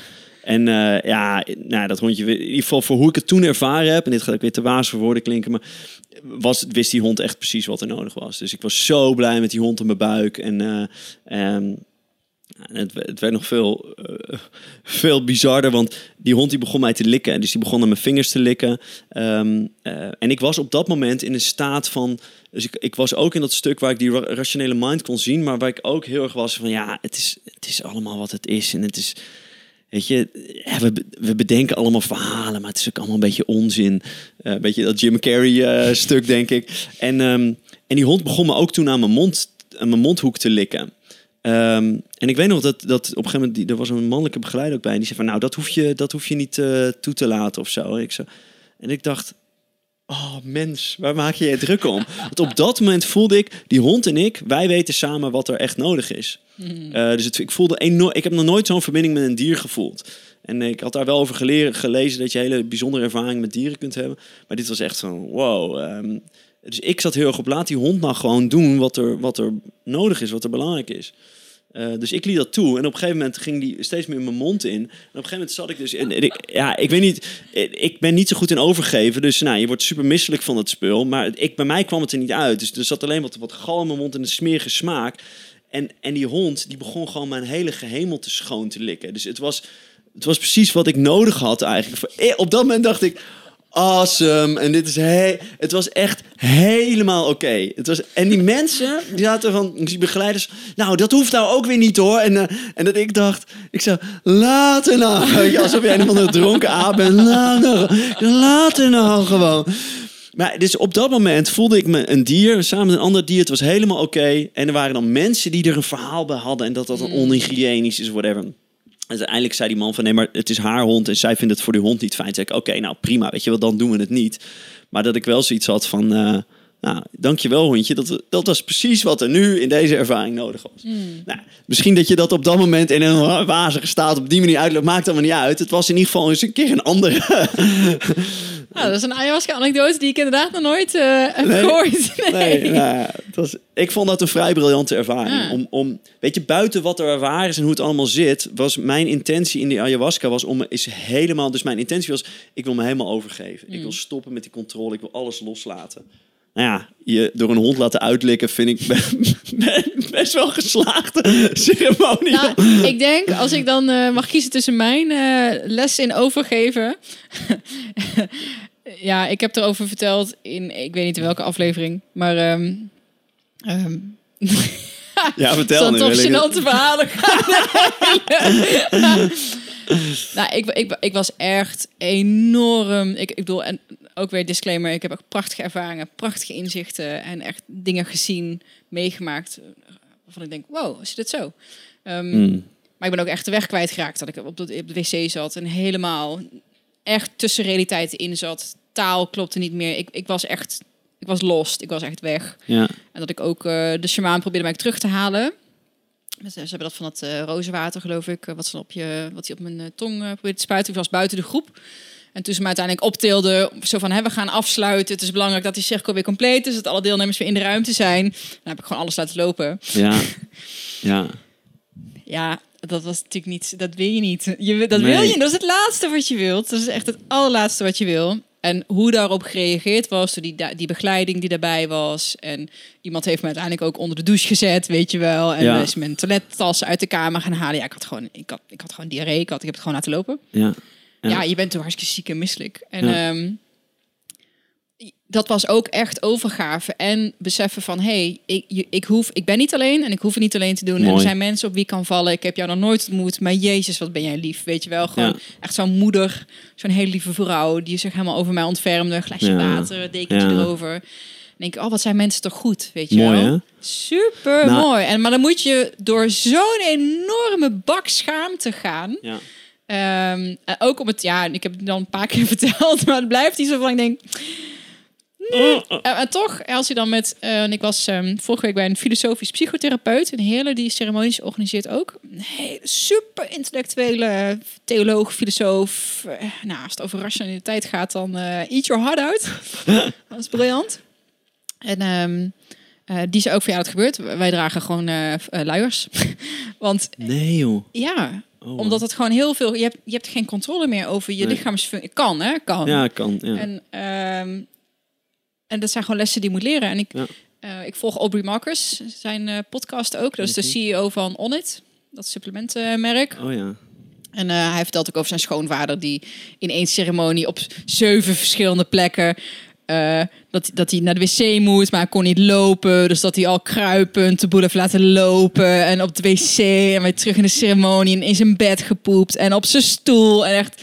En eh, ja, nou, dat hondje, in ieder geval voor hoe ik het toen ervaren heb, en dit gaat ook weer te waas voor woorden klinken, maar was, wist die hond echt precies wat er nodig was. Dus ik was zo blij met die hond in mijn buik. En ehm, het, het werd nog veel, eh, veel bizarder, want die hond die begon mij te likken. Dus die begon aan mijn vingers te likken. Ehm, eh, en ik was op dat moment in een staat van... Dus ik, ik was ook in dat stuk waar ik die ra- rationele mind kon zien... maar waar ik ook heel erg was van... ja, het is, het is allemaal wat het is. En het is... Weet je, we, we bedenken allemaal verhalen, maar het is ook allemaal een beetje onzin. Eh, een beetje dat Jim Carrey eh, stuk, denk ik. En, ehm, en die hond begon me ook toen aan mijn, mond, aan mijn mondhoek te likken. Ehm, en ik weet nog dat, dat op een gegeven moment, die, er was een mannelijke begeleider ook bij. En die zei van, nou, dat hoef je, dat hoef je niet eh, toe te laten of zo. En ik, zo. en ik dacht, oh mens, waar maak je je druk om? Want op dat moment voelde ik, die hond en ik, wij weten samen wat er echt nodig is. Eh, dus het, ik voelde enorm, ik heb nog nooit zo'n verbinding met een dier gevoeld. En ik had daar wel over geleerd, gelezen dat je hele bijzondere ervaring met dieren kunt hebben. Maar dit was echt zo, wow. ehm, dus ik zat heel erg op, laat die hond nou gewoon doen wat er, wat er nodig is, wat er belangrijk is. Eh, dus ik liet dat toe. En op een gegeven moment ging die steeds meer in mijn mond in. En op een gegeven moment zat ik dus... En, ja, ik weet niet... Ik ben niet zo goed in overgeven. Dus nou, je wordt super misselijk van het spul. Maar ik, bij mij kwam het er niet uit. Dus er zat alleen wat, wat gal in mijn mond en een smerige smaak. En, en die hond, die begon gewoon mijn hele gehemelte schoon te likken. Dus het was, het was precies wat ik nodig had eigenlijk. Eh, Op dat moment dacht ik... Awesome. En dit is he het was echt helemaal oké. Het was En die mensen, die zaten van, die begeleiders, nou, dat hoeft nou ook weer niet hoor. En, eh, en dat ik dacht, ik zei, laat er nou. Alsof jij een andere dronken aap bent. Laat er, laat er nou gewoon. Maar dus op dat moment voelde ik me een dier, samen met een ander dier. Het was helemaal oké. En er waren dan mensen die er een verhaal bij hadden. En dat dat een onhygiënisch is, whatever. En uiteindelijk zei die man van nee, maar het is haar hond en zij vindt het voor die hond niet fijn. Toen zei ik, oké, nou prima, weet je wel, dan doen we het niet. Maar dat ik wel zoiets had van, eh nou, dankjewel hondje, dat, dat was precies wat er nu in deze ervaring nodig was. Nou, misschien dat je dat op dat moment in een wazige staat op die manier uitloopt, maakt allemaal niet uit. Het was in ieder geval eens een keer een andere. Nou, dat is een ayahuasca-anekdote die ik inderdaad nog nooit eh, heb Nee. gehoord. Nee, nou, het was, ik vond dat een vrij briljante ervaring. Ja. Om, om, weet je, buiten wat er waar is en hoe het allemaal zit, was mijn intentie in die ayahuasca was om me is helemaal. Dus mijn intentie was, ik wil me helemaal overgeven. Ik wil stoppen met die controle. Ik wil alles loslaten. Nou ja, je door een hond laten uitlikken vind ik be- best wel geslaagde ceremonie. Nou, ik denk, als ik dan eh, mag kiezen tussen mijn eh, les in overgeven. ja, ik heb erover verteld in, ik weet niet in welke aflevering, maar. ehm ehm, ja, vertel nu. toch gênante verhalen nou, ik, ik, ik was echt enorm... Ik, ik bedoel, en ook weer disclaimer. Ik heb echt prachtige ervaringen, prachtige inzichten... en echt dingen gezien, meegemaakt... waarvan ik denk, wow, is dit zo? Ehm, Hmm. Maar ik ben ook echt de weg kwijtgeraakt. Dat ik op de, op de wc zat en helemaal echt tussen realiteit in zat. Taal klopte niet meer. Ik, ik was echt ik was lost. Ik was echt weg. Ja. En dat ik ook eh, de shamaan probeerde mij terug te halen. Ze hebben dat van dat eh rozenwater, geloof ik, eh, wat, ze op je, wat hij op mijn tong probeerde te spuiten. Ik was buiten de groep. En toen ze me uiteindelijk optilden, zo van, hè, we gaan afsluiten. Het is belangrijk dat die cirkel weer compleet is, dat alle deelnemers weer in de ruimte zijn. Dan heb ik gewoon alles laten lopen. Ja. Ja. Ja, dat was natuurlijk niet, dat wil je niet. Je, dat Nee. wil je, dat is het laatste wat je wilt. Dat is echt het allerlaatste wat je wil. En hoe daarop gereageerd was, door die, die begeleiding die daarbij was. En iemand heeft me uiteindelijk ook onder de douche gezet, weet je wel. En Ja. is mijn toilettas uit de kamer gaan halen. Ja, ik had gewoon, ik had, ik had gewoon diarree. Ik, had, ik heb het gewoon laten lopen. Ja. Ja. Ja, je bent toen hartstikke ziek en misselijk. En Ja. ehm, dat was ook echt overgave en beseffen van... hé, hey, ik, ik, hoef, ik ben niet alleen en ik hoef het niet alleen te doen. En er zijn mensen op wie ik kan vallen. Ik heb jou nog nooit ontmoet, maar jezus, wat ben jij lief. Weet je wel, gewoon Ja. echt zo'n moeder, zo'n hele lieve vrouw... die zich helemaal over mij ontfermde. Een glasje Ja. water, dekentje erover. Denk ik, oh, wat zijn mensen toch goed, weet je Mooi, wel. hè? Super Nou- mooi. En, maar dan moet je door zo'n enorme bak schaamte gaan... Ja. Ehm, en ook om het, ja, ik heb het dan een paar keer verteld, maar het blijft niet zo van, ik denk... nee. En, en toch, als je dan met... eh, en ik was ehm, vorige week bij een filosofisch psychotherapeut, een hele die ceremonies organiseert ook. Een hele super intellectuele theoloog, filosoof. Eh, nou, als het over rationaliteit gaat, dan eh, eat your heart out. dat is briljant. En ehm, eh, die zei ook van, ja, dat gebeurt. Wij dragen gewoon eh, eh, luiers. Want Nee, joh. ja, Oh, omdat het gewoon heel veel... Je hebt, je hebt geen controle meer over je Nee. lichaamsfunctie. Kan, hè? Kan. Ja, kan. Ja. En, ehm, en dat zijn gewoon lessen die je moet leren. En ik, Ja. eh, ik volg Aubrey Marcus, zijn eh, podcast ook. Dat is de Mhm. CEO van Onnit, dat supplementenmerk. Oh ja. En eh, hij vertelt ook over zijn schoonvader die in één ceremonie op zeven verschillende plekken eh, dat, dat hij naar de wc moet, maar hij kon niet lopen. Dus dat hij al kruipend de boel heeft laten lopen. En op de wc en weer terug in de ceremonie en in zijn bed gepoept. En op zijn stoel. En echt...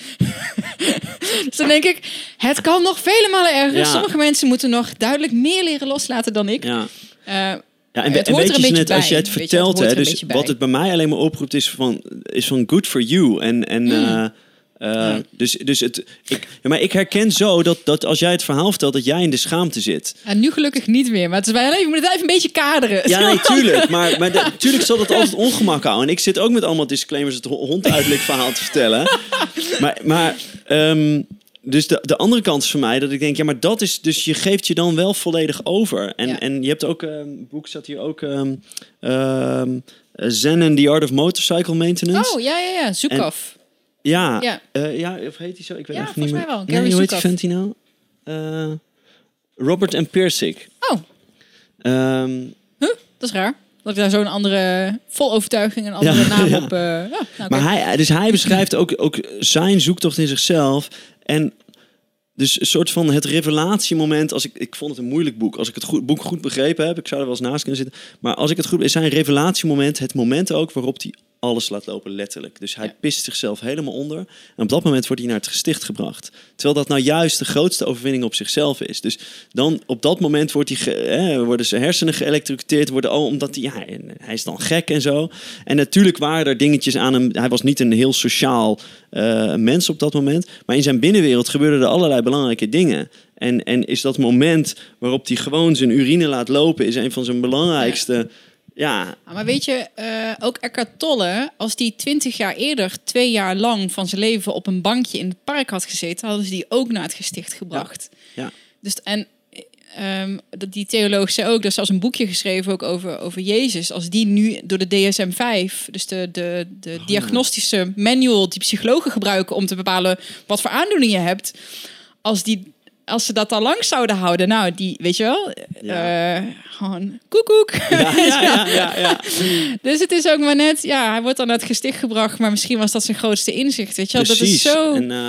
dus dan denk ik, het kan nog vele malen erger. Ja. Sommige mensen moeten nog duidelijk meer leren loslaten dan ik. Ja. Eh, Ja, en, Het en weet je een net, beetje als je bij, het weet je, het vertelt, er hè, dus wat bij. het bij mij alleen maar oproept is van, is van good for you. En, en Mm. Eh, dus, dus het, ik, ja, maar ik herken zo dat, dat als jij het verhaal vertelt, dat jij in de schaamte zit. en nu gelukkig niet meer. Maar het is wel even, je moet het even een beetje kaderen. Ja, nee, tuurlijk. Maar, maar de- tuurlijk zal dat altijd ongemak houden. En ik zit ook met allemaal disclaimers het ho- honduitlik verhaal te vertellen. Maar, maar ehm, dus de, de andere kant is voor mij dat ik denk, ja, maar dat is, dus je geeft je dan wel volledig over. En, Ja. en je hebt ook, een boek staat hier ook, ehm, Zen and the Art of Motorcycle Maintenance. Oh, ja, ja, ja. Zoek af. Ja, Ja. eh, ja, of heet hij zo? Ik weet Ja, even niet volgens meer. mij wel. Nee, hoe heet die vent die nou? Eh, Robert en Piersick. Oh, Ehm, huh? dat is raar. Dat ik daar zo'n andere, vol overtuiging, een andere Ja, naam ja. op... ja, nou. Maar hij, dus hij beschrijft ook, ook zijn zoektocht in zichzelf. En dus een soort van het revelatiemoment. Als ik, ik vond het een moeilijk boek. Als ik het goed, boek goed begrepen heb, ik zou er wel eens naast kunnen zitten. Maar als ik het goed is zijn revelatiemoment het moment ook waarop hij alles laat lopen, letterlijk. Dus hij Ja. pist zichzelf helemaal onder. En op dat moment wordt hij naar het gesticht gebracht. Terwijl dat nou juist de grootste overwinning op zichzelf is. Dus dan op dat moment wordt hij worden zijn hersenen geëlektrocuteerd. Worden al omdat hij, ja, hij is dan gek en zo. En natuurlijk waren er dingetjes aan hem. Hij was niet een heel sociaal eh, mens op dat moment. Maar in zijn binnenwereld gebeurden er allerlei belangrijke dingen. En, en is dat moment waarop hij gewoon zijn urine laat lopen, is een van zijn belangrijkste. Ja, Ah, maar weet je, eh, ook Eckhart Tolle, als die twintig jaar eerder, twee jaar lang van zijn leven op een bankje in het park had gezeten, hadden ze die ook naar het gesticht gebracht. Ja. Dus, en ehm, dat die theoloog zei ook, dat is zelfs een boekje geschreven ook over, over Jezus. Als die nu door de DSM-5, dus de, de, de Oh, diagnostische manual die psychologen gebruiken om te bepalen wat voor aandoening je hebt, als die als ze dat al lang zouden houden, nou, die, weet je wel, Ja. eh, gewoon koekoek. ja, ja, ja, ja, ja. Dus het is ook maar net, ja, hij wordt dan het gesticht gebracht, maar misschien was dat zijn grootste inzicht, weet je wel? Dat is zo... En, eh,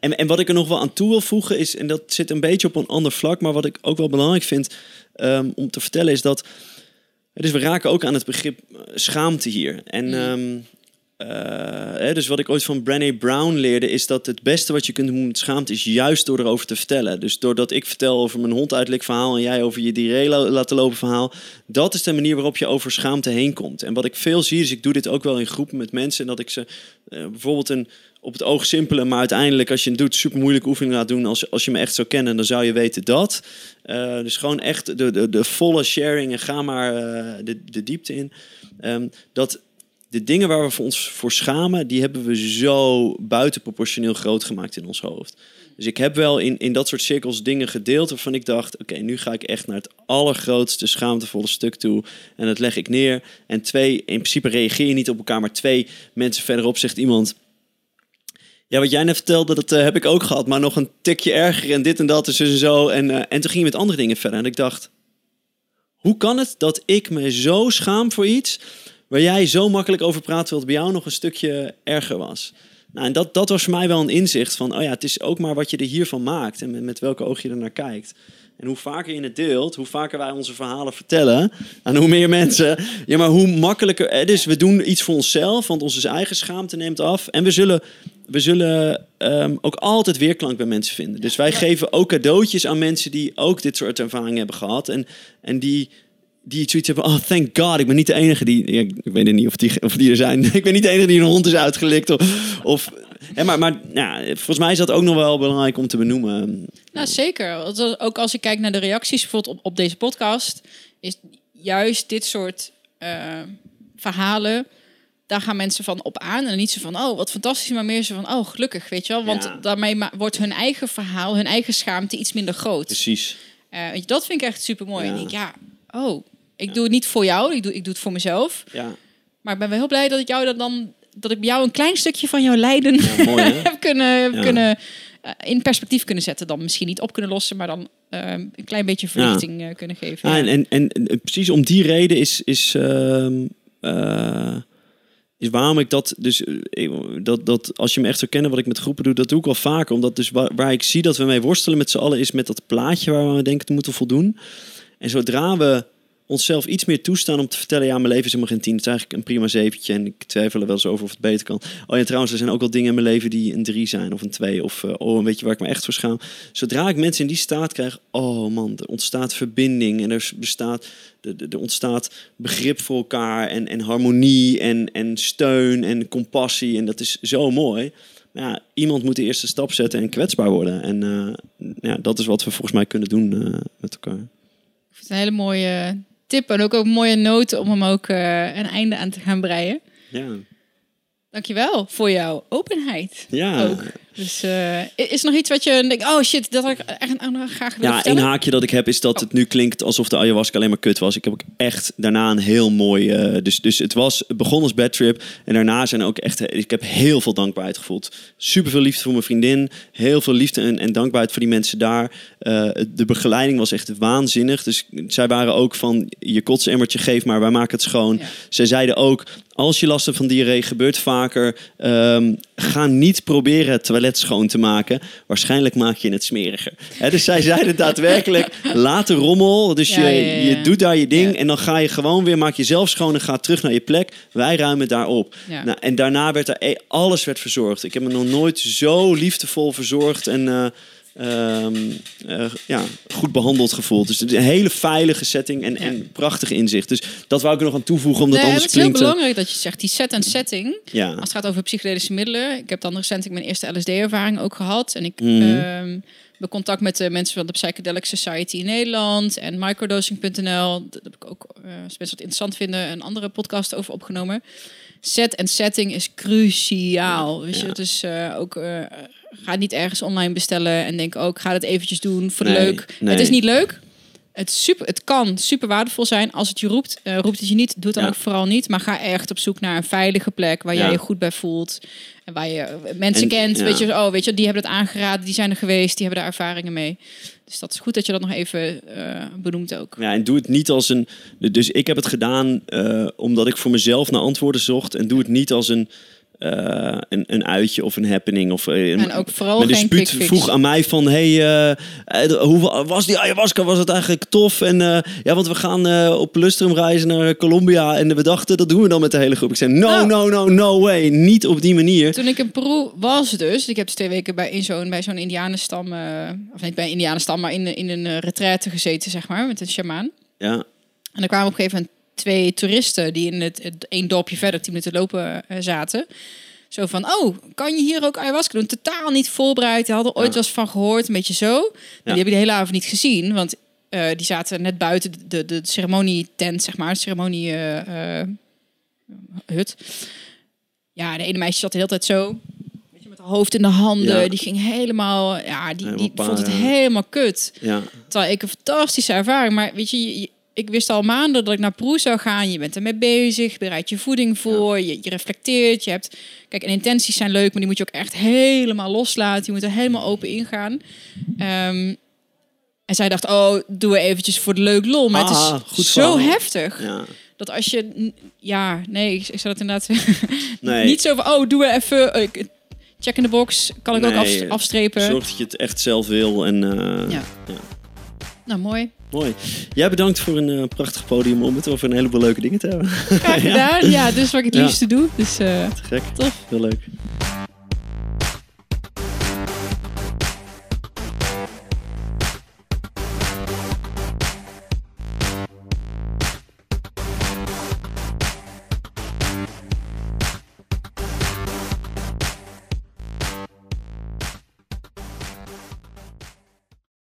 en, en wat ik er nog wel aan toe wil voegen is, en dat zit een beetje op een ander vlak, maar wat ik ook wel belangrijk vind ehm, om te vertellen is dat. Dus we raken ook aan het begrip eh, schaamte hier. En Mm. Eh, dus wat ik ooit van Brené Brown leerde, is dat het beste wat je kunt doen met schaamte is juist door erover te vertellen. Dus doordat ik vertel over mijn hond uitlik verhaal en jij over je diarree la- laten lopen verhaal, dat is de manier waarop je over schaamte heen komt. En wat ik veel zie, is ik doe dit ook wel in groepen met mensen, en dat ik ze eh, bijvoorbeeld een op het oog simpele, maar uiteindelijk als je het doet, super moeilijke oefening laat doen. Als, als je me echt zou kennen, dan zou je weten dat. Eh, dus gewoon echt de, de, de volle sharing en ga maar de, de diepte in. Ehm, dat de dingen waar we voor ons voor schamen, die hebben we zo buitenproportioneel groot gemaakt in ons hoofd. Dus ik heb wel in, in dat soort cirkels dingen gedeeld waarvan ik dacht: oké, nu ga ik echt naar het allergrootste schaamtevolle stuk toe. En dat leg ik neer. En twee, in principe reageer je niet op elkaar, maar twee mensen verderop zegt iemand. Ja, wat jij net vertelde, dat eh, heb ik ook gehad, maar nog een tikje erger en dit en dat en zo en eh, en toen ging je met andere dingen verder. En ik dacht, hoe kan het dat ik me zo schaam voor iets waar jij zo makkelijk over praat, terwijl het bij jou nog een stukje erger was? Nou, en dat, dat was voor mij wel een inzicht van, oh ja, het is ook maar wat je er hiervan maakt en met, met welke oog je er naar kijkt. En hoe vaker je het deelt, hoe vaker wij onze verhalen vertellen aan hoe meer mensen. Ja, maar hoe makkelijker. Dus we doen iets voor onszelf, want onze eigen schaamte neemt af. En we zullen, we zullen ehm, ook altijd weerklank bij mensen vinden. Dus wij geven ook cadeautjes aan mensen die ook dit soort ervaringen hebben gehad. En, en die, die iets zoiets hebben. Oh, thank God, ik ben niet de enige die. ik weet niet of die, of die er zijn. ik ben niet de enige die een hond is uitgelikt. Of, of, hè, maar maar ja, volgens mij is dat ook nog wel belangrijk om te benoemen. Nou, zeker. Ook als ik kijk naar de reacties bijvoorbeeld op, op deze podcast, is juist dit soort eh, verhalen, daar gaan mensen van op aan. En niet zo van, oh, wat fantastisch, maar meer zo van, oh, gelukkig, weet je wel. Want Ja. daarmee wordt hun eigen verhaal, hun eigen schaamte iets minder groot. Precies. Eh, dat vind ik echt super mooi. Ja. En ik denk, ja, oh, ik doe het niet voor jou, ik doe, ik doe het voor mezelf. Ja, Maar ik ben wel heel blij dat ik jou dat dan, dat ik bij jou een klein stukje van jouw lijden ja mooi hè? heb kunnen, heb kunnen eh, in perspectief kunnen zetten. Dan misschien niet op kunnen lossen, maar dan eh, een klein beetje verlichting eh, kunnen geven. En, en, en precies om die reden is, is, ehm, eh, is waarom ik dat dus dat, dat als je me echt zou kennen wat ik met groepen doe, dat doe ik wel vaker. Omdat dus waar, waar ik zie dat we mee worstelen met z'n allen is met dat plaatje waar we denken te moeten voldoen. En zodra we onszelf iets meer toestaan om te vertellen, ja, mijn leven is helemaal geen tien, het is eigenlijk een prima zeventje en ik twijfel er wel eens over of het beter kan. Oh ja, trouwens, er zijn ook wel dingen in mijn leven die een drie zijn of een twee of eh, oh, en weet je waar ik me echt voor schaam. Zodra ik mensen in die staat krijg, oh man, er ontstaat verbinding en er bestaat, er, ontstaat begrip voor elkaar en, en harmonie en, en steun en compassie en dat is zo mooi. Ja, iemand moet de eerste stap zetten en kwetsbaar worden. En eh, ja, dat is wat we volgens mij kunnen doen eh, met elkaar. Ik het een hele mooie tip en ook een mooie noot om hem ook eh, een einde aan te gaan breien. Ja, Dankjewel voor jouw openheid. ja. Ook. Dus eh, is er nog iets wat je denkt, oh shit, dat had ik echt nog graag willen Ja, één haakje dat ik heb is dat het nu klinkt alsof de ayahuasca alleen maar kut was. Ik heb ook echt daarna een heel mooi... eh, dus, dus het was het begon als bad trip. En daarna zijn ook echt... Ik heb heel veel dankbaarheid gevoeld. Super veel liefde voor mijn vriendin. Heel veel liefde en, en dankbaarheid voor die mensen daar. Eh, de begeleiding was echt waanzinnig. Dus zij waren ook van... Je kotsemmertje geef maar, wij maken het schoon. Ja. Zij zeiden ook... Als je last hebt van diarree, gebeurt vaker. ehm, ga niet proberen het toilet schoon te maken. Waarschijnlijk maak je het smeriger. Dus zij zeiden daadwerkelijk: laat de rommel. Dus Ja, je, ja, ja. je doet daar je ding. En dan ga je gewoon weer, maak jezelf schoon en ga terug naar je plek. Wij ruimen daar op. Nou, en daarna werd er e- alles werd verzorgd. Ik heb me nog nooit zo liefdevol verzorgd en eh, ehm, eh, ja, goed behandeld gevoeld. Dus het is een hele veilige setting en, en prachtig inzicht. Dus dat wou ik er nog aan toevoegen, omdat Nee, anders het is heel klinkt... belangrijk dat je zegt, die set en setting. ja. Als het gaat over psychedelische middelen. Ik heb dan recent mijn eerste LSD-ervaring ook gehad. En ik Mhm. ehm, ben contact met de mensen van de Psychedelic Society in Nederland. En microdosing.nl. Dat heb ik ook, eh, als mensen het interessant vinden, een andere podcast over opgenomen. Set en setting is cruciaal. Weet je, ja. dus eh, ook ga niet ergens online bestellen en denk ook, ga het eventjes doen voor Nee, leuk. nee. Het is niet leuk. Het, super, het kan super waardevol zijn als het je roept. Eh, roept het je niet, doe het dan Ja. ook vooral niet. Maar ga echt op zoek naar een veilige plek waar jij Ja. je goed bij voelt. En waar je mensen En- kent. ja. Weet je, oh, weet je, die hebben het aangeraden, die zijn er geweest, die hebben daar ervaringen mee. Dus dat is goed dat je dat nog even eh, benoemt ook. Ja, en doe het niet als een. Dus ik heb het gedaan eh, omdat ik voor mezelf naar antwoorden zocht. En doe het niet als een. Eh, een, een uitje of een happening. Of, eh, En ook vooral mijn dispuut vroeg aan mij van... Hey, eh, hoe wa- was die ayahuasca? Was het eigenlijk tof? En ja, want we gaan op Lustrum reizen naar Colombia. En we dachten, dat doen we dan met de hele groep. Ik zei, no, Nou. no, no, no way. Niet op die manier. Toen ik in Peru was dus, ik heb dus twee weken bij, in zo'n, bij zo'n indianenstam, of niet bij een indianenstam, maar in, in een uh, retraite gezeten, zeg maar, met een shamaan. Ja, En er kwamen op een gegeven moment twee toeristen die in het, het één dorpje verder, tien minuten lopen, eh, zaten. Zo van, oh, kan je hier ook ayahuasca doen? Totaal niet voorbereid. Die hadden ooit Ja. wel eens van gehoord, een beetje zo. Die heb ik de hele avond niet gezien, want eh, die zaten net buiten de, de, de ceremonietent, zeg maar, de ceremonie eh, hut. Ja, de ene meisje zat de hele tijd zo, weet je, met haar hoofd in de handen. Ja. Die ging helemaal, ja, die, die vond het helemaal kut. ja. Terwijl ik een fantastische ervaring. Maar weet je, je- ik wist al maanden dat ik naar Peru zou gaan. Je bent ermee bezig, je bereidt je voeding voor, je, je reflecteert. Je hebt, kijk, en intenties zijn leuk, maar die moet je ook echt helemaal loslaten. Je moet er helemaal open ingaan. Ehm, en zij dacht, oh, doen we eventjes voor de leuk lol. Maar Ah, het goed is zo verhaal. heftig. ja. Dat als je, ja, nee, ik, ik zou dat inderdaad Nee. niet zo van, oh, doen we even, ik- check in de box, kan ik ook af, afstrepen. Zorg dat je het echt zelf wil. En, eh, Ja. Nou, mooi. Mooi. Jij bedankt voor een eh, prachtig podium om het over een heleboel leuke dingen te hebben. Graag gedaan. Ja, dus wat ik het Ja. liefste doe. Dus eh, Te gek. Tof. Heel leuk.